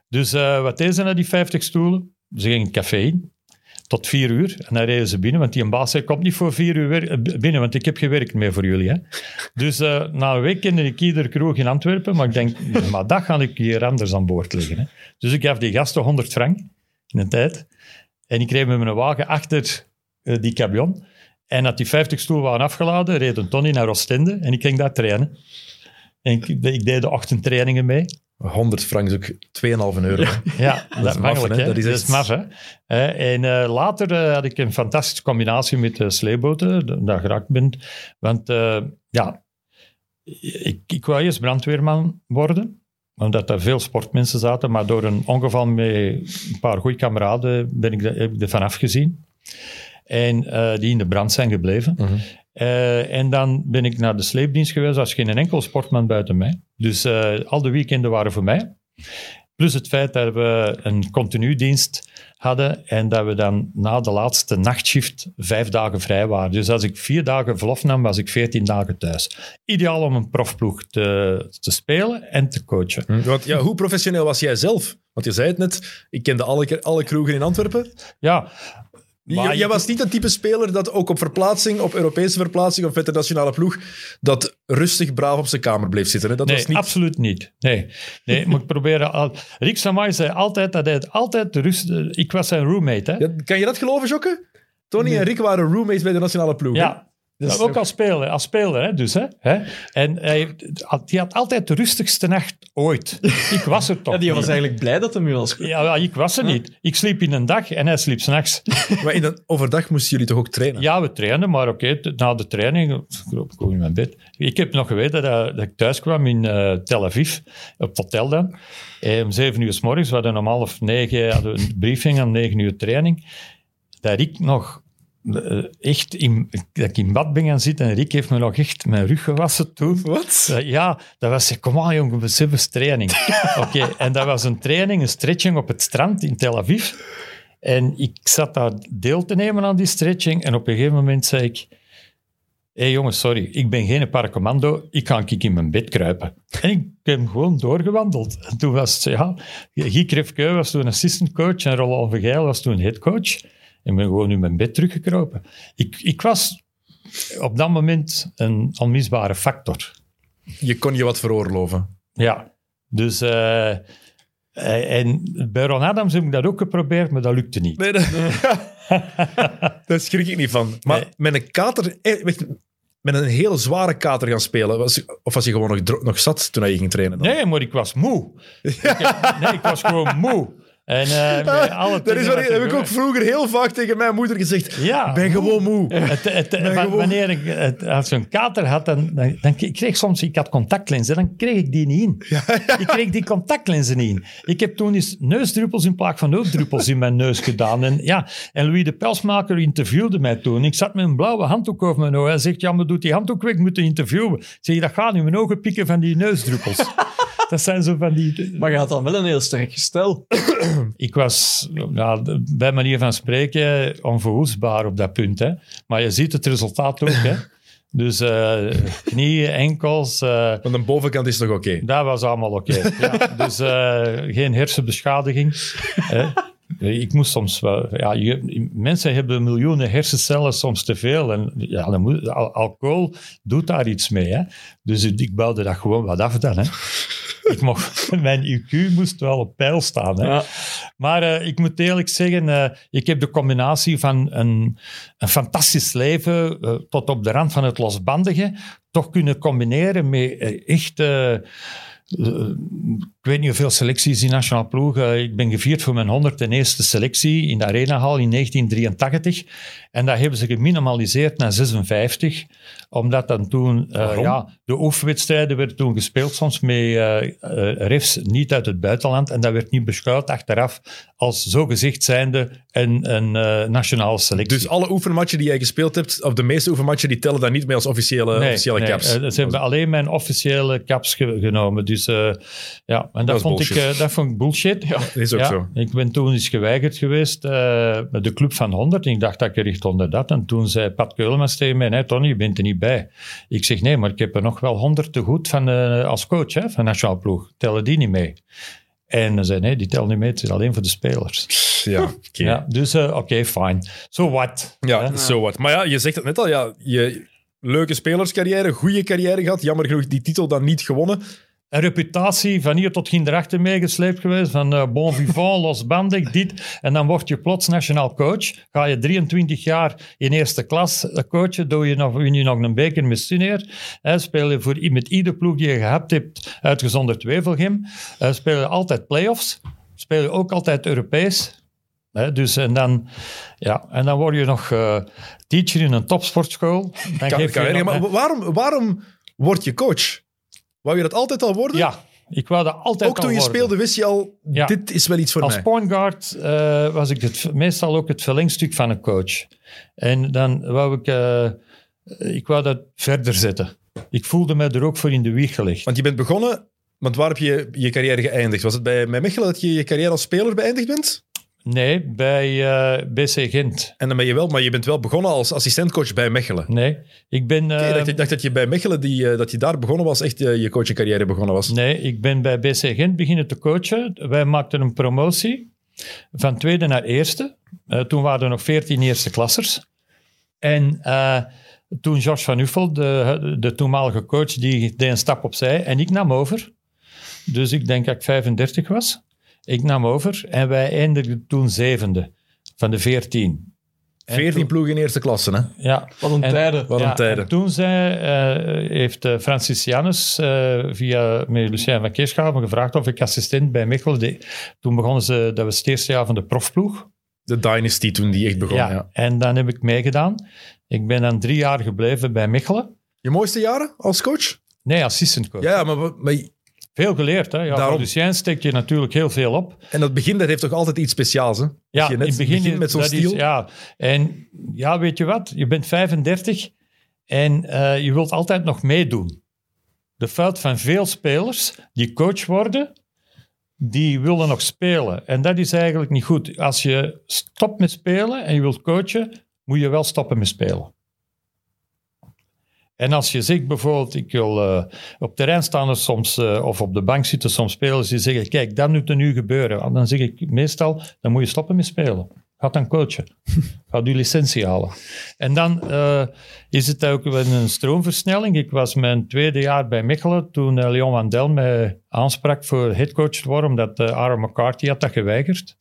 Dus eh, wat deden ze naar die 50 stoelen? Ze gingen het café in tot vier uur. En dan reden ze binnen, want die een baas zei, komt niet voor vier uur eh, binnen, want ik heb gewerkt meer voor jullie. Hè. Dus eh, na een week kende ik iedere kroeg in Antwerpen, maar ik denk, maar dat ga ik hier anders aan boord leggen. Hè. Dus ik gaf die gasten 100 frank in de tijd. En ik reed met mijn wagen achter eh, die camion. En dat die 50 stoelen waren afgeladen, reed een Tony naar Oostende en ik ging daar trainen. En ik, ik deed de ochtendtrainingen mee.
100 frank is ook 2,5 euro. hè.
Ja, dat,
is
is
maf,
makkelijk.
hè? Dat is
Dat
echt-
is maf, hè. Eh, en eh, later eh, had ik een fantastische combinatie met de sleeboten, dat dat geraakt ben. Want eh, ja, ik, ik wou eerst brandweerman worden, omdat er veel sportmensen zaten. Maar door een ongeval met een paar goede kameraden ben ik, er- heb ik ervan afgezien. En eh, die in de brand zijn gebleven.
Mhm.
Eh, en dan ben ik naar de sleepdienst geweest als geen enkel sportman buiten mij. Dus eh, al de weekenden waren voor mij. Plus het feit dat we een continu dienst hadden en dat we dan na de laatste nachtshift vijf dagen vrij waren. Dus als ik vier dagen verlof nam, was ik veertien dagen thuis. Ideaal om een profploeg te, te spelen en te coachen.
Hm, Want ja, hoe professioneel was jij zelf? Want je zei het net, ik kende alle, alle kroegen in Antwerpen.
Ja, maar
jij
je-
was niet het type speler dat ook op verplaatsing, op Europese verplaatsing of internationale ploeg, dat rustig braaf op zijn kamer bleef zitten. Hè? Dat
nee,
was niet...
absoluut niet. Nee, nee maar ik probeer al... Rick Samai zei altijd dat hij het altijd de rust... Ik was zijn roommate, hè.
Ja, kan je dat geloven, Jokke? Tony en Rick waren roommates bij de nationale ploeg.
Ja,
Is
ook als speler, als speler hè, dus. Hè, hè. En hij, die had altijd de rustigste nacht ooit. Ik was er toch
Ja, die was eigenlijk blij dat hem nu was.
Ja, ja, ik was er niet. Ik sliep in een dag en hij sliep s'nachts.
Maar in overdag moesten jullie toch ook trainen?
Ja, we trainen, maar oké, na de training ik ook in mijn bed. Ik heb nog geweten dat, dat ik thuis kwam in eh, Tel Aviv, op hotel dan. Eh, om zeven uur s morgens, we hadden om half negen hadden we een briefing, om negen uur training. Dat ik nog eh, echt in, dat ik in bad ben gaan zitten en Rick heeft me nog echt mijn rug gewassen toen.
Wat?
Eh, ja, dat was, kom aan jongen, we hebben training. Oké, en dat was een training, een stretching op het strand in Tel Aviv. En ik zat daar deel te nemen aan die stretching en op een gegeven moment zei ik... Hé hey jongens, sorry, ik ben geen paracommando, ik ga een kiek in mijn bed kruipen. En ik heb gewoon doorgewandeld. En toen was het, ja, Guy Krefkeu was toen assistant coach en Roland Vergeil was toen headcoach. En ik ben gewoon in mijn bed teruggekropen. Ik, ik was op dat moment een onmisbare factor.
Je kon je wat veroorloven.
Ja, dus... eh, eh, en bij Ron Adams heb ik dat ook geprobeerd, maar dat lukte niet.
Nee, dat... daar schrik ik niet van. Maar
Nee.
met een kater... eh, Met een hele zware kater gaan spelen. Was, of was je gewoon nog, nog zat toen je ging trainen? Dan?
Nee, maar ik was moe. Ik, nee, ik was gewoon moe. En eh, bij alle
dat is wat,
wat
heb ik ook vroeger heel vaak tegen mijn moeder gezegd.
Ja,
Ik ben gewoon moe.
Het, het,
Ben
wa-
gewoon-
wanneer ik het, als je een kater had, dan, dan, dan ik kreeg soms, ik had contactlenzen, dan kreeg ik die niet in. Ik kreeg die contactlenzen niet in. Ik heb toen eens neusdruppels in plaats van nooddruppels in mijn neus gedaan. En, ja, en Louis de Pelsmaker interviewde mij toen. Ik zat met een blauwe handdoek over mijn ogen. Hij zegt, ja, maar doet die handdoek weg, ik moet interviewen. Ik zeg, dat gaat niet, mijn ogen pikken van die neusdruppels. dat zijn zo van die...
Maar je had dan wel een heel sterk gestel.
Ik was, de- bij manier van spreken, onverwoestbaar op dat punt. Hè. Maar je ziet het resultaat ook. Hè. Dus eh, knieën, enkels,
Want de bovenkant is nog oké.
dat was allemaal oké. Ja, dus eh, geen hersenbeschadiging. hè. Ik moest soms wel... Ja, je- mensen hebben miljoenen hersencellen soms te veel. En ja, dan moet, al- alcohol doet daar iets mee. Hè. Dus ik bouwde dat gewoon wat af dan. Hè. Ik mocht, mijn IQ moest wel op peil staan. Hè.
Ja.
Maar eh, ik moet eerlijk zeggen, eh, ik heb de combinatie van een, een fantastisch leven eh, tot op de rand van het losbandige toch kunnen combineren met eh, echt... ik weet niet hoeveel selecties in nationale ploeg. eh, ik ben gevierd voor mijn 101ste selectie in de Arenahal in 1983. En dat hebben ze geminimaliseerd naar 56. Omdat dan toen... eh, ja, de oefenwedstrijden werden toen gespeeld soms met eh, refs niet uit het buitenland. En dat werd niet beschouwd achteraf als zogezegd zijnde een, een eh, nationale selectie.
Dus alle oefenmatchen die jij gespeeld hebt, of de meeste oefenmatchen, die tellen dan niet mee als officiële, officiële caps.
eh, ze hebben alleen mijn officiële caps ge- genomen. Dus ja, en dat, vond, ik,
bullshit.
eh, dat vond ik bullshit. Ja.
Dat is ook
Ja,
zo.
Ik ben toen eens geweigerd geweest eh, met de club van 100. En ik dacht dat ik er echt onder dat. En toen zei Pat Keulemans tegen mij, nee Tony, je bent er niet bij. Ik zeg, nee, maar ik heb er nog wel 100 te goed van, eh, als coach hè, van Nationaal Ploeg. Tellen die niet mee? En hij zei, nee, die tellen niet mee. Het is alleen voor de spelers.
Ja, oké.
Ja, dus oké, fine. So what?
Ja, zo wat. Maar ja, je zegt het net al, ja, je leuke spelerscarrière, goede carrière gehad. Jammer genoeg die titel dan niet gewonnen.
Een reputatie van hier tot ginder meegesleept geweest, van eh, bon vivant, losbandig, dit. En dan word je plots nationaal coach. Ga je 23 jaar in eerste klas eh, coachen, doe je nog, win je nog een beker met Suneer. Hè, speel je voor, met ieder ploeg die je gehad hebt, uitgezonderd Wevelgem. Eh, speel je altijd play-offs. Speel je ook altijd Europees. Dus, en, dan, ja, en dan word je nog eh, teacher in een topsportschool. Dan
Kan,
geef
kan
je
je,
nog-
maar waarom, waarom word je coach? Wou je dat altijd al worden?
ja, ik wou dat altijd
Ook toen je
worden.
speelde wist je al,
Ja.
dit is wel iets voor
Als
mij.
point guard eh, was ik het, meestal ook het verlengstuk van een coach. En dan wou ik, eh, ik wou dat verder zetten. Ik voelde mij er ook voor in de wieg gelegd.
Want je bent begonnen, want waar heb je je carrière geëindigd? Was het bij, bij Mechelen dat je je carrière als speler beëindigd bent?
Nee, bij eh, BC Gent.
En dan ben je wel, maar je bent wel begonnen als assistentcoach bij Mechelen.
Nee, ik ben, eh,
Oké, ik dacht, ik dacht dat je bij Mechelen, die, eh, dat je daar begonnen was, echt eh, je coachingcarrière begonnen was.
nee, ik ben bij BC Gent beginnen te coachen. Wij maakten een promotie van tweede naar eerste. Eh, toen waren er nog veertien eerste klassers. En eh, toen George van Uffel, de, de toenmalige coach, die deed een stap opzij en ik nam over. Dus ik denk dat ik 35 was. Ik nam over en wij eindigden toen zevende van de veertien. En
14
toen-
ploegen in eerste klasse, hè?
Ja.
Wat een
En-
tijden.
Wat een
Ja,
tijden.
toen zei, eh, heeft eh, Francis Janus eh, via met Lucien van Keerschaven gevraagd of ik assistent bij Mechelen. deed. Toen begonnen ze, dat was het eerste jaar van de profploeg.
De Dynasty toen die echt begon. Ja.
En dan heb ik meegedaan. Ik ben dan drie jaar gebleven bij Mechelen.
Je mooiste jaren als coach?
Nee, assistant coach.
Ja, maar, maar
Veel geleerd. Hè? Ja,
Daarom.
Lucien steek je natuurlijk heel veel op.
en dat begin dat heeft toch altijd iets speciaals, hè?
Ja,
Dat je net
in het begin
met zo'n
is-
stiel.
ja, en ja, weet je wat? Je bent 35 en eh, je wilt altijd nog meedoen. De fout van veel spelers die coach worden, die willen nog spelen. En dat is eigenlijk niet goed. Als je stopt met spelen en je wilt coachen, moet je wel stoppen met spelen. En als je zegt bijvoorbeeld, ik wil eh, op terrein staan er soms, eh, of op de bank zitten soms spelers die zeggen, kijk, dat moet er nu gebeuren. Dan zeg ik meestal, dan moet je stoppen met spelen. Ga dan coachen. Ga die licentie halen. En dan eh, is het ook een stroomversnelling. Ik was mijn tweede jaar bij Mechelen toen Leon van Del mij aansprak voor headcoach te worden, omdat Aaron McCarthy had dat geweigerd.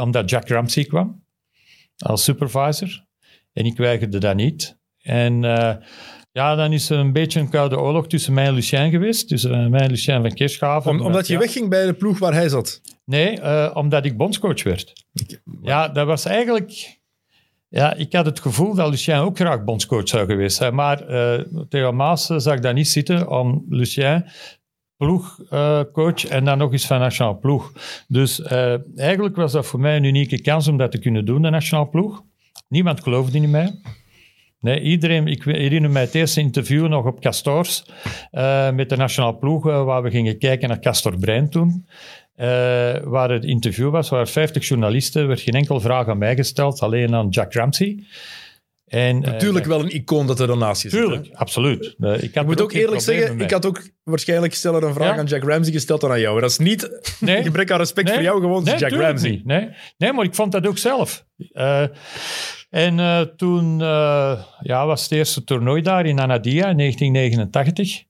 Omdat Jack Ramsey kwam als supervisor. En ik weigerde dat niet. En eh, ja, dan is er een beetje een koude oorlog tussen mij en Lucien geweest. Tussen eh, mij en Lucien van Keerschaven.
Om- omdat je
Ja.
wegging bij de ploeg waar hij zat.
Nee, eh, omdat ik bondscoach werd. Ja, dat was eigenlijk... Ja, ik had het gevoel dat Lucien ook graag bondscoach zou geweest zijn. Maar eh Theo Maas zag dat niet zitten om Lucien ploegcoach en dan nog eens van nationaal ploeg. Dus eigenlijk was dat voor mij een unieke kans om dat te kunnen doen, de nationaal ploeg. Niemand geloofde in mij. Nee, iedereen, ik herinner mij het eerste interview nog op Castors eh, met de nationale ploeg, eh, waar we gingen kijken naar Castor Brein toen. Eh, waar het interview was, waar 50 journalisten, werd geen enkel vraag aan mij gesteld, alleen aan Jack Ramsey. En,
Natuurlijk wel een icoon dat er dan naast je zit. hè.
Tuurlijk, absoluut. Ik,
moet ook eerlijk zeggen, ik had ook waarschijnlijk sneller een vraag
Ja?
aan Jack Ramsey gesteld dan aan jou. Dat is niet
Nee.
gebrek aan respect
Nee.
voor jou, gewoon
Nee,
Jack Ramsey.
niet. Nee. nee, maar ik vond dat ook zelf. En eh, toen eh, ja, was het eerste toernooi daar in Anadia in 1989.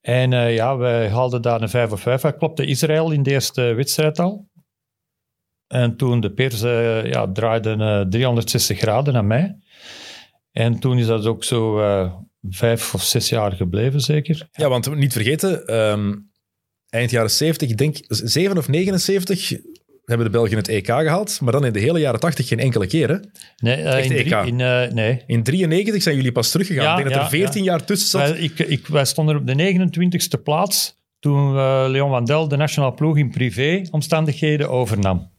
En eh, ja, wij haalden daar een 5 of 5. Hij klopte Israël in de eerste wedstrijd al. En toen de pers eh, ja, draaide eh, 360 graden naar mij. En toen is dat ook zo vijf of zes jaar gebleven, zeker.
Ja, want niet vergeten, ehm, eind jaren 70, ik denk 7 of 79 hebben de Belgen het EK gehaald, maar dan in de hele jaren 80 geen enkele keer. Hè?
Nee, eh,
Echt
in, drie-
EK?
in, eh, nee,
In 93 zijn jullie pas teruggegaan.
Ja,
ik denk dat er
ja,
14 jaar tussen zat.
Wij, ik, ik, wij stonden op de 29e plaats toen eh, Leon Wandel de nationale ploeg in privé-omstandigheden overnam.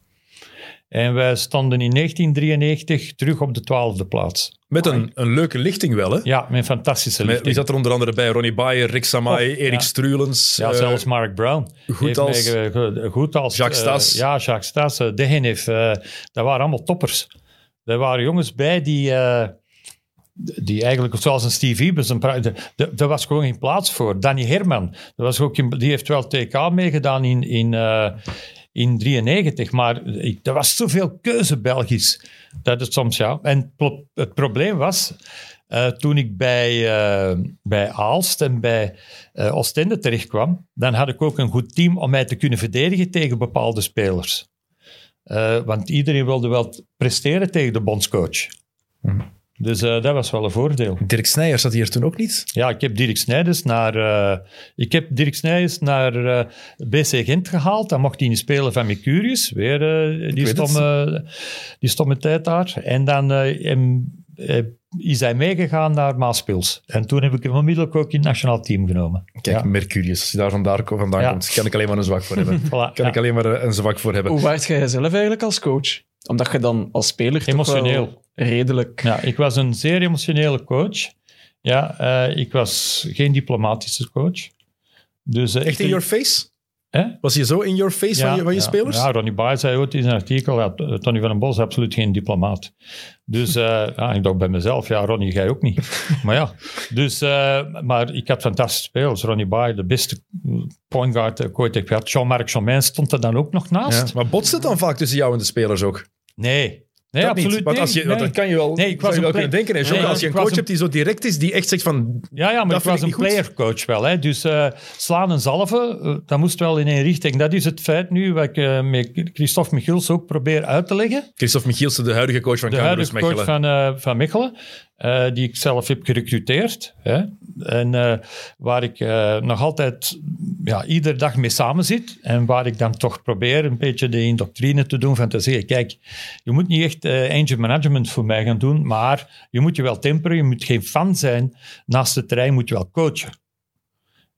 En wij stonden in 1993 terug op de twaalfde plaats.
Met een, een leuke lichting wel, hè?
Ja, met een fantastische lichting.
Die zat er onder andere bij Ronnie Bayer, Rick Samai,
Oh,
Erik
ja.
Strulens.
Ja,
eh,
zelfs Mark Brown.
goed als-
mij ge- goed als
Jacques
eh,
Stas.
ja, Jacques Stas, uh, Degenef. eh, dat waren allemaal toppers. Er waren jongens bij die, eh, die eigenlijk, zoals een Steve de- daar was gewoon geen plaats voor. Danny Herman, dat was ook, die heeft wel TK meegedaan in, in, eh, in 93, maar er was zoveel keuze Belgisch. Dat het soms, ja. En het pro- het probleem was, eh, toen ik bij, eh, bij Aalst en bij eh, Oostende terechtkwam, dan had ik ook een goed team om mij te kunnen verdedigen tegen bepaalde spelers. Want iedereen wilde wel presteren tegen de bondscoach. Dus eh, dat was wel een voordeel.
Dirk Snijers zat hier toen ook niet.
Ja, ik heb Dirk Snijders naar, eh, ik heb Dirk Snijders naar eh, BC Gent gehaald. Dan mocht hij niet spelen van Mercurius. Weer eh, die, stomme, die stomme tijd daar. En dan hem- is hij meegegaan naar Maaspils. En toen heb ik hem onmiddellijk ook in het nationaal team genomen.
Kijk,
Ja.
Mercurius, als je daar vandaan, vandaan
Ja.
komt, kan ik alleen maar een zwak voor hebben.
Voilà,
kan
ja.
ik alleen maar een zwak voor hebben.
Hoe waart jij zelf eigenlijk als coach? Omdat je dan als speler toch
Emotioneel.
redelijk...
Ja, ik was een zeer emotionele coach. Ja, eh, ik was geen diplomatische coach. Dus, eh,
Echt
ik-
in your face?
Hè?
Was je zo in your face van je, van je
ja.
spelers?
Ja, Ronnie Baai zei ooit in zijn artikel, ja, Tony van den Bos is absoluut geen diplomaat. Dus eh, ja, ik dacht bij mezelf, ja, Ronnie, jij ook niet. maar ja, dus, eh, maar ik had fantastische spelers. Ronnie Baai, de beste point guard dat ik ooit heb gehad. Jean-Marc Chauvin stond er dan ook nog naast.
Maar botst het dan vaak tussen jou en de spelers ook?
Nee, nee
dat
absoluut
niet. Want als je,
nee.
want dat kan je wel,
Nee, ik was
je wel kunnen denken.
Nee,
Jocke, als je een coach
een-
hebt die zo direct is, die echt zegt van...
Ja, ja, maar
Dat
ik was een playercoach wel. Hè. Dus eh, slaan en zalven, eh, dat moest wel in één richting. Dat is het feit nu, wat ik eh, met Christophe Michiels ook probeer uit te leggen.
Christophe Michielsen, de huidige coach van
de
Cambuurus
huidige coach van, van Mechelen, eh, die ik zelf heb gerecruiteerd. Hè. En eh, waar ik eh, nog altijd ja, iedere dag mee samen zit. En waar ik dan toch probeer een beetje de indoctrine te doen van te zeggen, kijk, je moet niet echt angel management voor mij gaan doen, maar je moet je wel temperen, je moet geen fan zijn. Naast het terrein moet je wel coachen.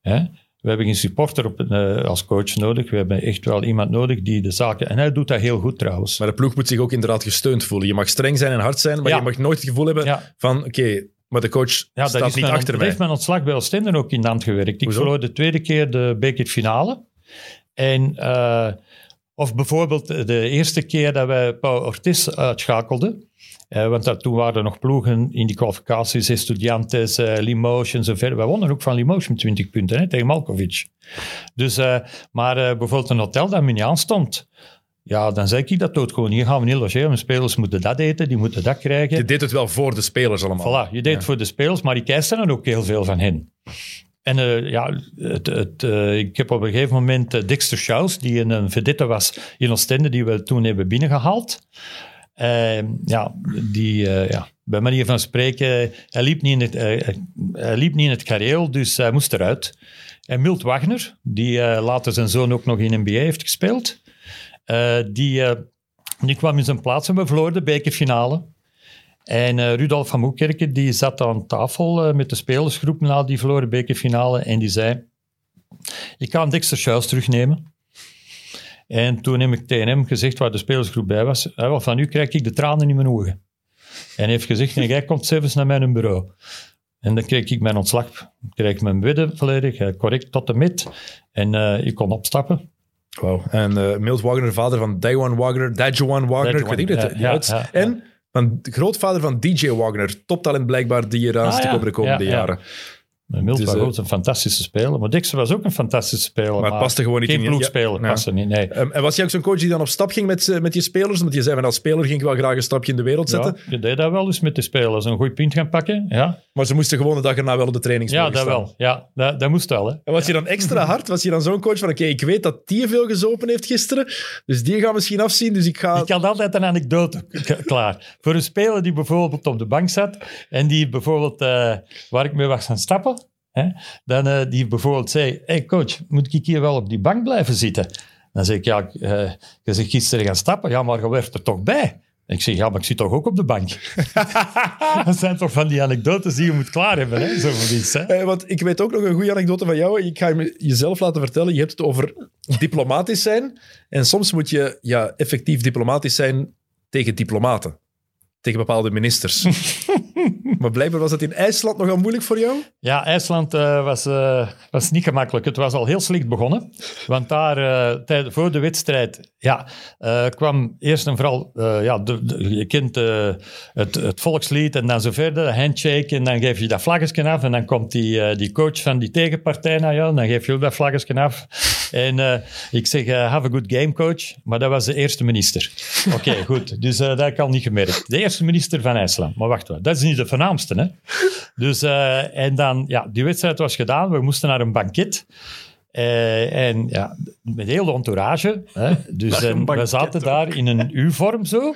Hè? We hebben geen supporter op, eh, als coach nodig. We hebben echt wel iemand nodig die de zaken... En hij doet dat heel goed trouwens.
Maar de ploeg moet zich ook inderdaad gesteund voelen. Je mag streng zijn en hard zijn, maar
Ja.
je mag nooit het gevoel hebben
Ja.
van... Oké, maar de coach
Ja, dat,
staat niet
mijn,
achter
dat
mij.
heeft mijn ontslag bij Oostende ook in de hand gewerkt. Ik
Hoezo?
verloor de tweede keer de bekerfinale. En, eh, of bijvoorbeeld de eerste keer dat wij Pau Ortiz uitschakelden. Eh, want dat, toen waren er nog ploegen in die kwalificaties, Estudiantes, eh Limoges en zo verder. Wij wonnen ook van met 20 punten hè, tegen Malkovic. Dus, eh, maar eh, bijvoorbeeld een hotel dat me niet aanstond. Ja, dan zei ik dat ook gewoon. Hier gaan we niet logeren. Mijn spelers moeten dat eten, die moeten dat krijgen.
Je deed het wel voor de spelers allemaal.
Voilà, je deed het voor de spelers, maar ik eiste dan ook heel veel van hen. En eh, ja, het, het, eh, ik heb op een gegeven moment eh, Dexter Schaus, die een, een vedette was in Oostende, die we toen hebben binnengehaald. Eh, ja, die, eh, ja, bij manier van spreken, hij liep niet in het, eh, hij liep niet in het gareel, dus hij moest eruit. En Milt Wagner, die eh, later zijn zoon ook nog in NBA heeft gespeeld, eh, die, eh, die kwam in zijn plaats en we verloren de bekerfinale. En eh, Rudolf van Moekerken die zat aan tafel eh, met de spelersgroep na die verloren bekerfinale en die zei, ik een Dexter Schuils terugnemen. En toen heb ik tegen hem gezegd, waar de spelersgroep bij was, "Ah, van nu krijg ik de tranen in mijn ogen. En hij heeft gezegd, nee, jij komt zelfs naar mijn bureau. En dan kreeg ik mijn ontslag. Ik kreeg mijn wedden volledig, eh, correct tot de met. En eh, ik kon opstappen.
Wauw. En eh Milt Wagner, vader van Daewon Wagner, Dajuan Wagner, ik weet niet
Ja,
het
ja,
uit.
ja, ja.
En van de grootvader van DJ Wagner, toptalent blijkbaar, die
Ah,
te
ja.
komen de komende
Ja, ja.
jaren.
Milt was
eh,
ook een fantastische speler. Maar Dixon was ook een fantastische speler.
Maar het paste gewoon niet
geen
in-
ploegspeler,
ja.
paste niet, nee.
Ehm, en was jij ook zo'n coach die dan op stap ging met, eh, met je spelers? Want je zei van als speler ging ik wel graag een stapje in de wereld zetten.
Ja, je deed dat wel eens met de spelers. Een goed punt gaan pakken. Ja,
Maar ze moesten gewoon de dag erna wel op de
ja
trainingsvloer
dat
staan.
wel. Ja, dat, dat moest wel. Hè.
En was je dan extra hard? Was je dan zo'n coach van oké, ik weet dat die veel gezopen heeft gisteren, dus die gaat misschien afzien, dus ik ga...
Ik had altijd een anekdote klaar. Voor een speler die bijvoorbeeld op de bank zat en die bijvoorbeeld, eh, waar ik mee was gaan stappen, hè, dan eh, die bijvoorbeeld zei, hey coach, moet ik hier wel op die bank blijven zitten? Dan zeg ik, ja, eh, je zegt gisteren gaan stappen, ja, maar je werd er toch bij. En ik zeg, ja, maar ik zit toch ook op de bank? dat zijn toch van die anekdotes die je moet klaar hebben, hè? zo van iets. Hè?
Eh, want ik weet ook nog een goede anekdote van jou. Ik ga hem jezelf laten vertellen. Je hebt het over diplomatisch zijn. En soms moet je ja, effectief diplomatisch zijn tegen diplomaten. Tegen bepaalde ministers. maar blijkbaar was dat in IJsland nogal moeilijk voor jou?
Ja, IJsland uh, was, uh, was niet gemakkelijk. Het was al heel slecht begonnen. Want daar, uh, tijd, voor de wedstrijd, ja, kwam eerst en vooral, ja, de, je kent het, het, volkslied en dan zo verder, handshake, en dan geef je dat vlaggetje af en dan komt die, die coach van die tegenpartij naar jou, en dan geef je ook dat vlaggetje af. En ik zeg, have a good game, coach. Maar dat was de eerste minister. Oké, okay, goed. Dus dat heb ik al niet gemerkt. De eerste minister van IJsland. Maar wacht, dat is niet de voornaamste. Hè? Dus, en dan, ja, die wedstrijd was gedaan. We moesten naar een banket. Uh, en ja, met heel de entourage. Hè? Dus en we zaten daar in een U-vorm zo.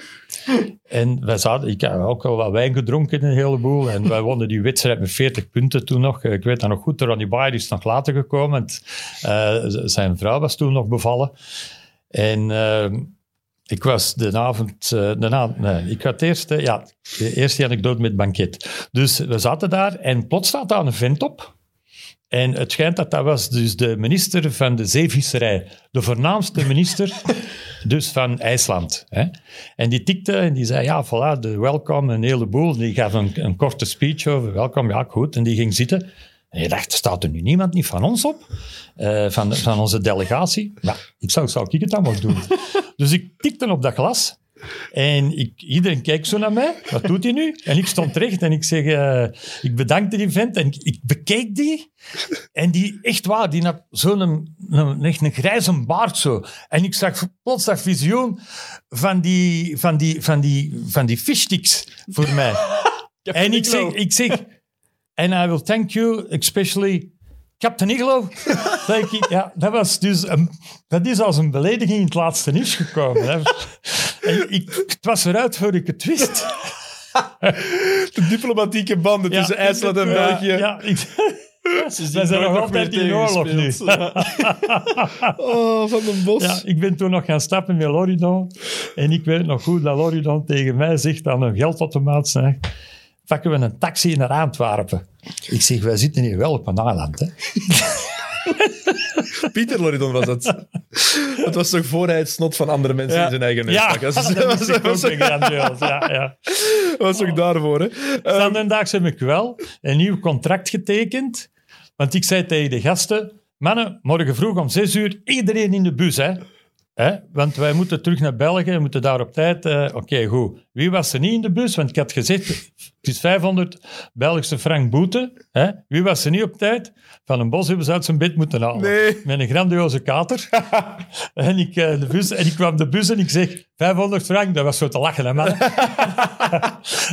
En wij zaten, ik heb ook al wat wijn gedronken, een heleboel. En wij wonnen die wedstrijd met 40 punten toen nog. Ik weet dat nog goed, Ronnie Bayer is nog later gekomen. Uh, zijn vrouw was toen nog bevallen. En ik was de avond, de na, nee, ik had eerst, ja, de eerste anekdote met banket. Dus we zaten daar en plots staat daar een vent op. En het schijnt dat dat was dus de minister van de zeevisserij. De voornaamste minister dus van IJsland. Hè. En die tikte en die zei, ja, voilà, de welkom, een heleboel. Die gaf een, een korte speech over welkom, ja, goed. En die ging zitten. En je dacht, staat er nu niemand niet van ons op? Uh, van, van onze delegatie? Nou, ik zou, zou ik het dan wel doen. dus ik tikte op dat glas. En ik, iedereen kijkt zo naar mij. Wat doet hij nu? En ik stond recht en ik zeg... Uh, ik bedankte die vent en ik, ik, bekeek die. En die, echt waar, die had zo'n een, een, echt een grijze baard zo. En ik zag plots dat visioen van die, van die, van die, van die fishsticks voor mij. en ik zeg, ik zeg... And I will thank you, especially Captain Iglo. ja, dat, was dus een, dat is als een belediging in het laatste nieuws gekomen. En ik, het was eruit voor ik het wist.
De diplomatieke banden tussen IJsland en België.
Ja, ik, ze zijn nog altijd in oorlog nu.
oh, van den Bos.
Ja, ik ben toen nog gaan stappen met Loridon. En ik weet nog goed dat Loridon tegen mij zegt aan een geldautomaat pakken we een taxi naar Antwerpen. Ik zeg, wij zitten hier wel op een eiland, hè.
Pieter Loridon was het. Het was toch voor hij het snot van andere mensen in zijn eigen neus
ja, dat was, was, was, was, grandioos. Ja, ja.
was ook daarvoor, hè.
Vandaag heb ik wel een nieuw contract getekend. Want ik zei tegen de gasten, mannen, morgen vroeg om zes uur, iedereen in de bus, hè. Hè? Want wij moeten terug naar België, we moeten daar op tijd. Uh, Oké, goed. Wie was er niet in de bus? Want ik had gezegd, het is 500 Belgische frank boete. Hè? Wie was er niet op tijd? Van een bos hebben ze uit zijn bed moeten halen.
Nee.
Met een grandioze kater. en, ik, uh, de bus, en ik kwam de bus en ik zeg, 500 frank, dat was zo te lachen, hè, man.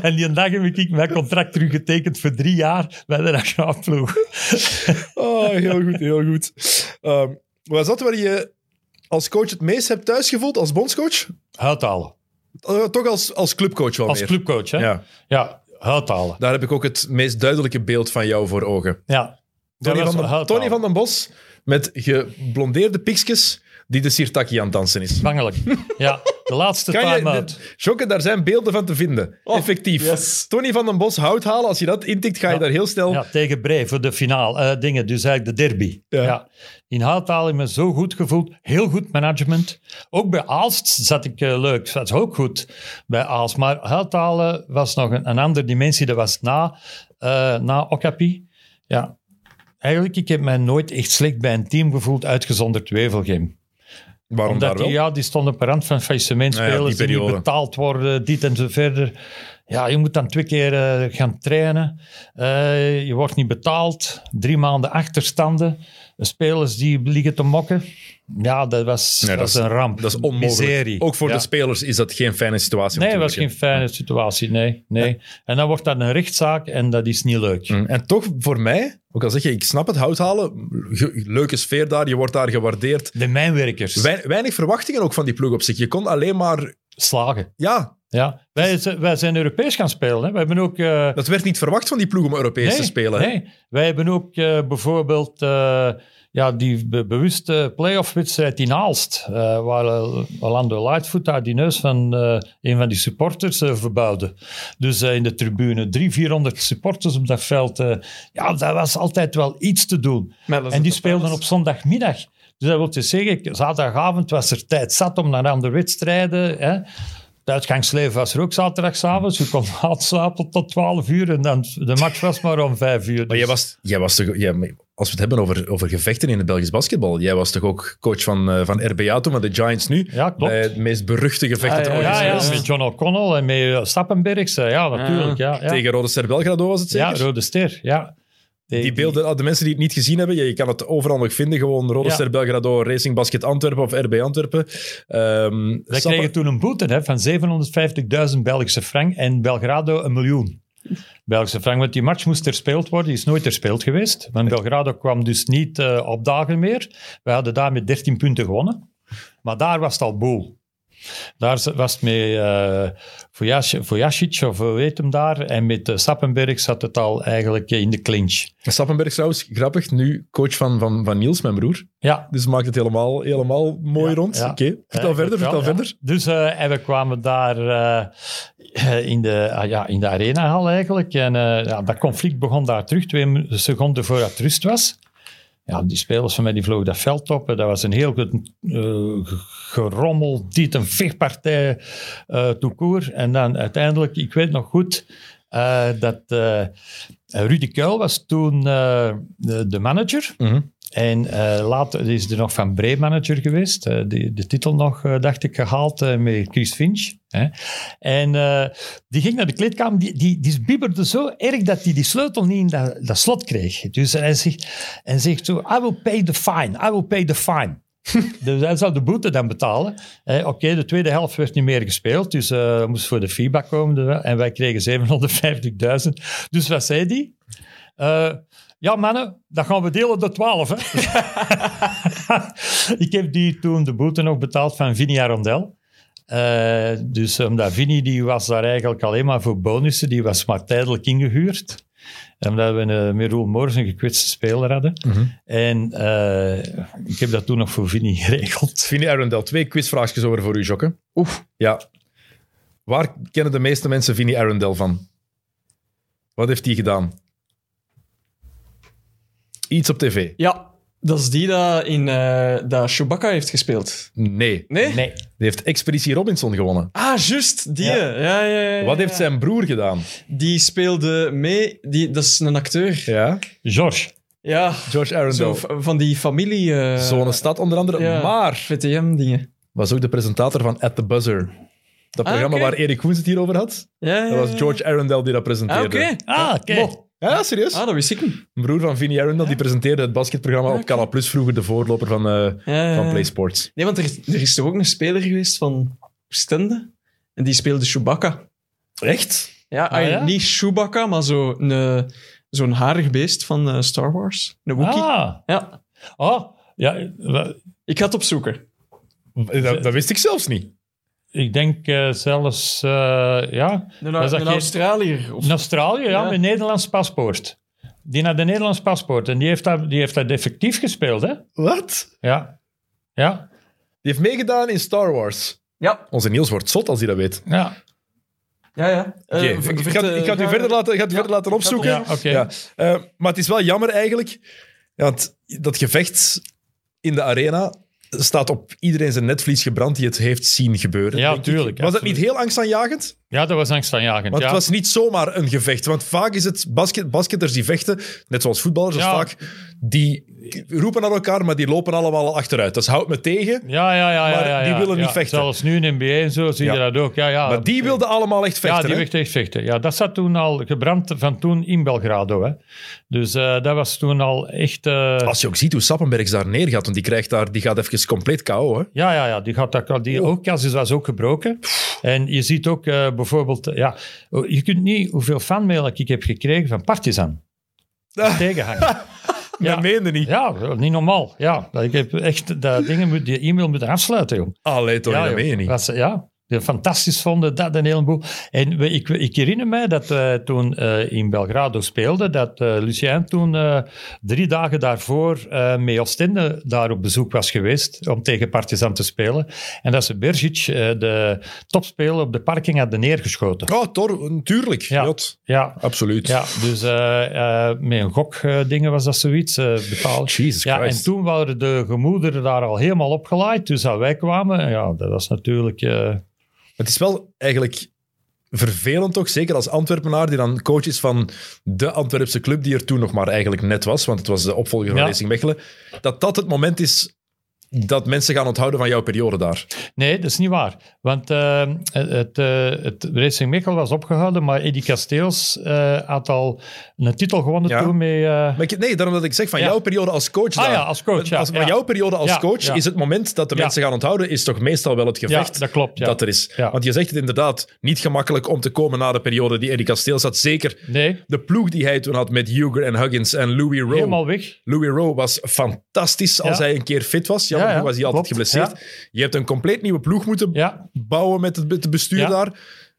en die dag heb ik mijn contract teruggetekend voor drie jaar bij de nationaalploeg.
oh, heel goed, heel goed. Um, was dat waar je als coach het meest hebt thuisgevoeld als bondscoach?
Huithalen.
Uh, toch als, als clubcoach wel
als
meer?
Als clubcoach, hè?
Ja.
Ja, huithalen.
Daar heb ik ook het meest duidelijke beeld van jou voor ogen.
Ja.
Tony van, den, Tony van den Bos met geblondeerde piksjes die de Sirtaki aan het dansen is.
Bangelijk. Ja, de laatste time-out.
Jokke, daar zijn beelden van te vinden. Oh, Effectief.
Yes.
Tony van den Bos hout halen. Als je dat intikt, ga je
ja.
daar heel snel...
Ja, tegen Bree voor de finale. Uh, dingen, dus eigenlijk de derby.
Ja.
ja. In hout halen ik me zo goed gevoeld. Heel goed management. Ook bij Aalst zat ik uh, leuk. Dat is ook goed bij Aalst. Maar hout halen was nog een, een andere dimensie. Dat was na, uh, na Okapi. Ja. Eigenlijk, ik heb mij nooit echt slecht bij een team gevoeld, uitgezonderd Wevelgem.
Waarom
Omdat
daar wel?
die, ja, die stonden op de rand van faillissement,
Ja, ja,
spelers
die
die niet betaald worden, dit en zo verder. Ja, je moet dan twee keer eh, gaan trainen. Eh, je wordt niet betaald. Drie maanden achterstanden. Spelers die liggen te mokken. Ja, dat was,
Nee,
dat
dat
was een ramp.
Dat is onmogelijk.
Miserie.
Ook voor
Ja.
de spelers is dat geen fijne situatie.
Nee, het was geen fijne situatie. Nee, nee. En dan wordt dat een rechtszaak en dat is niet leuk.
Mm. En toch, voor mij, ook al zeg je, ik snap het, hout halen, leuke sfeer daar, je wordt daar gewaardeerd.
De mijnwerkers
Wei- weinig verwachtingen ook van die ploeg op zich. Je kon alleen maar,
slagen.
ja,
Ja. Wij, wij zijn Europees gaan spelen. Hè. We hebben ook... eh,
dat werd niet verwacht van die ploeg om Europees te spelen. hè?
Nee, wij hebben ook eh, bijvoorbeeld eh, ja, die be- bewuste playoff-wedstrijd in Aalst, eh, waar Orlando Lightfoot daar die neus van eh, een van die supporters eh, verbouwde. Dus in de tribune, drie, 400 supporters op dat veld. eh, ja, dat was altijd wel iets te doen. En die speelden op zondagmiddag. Dus dat wil dus zeggen, zaterdagavond was er tijd zat om naar andere wedstrijden. Hè. Het uitgangsleven was er ook zaterdagavond. Je kon laat slapen tot 12 uur en dan de match was maar om 5 uur.
Maar jij was, jij was toch, jij, als we het hebben over, over gevechten in het Belgisch basketbal, jij was toch ook coach van, eh, van RBA toen, maar de Giants nu?
Ja, klopt.
Bij het meest beruchte gevecht dat er
Ah,
ooit
ja,
met John O'Connell en met eh, Stappenbergs. eh, Ja, natuurlijk. Ja, ja.
Tegen Rode Ster Belgrado was het zeker?
ja Rode Ster. Ja.
Die beelden, ah, de mensen die het niet gezien hebben, ja, je kan het overal nog vinden. Gewoon Rode
Ja.
Ster Belgrado, Racing Basket Antwerpen of RB Antwerpen. Ehm
Wij
Sappen-
kregen toen een boete hè, van 750.000 Belgische frank en Belgrado een miljoen. Belgische frank, want die match moest herspeeld worden. Die is nooit herspeeld geweest. Want Belgrado kwam dus niet eh, op dagen meer. We hadden daar met 13 punten gewonnen. Maar daar was het al boel. Daar was het met eh Vojac- Vojasic, of hoe heet hem daar, en met uh, Sappenberg zat het al eigenlijk in de clinch.
Sappenberg trouwens, grappig, nu coach van, van, van Niels, mijn broer.
Ja,
Dus maakt het helemaal, helemaal mooi
Ja,
rond.
ja.
Oké, vertel
Ja,
verder, vertel verder.
Dus eh, en we kwamen daar eh, in, de, ah, ja, in de arenahal eigenlijk. En eh, ja, dat conflict begon daar terug, twee seconden voordat het rust was. Ja, die spelers van mij die vlogen dat veld op. Dat was een heel goed eh, gerommel, dit een vechtpartij eh toekoer. En dan uiteindelijk, ik weet nog goed, eh, dat Rudy Kuil was toen de, de manager.
Mhm.
En eh, later is er nog Van Bree manager geweest. eh, de, de titel nog, eh, dacht ik, gehaald eh, met Chris Finch. Hè. En die ging naar de kleedkamer. Die, die, die bibberde zo erg dat hij die sleutel niet in dat, dat slot kreeg. Dus hij zegt, en zegt zo, I will pay the fine. I will pay the fine. dus hij zou de boete dan betalen. Eh, Oké, de tweede helft werd niet meer gespeeld. Dus eh moest voor de feedback komen. de- En wij kregen 750.000. Dus wat zei hij? Eh, ja, mannen, dat gaan we delen door 12. Hè? ik heb die toen de boete nog betaald van Vinnie Arondel. Eh, dus omdat Vinnie die was daar eigenlijk alleen maar voor bonussen, die was maar tijdelijk ingehuurd. Omdat we een, met Roel Moors een gekwetste speler hadden. En eh, ik heb dat toen nog voor Vinnie geregeld.
Vinnie Arundel, twee quizvraagjes over voor u, Jokke. Oef. Ja. Waar kennen de meeste mensen Vinnie Arundel van? Wat heeft hij gedaan? Iets op tv?
Ja, dat is die dat in eh dat Chewbacca heeft gespeeld.
Nee.
Nee?
Nee.
Die heeft Expeditie Robinson gewonnen.
Ah, juist, die.
Ja.
Ja. Ja, ja, ja,
Wat heeft zijn broer gedaan?
Die speelde mee. Die, dat is een acteur.
Ja.
George.
Ja,
George Arundel.
v- van die familie... eh
Zo'n stad onder andere.
ja,
Maar
VTM-dingen.
was ook de presentator van At the Buzzer. Dat
Ah,
programma
oké.
waar Erik Koens het hier over had.
Ja, ja,
Dat was
ja.
George Arundel die dat
Ah,
presenteerde.
oké.
Ah, oké.
Ja, serieus?
Ah, dat wist ik niet.
Een broer van Vinnie Arundel, die presenteerde het basketprogramma op
Oké.
Canal Plus, vroeger de voorloper van,
ja,
van. Play Sports.
Nee, want er, is- er is toch ook een speler geweest van Stende. En die speelde Chewbacca.
Echt?
Ja,
Ah,
ah,
ja?
niet Chewbacca, maar zo een, eh, zo'n harig beest van eh, Star Wars. Een Wookiee.
Ah.
Ja,
Oh, ja,
ik ga het opzoeken.
Dat, dat wist ik zelfs niet.
Ik denk eh, zelfs, eh, ja,
Een, een
geen-
Australiër. Of...
in Australië, ja,
Ja.
met een Nederlands paspoort. Die had een Nederlands paspoort en die heeft dat, die heeft dat effectief gespeeld, hè?
Wat?
Ja. Ja,
Die heeft meegedaan in Star Wars.
Ja,
Onze Niels wordt zot als hij dat weet.
ja.
ja, ja. Eh,
ik, ga, ik ga het u verder laten, ik ga het
Ja,
verder laten opzoeken.
Ja, oké.
Ja. Eh, maar het is wel jammer eigenlijk. Ja, want dat gevecht in de arena staat op iedereen zijn netvlies gebrand die het heeft zien gebeuren.
Ja, tuurlijk,
Was
absoluut.
niet heel angstaanjagend?
Ja, dat was angstaanjagend.
Want
ja.
het was niet zomaar een gevecht. Want vaak is het basket, basketters die vechten, net zoals voetballers, is
Ja.
vaak, die roepen naar elkaar, maar die lopen allemaal achteruit. Dat is houd me tegen.
Ja, ja, ja. ja,
Maar
ja,
die
ja.
willen niet vechten.
Zelfs nu in NBA en zo zie je dat ook. Ja, ja.
Maar die wilden allemaal echt vechten.
Ja, die wilden echt vechten. Ja, dat zat toen al gebrand van toen in Belgrado. Hè. Dus eh, dat was toen al echt... eh,
Als je ook ziet hoe Sappenbergs daar neergaat, want die, krijgt daar, die gaat even compleet KO. Hè?
Ja, ja, ja, die, gaat die oogkas was ook gebroken. En je ziet ook eh, bijvoorbeeld, eh, ja, je kunt niet hoeveel fanmail ik heb gekregen van Partizan.
Ah,
Tegenhangen.
Dat meende niet.
Ja, niet normaal. Ja, ik heb echt dat dingen, moet- die e-mail moeten afsluiten, joh.
Allee, toch, dat meen je niet.
Was, ja, fantastisch vonden, dat een heleboel. En we, ik, ik herinner mij dat we toen eh, in Belgrado speelden, dat eh, Lucien toen eh, drie dagen daarvoor uh, met Oostende daar op bezoek was geweest om tegen Partizan te spelen. En dat ze Bergic, de topspeler, op de parking hadden neergeschoten.
Oh, Tor, natuurlijk.
Ja,
Jot.
ja.
Absoluut.
Ja, dus met een gokdingen was dat zoiets betaald.
Jesus
Ja,
Christ.
en toen waren de gemoederen daar al helemaal opgeleid. Dus als wij kwamen, ja, dat was natuurlijk...
Het is wel eigenlijk vervelend toch, zeker als Antwerpenaar, die dan coach is van de Antwerpse club, die er toen nog maar eigenlijk net was, want het was de opvolger van
Ja.
Racing Mechelen, dat dat het moment is dat mensen gaan onthouden van jouw periode daar.
Nee, dat is niet waar. Want eh, het, eh, het Racing Mechelen was opgehouden, maar Eddie Kasteels eh, had al een titel gewonnen
Ja.
toen met... eh,
Maar ik, nee, daarom dat ik zeg van
Ja.
jouw periode als coach
Ah
daar.
ja, als coach, ja.
Als, van jouw periode als coach is het moment dat de mensen gaan onthouden, is toch meestal wel het gevecht
dat klopt,
dat er is. Want je zegt het inderdaad, niet gemakkelijk om te komen na de periode die Eddie Kasteels had. Zeker
nee,
de ploeg die hij toen had met Huger en Huggins en Louis Rowe.
helemaal weg.
Louis Rowe was fantastisch als hij een keer fit was. Jammer
Ja,
was hij altijd geblesseerd. Je hebt een compleet nieuwe ploeg moeten bouwen met het, met het bestuur daar.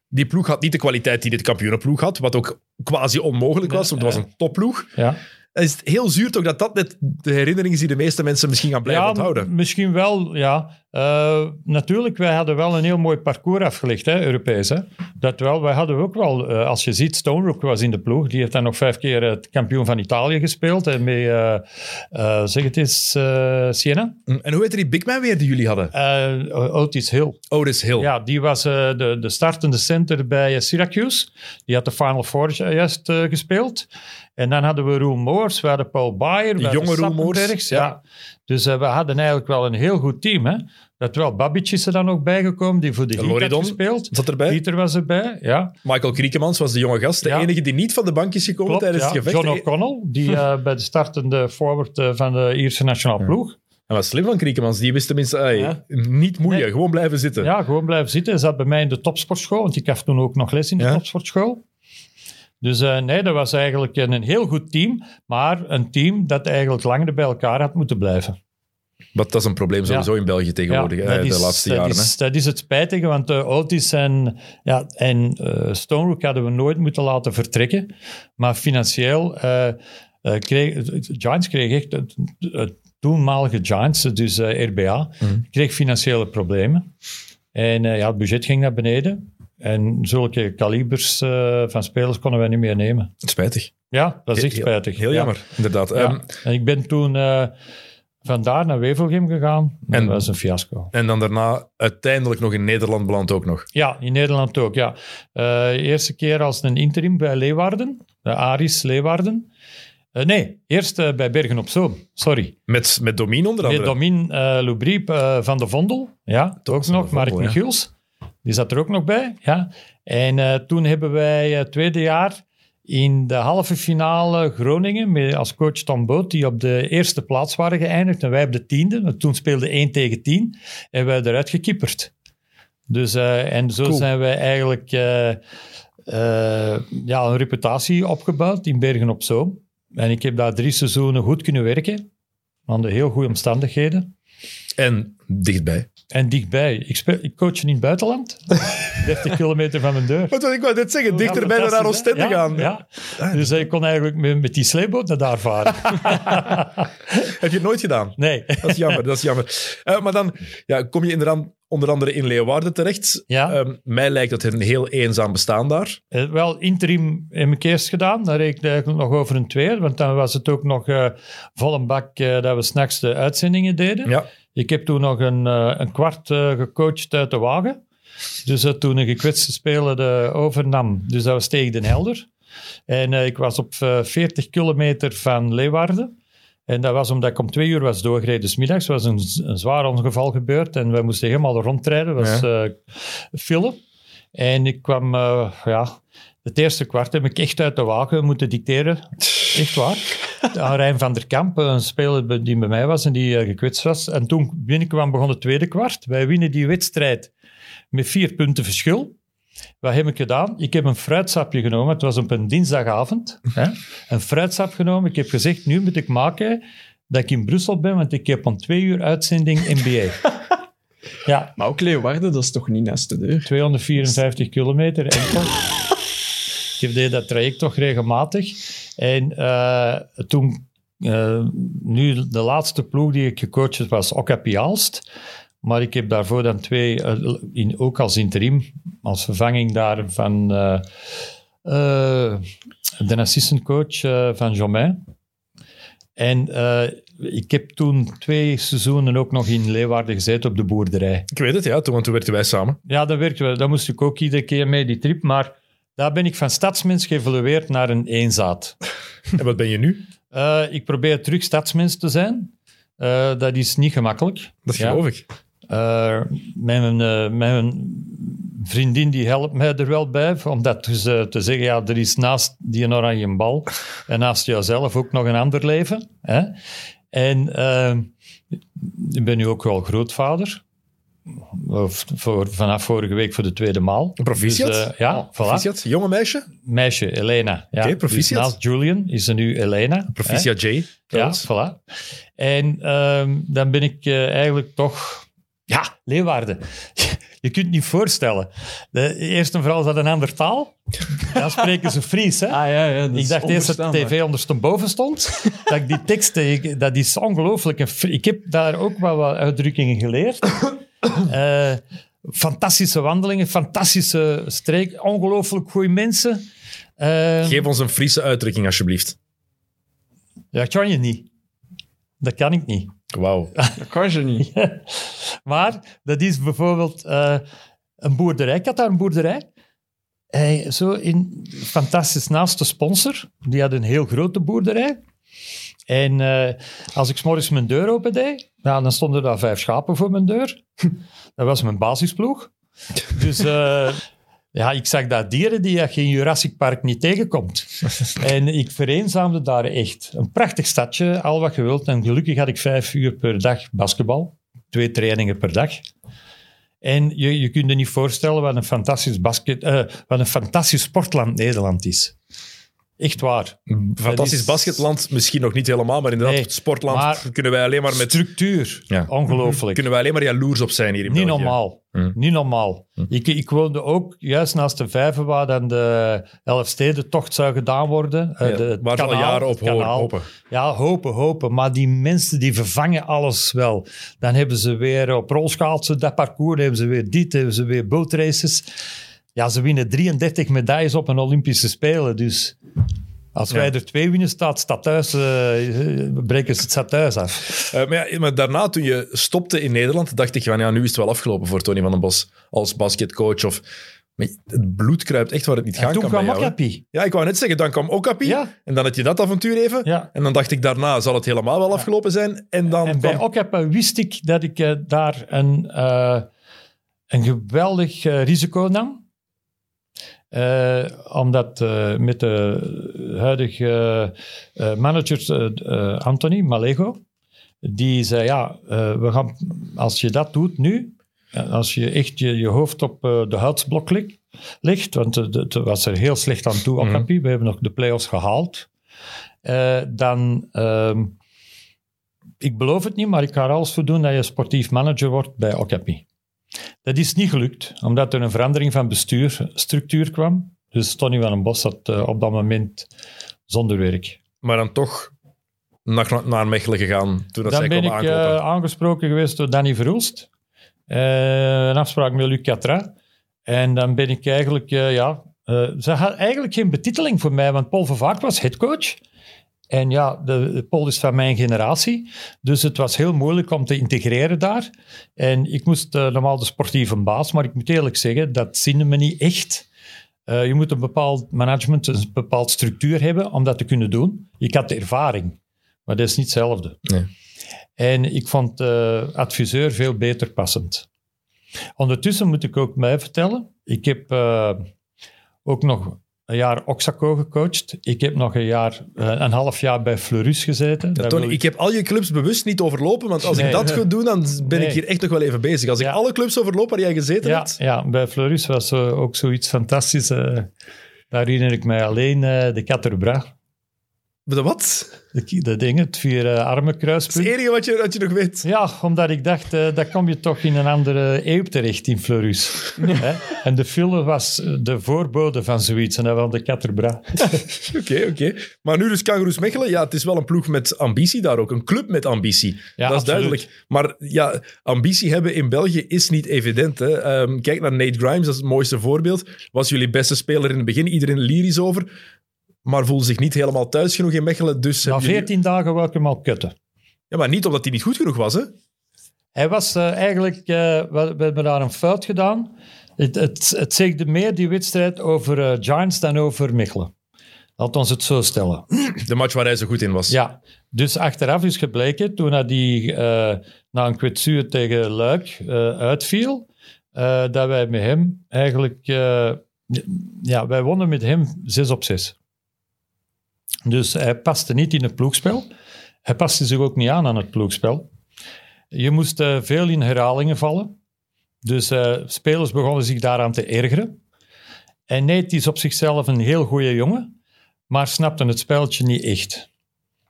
Die ploeg had niet de kwaliteit die dit kampioenenploeg had, wat ook quasi onmogelijk was, want het was een topploeg.
ja.
Het is heel zuur toch dat dat net de herinnering is die de meeste mensen misschien gaan blijven
ja,
onthouden.
misschien wel, ja. Eh, natuurlijk, wij hadden wel een heel mooi parcours afgelegd, hè, Europees. Hè. Dat wel, wij hadden ook wel, eh, als je ziet, Stone Rook was in de ploeg. Die heeft dan nog vijf keer het kampioen van Italië gespeeld. En met, eh, zeg het eens, Siena.
En hoe heette die big man weer die jullie hadden?
Otis Hill.
Otis Hill.
Ja, die was de, de startende center bij Syracuse. Die had de Final Four juist gespeeld. En dan hadden we Roel Moors, we hadden Paul Bayer, we
jonge Roel ja.
Dus eh, we hadden eigenlijk wel een heel goed team. Hè? Dat wel Babic is er dan ook bijgekomen, die voor de Heat had
Loridon
gespeeld.
zat erbij.
Pieter was erbij, ja.
Michael Kriekemans was de jonge gast, de
Ja.
enige die niet van de bank is gekomen
Klopt,
tijdens
ja.
het gevecht.
John O'Connell, die eh, bij de startende forward eh, van de Ierse nationale ploeg.
En wat slim van Kriekemans, die wist tenminste,
Ja.
niet moeien,
Nee.
gewoon blijven zitten.
Ja, gewoon blijven zitten. Hij zat bij mij in de topsportschool, want ik gaf toen ook nog les in de topsportschool. Dus eh, nee, dat was eigenlijk een, een heel goed team, maar een team dat eigenlijk langer bij elkaar had moeten blijven.
Wat dat is een probleem sowieso in België tegenwoordig, eh, de
is-
laatste
dat
jaren.
Is, dat is het spijtige, want uh, Otis en, ja, en uh, Rook hadden we nooit moeten laten vertrekken. Maar financieel uh, kreeg Giants kreeg echt het, het toenmalige Giants, dus RBA,
Mhm.
kreeg financiële problemen. En ja, het budget ging naar beneden. En zulke kalibers van spelers konden wij niet meer nemen.
Spijtig.
Ja, dat is echt spijtig.
Heel
Ja.
jammer, inderdaad.
Ja.
Ehm,
En ik ben toen uh, vandaar naar Wevelgem gegaan. Dat
En-
was een fiasco.
en dan daarna uiteindelijk nog in Nederland beland ook nog.
Ja, in Nederland ook, ja. Uh, eerste keer als een interim bij Leeuwarden, de Aris Leeuwarden. Uh, nee, eerst uh, bij Bergen op Zoom, sorry.
Met, met Domien onder andere.
Domin uh, Loubriep van de Vondel, ja, ook nog. Mark. Michiels, die zat er ook nog bij, ja. En uh, toen hebben wij het tweede jaar in de halve finale Groningen, met als coach Tom Boot, die op de eerste plaats waren geëindigd. En wij op de tiende, want toen speelde 1 tegen 10. En wij eruit gekipperd. Dus, uh, en zo
Cool.
zijn wij eigenlijk uh, uh, ja, een reputatie opgebouwd in Bergen op Zoom. En ik heb daar drie seizoenen goed kunnen werken, onder heel goede omstandigheden.
En dichtbij.
En dichtbij. Ik, speel, ik coach in het buitenland, 30 kilometer van mijn deur.
Wat wil ik wou net zeggen, dichterbij
Ja,
dan naar Oostende
hè?
gaan.
Ja, ja. Dus ik kon eigenlijk met, met die sleepboot naar daar varen.
Heb je het nooit gedaan?
Nee.
Dat is jammer, dat is jammer. Uh, maar dan ja, kom je inderdaad onder andere in Leeuwarden terecht.
Ja.
Um, mij lijkt dat een heel eenzaam bestaan daar.
Uh, wel, interim heb ik eerst gedaan. Daar reed ik eigenlijk nog over een tweede. Want dan was het ook nog uh, vol een bak dat we s'nachts de uitzendingen deden.
Ja.
Ik heb toen nog een, een kwart gecoacht uit de wagen. Dus toen een gekwetste speler de overnam. Dus dat was tegen Den Helder. En ik was op 40 kilometer van Leeuwarden. En dat was omdat ik om twee uur was doorgereden, s middags. Was een, een zwaar ongeval gebeurd en we moesten helemaal rondrijden. Dat was
Ja.
uh. En ik kwam, ja, het eerste kwart heb ik echt uit de wagen moeten dicteren. Echt waar. Aan Rijn van der Kamp, een speler die bij mij was en die uh, gekwetst was. En toen binnenkwam begon het tweede kwart. Wij winnen die wedstrijd met vier punten verschil. Wat heb ik gedaan? Ik heb een fruitsapje genomen. Het was op een dinsdagavond. Hè? Een fruitsap genomen. Ik heb gezegd, nu moet ik maken dat ik in Brussel ben, want ik heb om twee uur uitzending NBA. Ja,
Maar ook Leeuwarden, dat is toch niet naast de deur?
254 kilometer enkel. ik deed dat traject toch regelmatig. En eh, toen, eh, nu de laatste ploeg die ik gecoacht heb, was Okapi Aalst. Maar ik heb daarvoor dan twee, eh, in, ook als interim, als vervanging daar van de assistantcoach eh, van Jomain. En ik heb toen twee seizoenen ook nog in Leeuwarden gezeten op de boerderij.
Ik weet het, ja. Toen, want toen werkten wij samen.
Ja, dat werkte wel. Daar moest ik ook iedere keer mee, die trip. Maar daar ben ik van stadsmens geëvolueerd naar een eenzaad.
En wat ben je nu?
Eh, ik probeer terug stadsmens te zijn. Eh, dat is niet gemakkelijk.
Dat
Ja.
geloof ik.
Eh, mijn, mijn vriendin die helpt mij er wel bij, om dat dus, te zeggen, ja, er is naast die oranje bal en naast jouzelf ook nog een ander leven. Hè? En ik ben nu ook wel grootvader. Voor, vanaf vorige week voor de tweede maal.
Proficiat?
Dus, eh, ja, voilà.
Proficiat. Jonge meisje?
Meisje, Elena. Ja.
Oké, proficiat.
Dus naast Julian is ze nu Elena. hè?
Proficiat J.
Ja, voilà. En ehm, dan ben ik eh, eigenlijk toch... Ja, Leeuwarden. Je kunt het niet voorstellen. De eerste vrouw had een andere taal. Dan spreken ze Fries, hè?
Ah ja, ja dat
ik
is
dacht eerst dat de tv ondersteboven stond. dat ik die teksten... ik- dat is ongelooflijk. En Ik heb daar ook wel wat uitdrukkingen geleerd. Eh, fantastische wandelingen, fantastische streek, ongelooflijk goede mensen. Eh,
Geef ons een Friese uitdrukking, alsjeblieft.
ja, kan je niet. Dat kan ik niet.
Wauw.
Dat kan je niet.
Maar dat is bijvoorbeeld eh, een boerderij. Ik had daar een boerderij. Eh, zo in, fantastisch naast de sponsor. Die had een heel grote boerderij. En eh, als ik morgens mijn deur open deed, nou, dan stonden daar vijf schapen voor mijn deur. Dat was mijn basisploeg. Dus eh, ja, ik zag daar dieren die je in Jurassic Park niet tegenkomt. en ik vereenzaamde daar echt. Een prachtig stadje, al wat je wilt. En gelukkig had ik vijf uur per dag basketbal. Twee trainingen per dag. En je, je kunt je niet voorstellen wat een fantastisch, basket, eh, wat een fantastisch sportland Nederland is. Echt waar.
Fantastisch
Dat is-
basketland, misschien nog niet helemaal, maar inderdaad,
Nee,
sportland
maar-
kunnen wij alleen maar met...
Structuur.
Ja.
Ongelooflijk.
Kunnen wij alleen maar jaloers op zijn hier in
Niet
België.
normaal.
Hm.
Niet normaal. Ik, ik woonde ook juist naast de vijver waar dan de Elfstedentocht zou gedaan worden. Eh,
Ja,
de,
ze al jaren op hopen.
Ja, hopen, hopen. Maar die mensen die vervangen alles wel. Dan hebben ze weer op rolschaatsen dat parcours, hebben ze weer dit, hebben ze weer bootraces. Ja, ze winnen 33 medailles op een Olympische Spelen. Dus als wij
Ja.
er twee winnen, staat stadhuis, eh, breken ze het stadhuis af.
Eh, maar, ja, maar daarna, toen je stopte in Nederland, dacht ik van ja, nu is het wel afgelopen voor Tony van den Bos als basketcoach. Of, maar het bloed kruipt echt waar het niet
En
gaan
toen
kan
kwam
bij.
Okapi.
Ja, ik wou net zeggen, dan kwam Okapi.
Ja.
En dan had je dat avontuur even.
Ja.
En dan dacht ik, daarna zal het helemaal wel afgelopen zijn. En dan
En bij
kwam-
Okapi wist ik dat ik eh, daar een, een geweldig risico nam. Eh, omdat eh, met de huidige eh, manager Anthony Malego, die zei ja, we gaan, als je dat doet nu, als je echt je, je hoofd op de huidsblok ligt, ligt want het was er heel slecht aan toe, Okapi, we hebben nog de play-offs gehaald, eh, dan... ehm, ik beloof het niet, maar ik ga er alles voor doen dat je sportief manager wordt bij Okapi. Dat is niet gelukt, omdat er een verandering van bestuurstructuur kwam. Dus Tony van den Bos zat eh, op dat moment zonder werk.
maar dan toch naar, naar Mechelen gegaan toen dat
Dan
zij
ben ik eh, aangesproken geweest door Danny Verhulst. Eh, een afspraak met Luc Catra. En dan ben ik eigenlijk, ja... ze had eigenlijk geen betiteling voor mij, want Paul Vervaart was headcoach. En ja, de, de Paul is van mijn generatie. Dus het was heel moeilijk om te integreren daar. En ik moest eh, normaal de sportieve baas, maar ik moet eerlijk zeggen, dat zinde me niet echt. Eh, je moet een bepaald management, een bepaald structuur hebben om dat te kunnen doen. Ik had de ervaring, maar dat is niet hetzelfde.
Nee.
En ik vond eh, adviseur veel beter passend. Ondertussen moet ik ook mij vertellen, ik heb ook nog een jaar Oxaco gecoacht. Ik heb nog een jaar, eh, een half jaar bij Fleurus gezeten.
Ja, Tony, ik heb al je clubs bewust niet overlopen, want als
Nee.
ik dat ga doen, dan ben ik hier echt nog wel even bezig. Als ik alle clubs overloop waar jij gezeten
ja,
hebt,
ja, bij Fleurus was ook zoiets fantastisch. eh. daar herinner ik mij alleen eh, de Caterbra.
De wat?
De, de ding, het vier uh, armen
Dat is
kruispunt.
het enige wat je, wat je nog weet.
Ja, omdat ik dacht, eh dat kom je toch in een andere eeuw terecht in Fleurus. En de film was eh, de voorbode van zoiets, en dat was de Katterbra.
Oké, oké. Maar nu dus Kangaroos Mechelen. Ja, het is wel een ploeg met ambitie daar ook. Een club met ambitie.
Ja,
dat is
absoluut.
duidelijk. Maar ja, ambitie hebben in België is niet evident. Hè. Ehm, kijk naar Nate Grimes, dat is het mooiste voorbeeld. Was jullie beste speler in het begin. Iedereen lyrisch over. Maar voelde zich niet helemaal thuis genoeg in Mechelen. Dus
Na
hebben jullie-
14 dagen wou ik hem al kutten.
Ja, maar niet omdat hij niet goed genoeg was, hè?
Hij was eh, eigenlijk, eh, we, we hebben daar een fout gedaan. Het, het, het zegde meer die wedstrijd over eh, Giants dan over Mechelen. Laat ons het zo stellen.
De match waar hij zo goed in was.
Ja, dus achteraf is gebleken, toen hij die, eh, na een kwetsuur tegen Luik eh, uitviel, eh, dat wij met hem eigenlijk... eh, ja, wij wonnen met hem 6 op 6. Dus hij paste niet in het ploegspel. Hij paste zich ook niet aan aan het ploegspel. Je moest eh, veel in herhalingen vallen. Dus eh, spelers begonnen zich daaraan te ergeren. En Nate is op zichzelf een heel goede jongen, maar snapte het spelletje niet echt.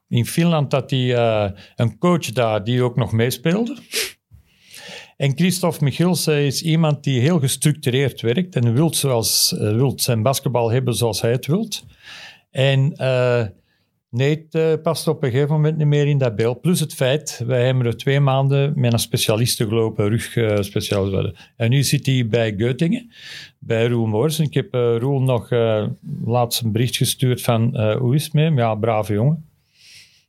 In Finland had hij eh, een coach daar die ook nog meespeelde. En Christophe Michiels eh, is iemand die heel gestructureerd werkt en wilt, zoals, wilt zijn basketbal hebben zoals hij het wilt. En eh Nate eh, past op een gegeven moment niet meer in dat beeld. Plus het feit, wij hebben er twee maanden met een specialiste gelopen, rugspecialist. en nu zit hij bij Göttingen, bij Roel Moors. Ik heb eh, Roel nog laatst een bericht gestuurd van hoe is het met hem? Ja, brave jongen.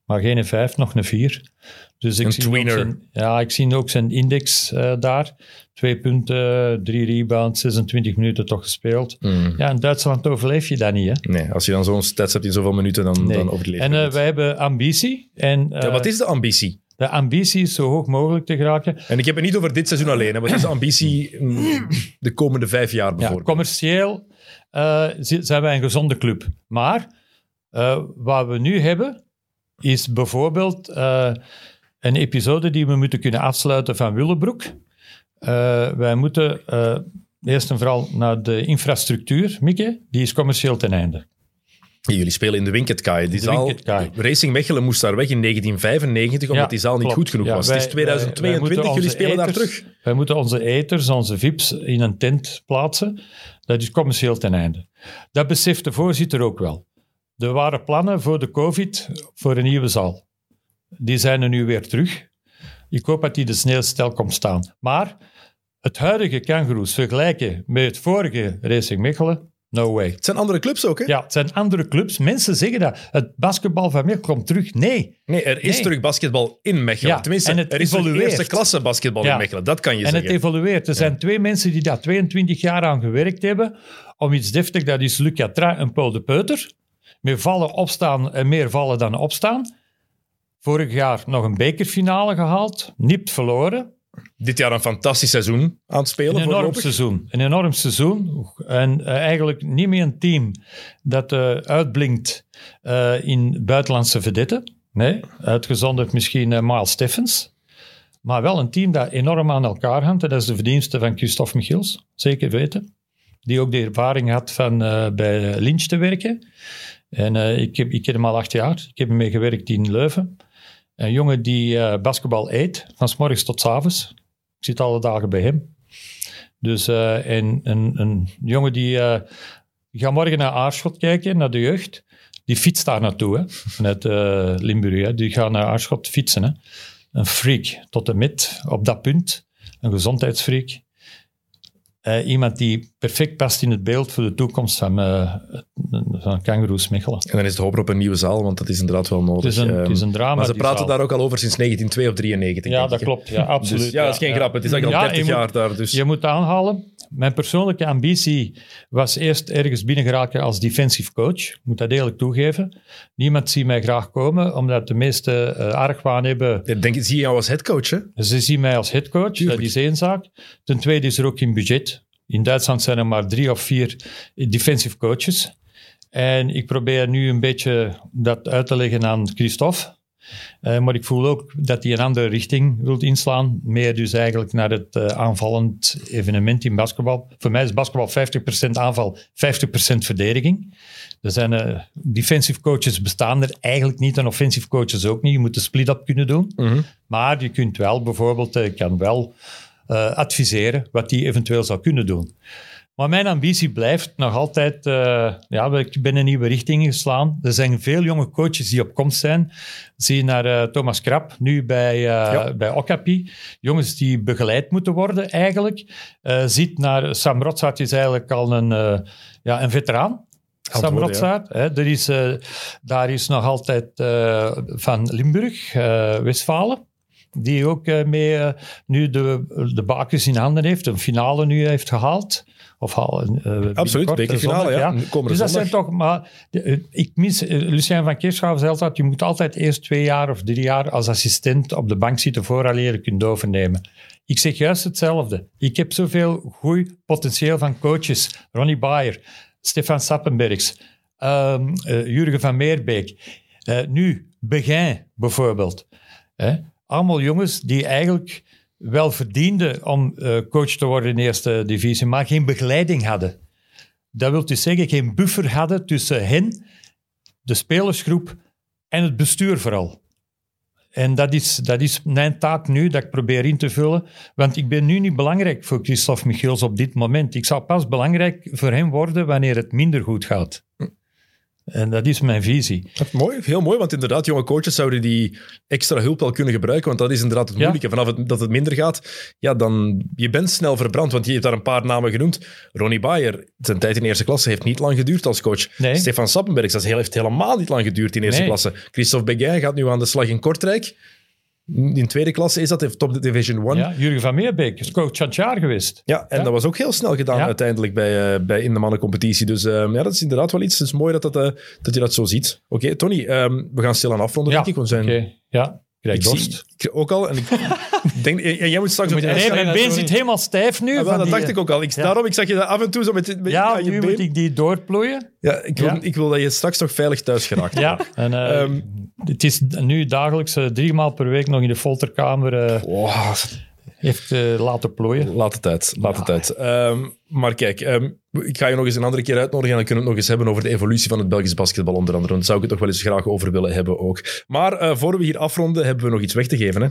Maar geen een vijf, nog een vier. Dus ik
Een
zie
tweener.
zijn, ja, ik zie ook zijn index eh, daar. Twee punten, drie rebounds, 26 minuten toch gespeeld.
Hmm.
Ja, in Duitsland overleef je dat niet, hè?
Nee, als je dan zo'n stats hebt in zoveel minuten, dan,
Nee.
dan overleef je
En eh,
het.
wij hebben ambitie. En eh,
Ja, wat is de ambitie?
de ambitie is zo hoog mogelijk te geraken.
En ik heb het niet over dit seizoen alleen. Hè. Wat is de ambitie mm, de komende vijf jaar
Ja,
bijvoorbeeld?
commercieel eh, zi- zijn wij een gezonde club. Maar eh, wat we nu hebben, is bijvoorbeeld eh, een episode die we moeten kunnen afsluiten van Willebroek. Eh, wij moeten eh, eerst en vooral naar de infrastructuur, Mieke. Die is commercieel ten einde.
Jullie spelen in de Winketkaai. Die
De
zaal,
Winketkaai.
Racing Mechelen moest daar weg in 1995, omdat
Ja,
die zaal niet
klopt.
goed genoeg
Ja,
was.
wij-
het is
wij- wij
2022,
moeten
jullie spelen daar terug.
Wij moeten onze eters, onze VIP's in een tent plaatsen. Dat is commercieel ten einde. Dat beseft de voorzitter ook wel. Er waren plannen voor de COVID voor een nieuwe zaal. Die zijn er nu weer terug. Ik hoop dat die de sneeuwstel komt staan. Maar het huidige kangaroes vergelijken met het vorige Racing Mechelen, no way.
Het zijn andere clubs ook, hè?
Ja, het zijn andere clubs. Mensen zeggen dat het basketbal van Mechelen komt terug. Nee.
Nee, er is
Nee.
terug basketbal in Mechelen.
Ja,
Tenminste,
en het
er is
evolueert.
eerste klasse basketbal
Ja.
in Mechelen. Dat kan je
En het
zeggen.
evolueert. Er zijn twee mensen die daar 22 jaar aan gewerkt hebben om iets deftig, dat is Luc Catra en Paul de Peuter. Meer vallen, opstaan en meer vallen dan opstaan. Vorig jaar nog een bekerfinale gehaald, nipt verloren.
Dit jaar een fantastisch seizoen aan het spelen.
Een enorm
voorlopig.
seizoen. Een enorm seizoen. En eh, eigenlijk niet meer een team dat eh, uitblinkt eh, in buitenlandse vedetten. Nee, uitgezonderd misschien Miles Steffens. Maar wel een team dat enorm aan elkaar hangt. En dat is de verdienste van Christophe Michiels, zeker weten. Die ook de ervaring had van bij Lynch te werken. En ik, heb, ik ken hem al acht jaar. Ik heb hem mee gewerkt in Leuven. Een jongen die eh, basketbal eet, van s morgens tot s avonds. Ik zit alle dagen bij hem. Dus eh, en, een, een jongen die... eh ik ga morgen naar Aarschot kijken, naar de jeugd. Die fietst daar naartoe, hè, vanuit eh, Limburg. Hè. Die gaan naar Aarschot fietsen. Hè. Een freak, tot en met, op dat punt. Een gezondheidsfreak. Eh, iemand die perfect past in het beeld voor de toekomst van, eh van Kangaroos Mechelen.
En dan is het hoop op een nieuwe zaal, want dat is inderdaad wel nodig.
Het is een,
Ehm,
het is een drama.
maar ze praten
zaal.
daar ook al over sinds 1902 of 93.
Ja, dat klopt. Ja, absoluut.
Dus, ja, dat is geen grap. Het is eigenlijk al
Ja,
30
je
jaar daar. Dus.
Je moet aanhalen. Mijn persoonlijke ambitie was eerst ergens binnengeraken als defensive coach. Ik moet dat eerlijk toegeven. Niemand ziet mij graag komen, omdat de meesten eh, argwaan hebben.
Ik Denk, zie je jou als headcoach, hè?
Ze zien mij als headcoach,
Tuurlijk.
dat is één zaak. Ten tweede is er ook geen budget. In Duitsland zijn er maar drie of vier defensive coaches. En ik probeer nu een beetje dat uit te leggen aan Christophe. Eh, maar ik voel ook dat hij een andere richting wil inslaan. Meer dus eigenlijk naar het eh, aanvallend evenement in basketbal. Voor mij is basketbal 50% aanval, 50% verdediging. Er zijn uh, defensive coaches bestaan er eigenlijk niet en offensive coaches ook niet. Je moet de split-up kunnen doen.
Mhm.
Maar je kunt wel bijvoorbeeld, je kan wel adviseren wat die eventueel zou kunnen doen. Maar mijn ambitie blijft nog altijd, uh, ja, ik ben een nieuwe richting geslaan. Er zijn veel jonge coaches die op komst zijn. Zie naar uh, Thomas Krap, nu bij, uh, ja. bij Okapi. Jongens die begeleid moeten worden eigenlijk. ziet naar Sam Rotsaert, is eigenlijk al een, ja, een veteraan. Sam Rotsaert. Ja. Er is, daar is nog altijd van Limburg, Westfalen die ook mee nu de, de bakens in handen heeft, een finale nu heeft gehaald. Of halen. Uh,
Absoluut, bekerfinale, ja. ja. Komen
dus dat zijn toch, maar de, ik mis, uh, Lucien van Keerschaven zei altijd, je moet altijd eerst twee jaar of drie jaar als assistent op de bank zitten vooral je kunt overnemen. Ik zeg juist hetzelfde. Ik heb zoveel goed potentieel van coaches. Ronnie Bayer, Stefan Sappenbergs, uh, Jurgen van Meerbeek. nu, Begin bijvoorbeeld. allemaal jongens die eigenlijk wel verdienden om uh, coach te worden in de eerste divisie, maar geen begeleiding hadden. Dat wil dus zeggen, geen buffer hadden tussen hen, de spelersgroep en het bestuur vooral. En dat is, dat is mijn taak nu, dat ik probeer in te vullen. Want ik ben nu niet belangrijk voor Christophe Michiels op dit moment. Ik zal pas belangrijk voor hem worden wanneer het minder goed gaat. En dat is mijn visie.
Mooi, heel mooi, want inderdaad, jonge coaches zouden die extra hulp wel kunnen gebruiken, want dat is inderdaad het moeilijke. Vanaf het, dat het minder gaat, ja, dan je bent snel verbrand, want je hebt daar een paar namen genoemd. Ronnie Bayer, zijn tijd in eerste klasse heeft niet lang geduurd als coach.
Nee.
Stefan Sappenberg, dat heeft helemaal niet lang geduurd in eerste
Nee.
klasse. Christophe Beguin gaat nu aan de slag in Kortrijk. In tweede klasse is dat, heeft top Division 1.
Ja, Jurgen van Meerbeek is coach van het jaar geweest.
Ja, en
Ja.
dat was ook heel snel gedaan
Ja.
uiteindelijk bij, eh, bij in de mannencompetitie. Dus ehm, ja, dat is inderdaad wel iets. Het is mooi dat, dat, eh, dat je dat zo ziet. Oké, Tony, ehm, we gaan stil aan afronden,
Ja,
denk ik. We zijn,
Oké, ja. Krijg
ik
dorst.
zie- ik ook al. En ik denk, en jij moet straks
Moet
Nee, mijn been zit helemaal stijf nu.
Ah, wel,
van
dat
die,
dacht ik ook al. Ik,
Ja.
Daarom, ik zag je dat af en toe zo met, met
Ja,
aan je
nu
been.
moet ik die doorplooien.
Ja, ik wil,
Ja.
ik wil dat je straks nog veilig thuis geraakt.
Ja, en eh,
Ehm,
het is nu dagelijks eh, drie maal per week nog in de folterkamer eh,
Wow,
heeft eh, laten plooien.
laat het uit. Laat het uit. Ehm, maar kijk, ehm, ik ga je nog eens een andere keer uitnodigen en dan kunnen we het nog eens hebben over de evolutie van het Belgisch basketbal onder andere. Daar zou ik het nog wel eens graag over willen hebben ook. Maar eh, voor we hier afronden, hebben we nog iets weg te geven. Hè?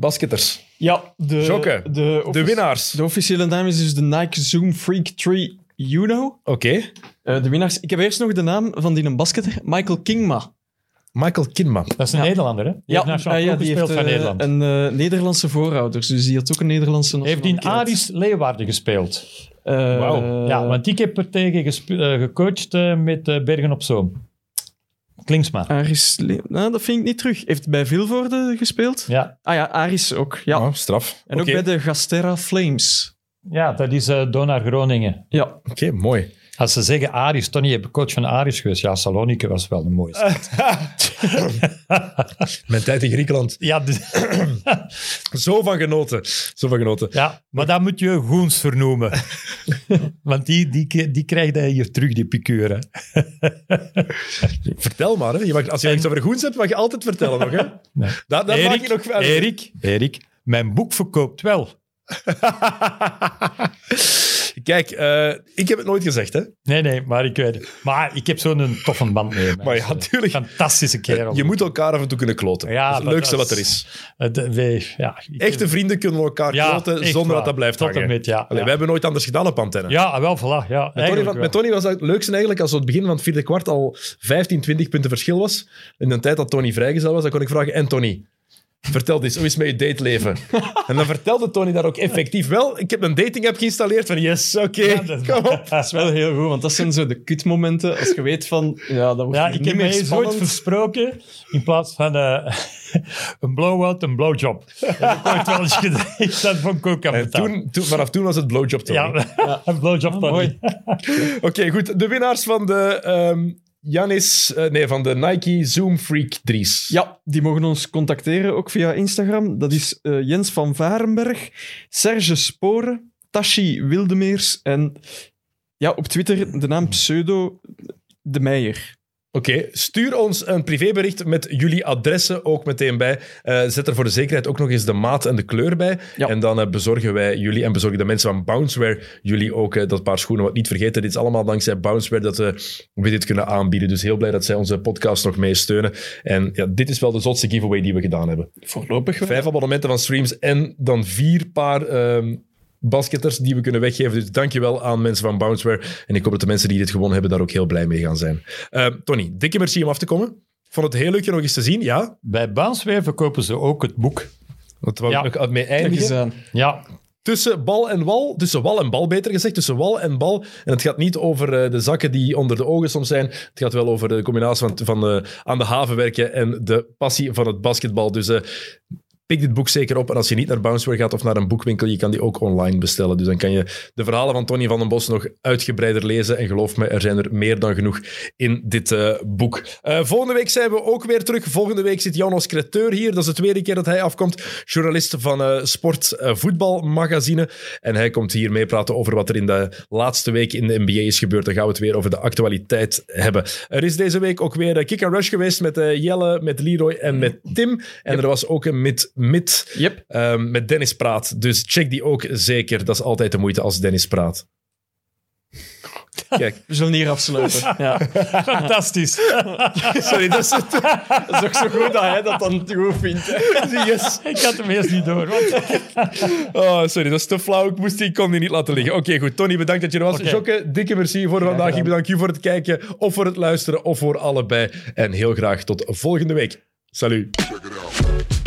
Basketters,
Ja, de,
Jokke,
de,
de winnaars.
De officiële naam is dus de Nike Zoom Freak 3 Uno.
Oké,
Eh, de winnaars. Ik heb eerst nog de naam van die een basketter, Michael Kingma.
Michael Kinma.
Dat is een
Ja.
Nederlander, hè? Die heeft
eh, ja, die
gespeeld
heeft
van
eh,
Nederland.
een eh, Nederlandse voorouders, dus die had ook een Nederlandse
heeft in
nationaliteit.
Aris Leeuwarden gespeeld.
Eh,
Wauw.
ja, want ik heb er tegen gespe- gecoacht eh, met Bergen op Zoom. Klingsma.
Aris, nou, dat vind ik niet terug. Heeft bij Vilvoorde gespeeld?
Ja.
Ah ja, Aris ook. Ja.
Oh, straf.
En ook bij de Gasterra Flames.
ja, dat is eh Donar Groningen.
Ja.
Oké, mooi.
Als ze zeggen Aris, Tony, je bent coach van Aris geweest. Ja, Salonike was wel een mooie stad.
Mijn tijd in Griekenland.
ja, dus-
Zo van genoten. Zo van genoten.
ja, maar dan moet je Goens vernoemen. Want die, die, die krijg je hier terug, die piqûre.
Vertel maar. Hè. Je mag, als je iets over Goens hebt, mag je altijd vertellen nog. Hè.
Nee.
Dat, dat maak je nog verder.
Erik, Erik, mijn boek verkoopt wel.
Kijk, eh, ik heb het nooit gezegd, hè.
Nee, nee, maar ik weet het. Maar ik heb zo'n toffe band mee.
Maar ja, tuurlijk.
Fantastische kerel.
Je moet elkaar af en toe kunnen kloten.
Ja,
dat is het leukste wat er
is-. Het, eh, wij- ja,
Echte vrienden kunnen elkaar kloten zonder
waar.
dat dat blijft
Tot
hangen.
en met, ja.
Allee. Wij hebben nooit anders gedaan op antenne.
Ja, wel, voilà. Ja,
Tony, met Tony was het leukste eigenlijk als het begin van het vierde kwart al 15, 20 punten verschil was. In de tijd dat Tony vrijgezel was, dan kon ik vragen, en Tony, vertel eens, hoe is het met je dateleven? en dan vertelde Tony daar ook effectief wel. Ik heb een dating app geïnstalleerd van yes, oké,
Ja, dat is-
kom op.
Dat is wel heel goed, want dat zijn zo de kutmomenten. Als je weet van, ja, dat wordt
Ja, ik
niet
heb mij eens ooit versproken in plaats van eh, een blow-out, een blowjob. Dat heb ik ooit wel eens gedaan. Dat vond ik ook
En
kapitaal.
toen, toen, vanaf toen was het blowjob Tony.
Ja, een blowjob Tony.
mooi.
Oké, goed. De winnaars van de ehm Janis, eh, nee, van de Nike Zoom Freak 3's.
Ja, die mogen ons contacteren, ook via Instagram. Dat is eh, Jens van Varenberg, Serge Sporen, Tashi Wildemeers en ja, op Twitter de naam pseudo De Meijer.
Oké, stuur ons een privébericht met jullie adressen ook meteen bij. Eh, zet er voor de zekerheid ook nog eens de maat en de kleur bij.
Ja.
En dan eh, bezorgen wij jullie en bezorgen de mensen van Bounceware jullie ook eh, dat paar schoenen. Want niet vergeten, dit is allemaal dankzij Bounceware dat we dit kunnen aanbieden. Dus heel blij dat zij onze podcast nog mee steunen. En ja, dit is wel de zotste giveaway die we gedaan hebben.
Voorlopig wel.
Vijf abonnementen van streams en dan vier paar ehm, basketters die we kunnen weggeven. Dus dankjewel aan mensen van Bounceware. En ik hoop dat de mensen die dit gewonnen hebben daar ook heel blij mee gaan zijn. Ehm, Tony, dikke merci om af te komen. Vond het heel leuk je nog eens te zien. Ja,
Bij Bounceware verkopen ze ook het boek.
dat wou
Ja.
nog mee eindigen.
Ja,
Tussen bal en wal, tussen wal en bal beter gezegd, tussen wal en bal. En het gaat niet over eh, de zakken die onder de ogen soms zijn. Het gaat wel over de combinatie van, van eh, aan de haven werken en de passie van het basketbal. Dus eh, pik dit boek zeker op. En als je niet naar Bounceware gaat of naar een boekwinkel, je kan die ook online bestellen. Dus dan kan je de verhalen van Tony van den Bos nog uitgebreider lezen. En geloof me, er zijn er meer dan genoeg in dit eh, boek. Eh, volgende week zijn we ook weer terug. Volgende week zit Janos Creteur hier. Dat is de tweede keer dat hij afkomt. Journalist van eh, Sport Voetbalmagazine. En hij komt hier meepraten over wat er in de laatste week in de NBA is gebeurd. Dan gaan we het weer over de actualiteit hebben. Er is deze week ook weer Kick and Rush geweest met Jelle, met Leroy en met Tim. En er was ook een met,
Yep.
ehm, met Dennis Praat. Dus check die ook zeker. Dat is altijd de moeite als Dennis praat. Kijk,
We zullen hier afsluiten. Ja.
fantastisch.
sorry, dat is het.
Dat is ook zo goed dat hij dat dan goed vindt.
Yes.
Ik had hem eerst niet door. Want...
Oh, sorry, dat is te flauw. Ik, moest die, ik kon die niet laten liggen. Oké, goed. Tony, bedankt dat je er was. Jokke, dikke merci voor vandaag. Ik bedank u voor het kijken, of voor het luisteren, of voor allebei. En heel graag tot volgende week. Salut.
Check it out.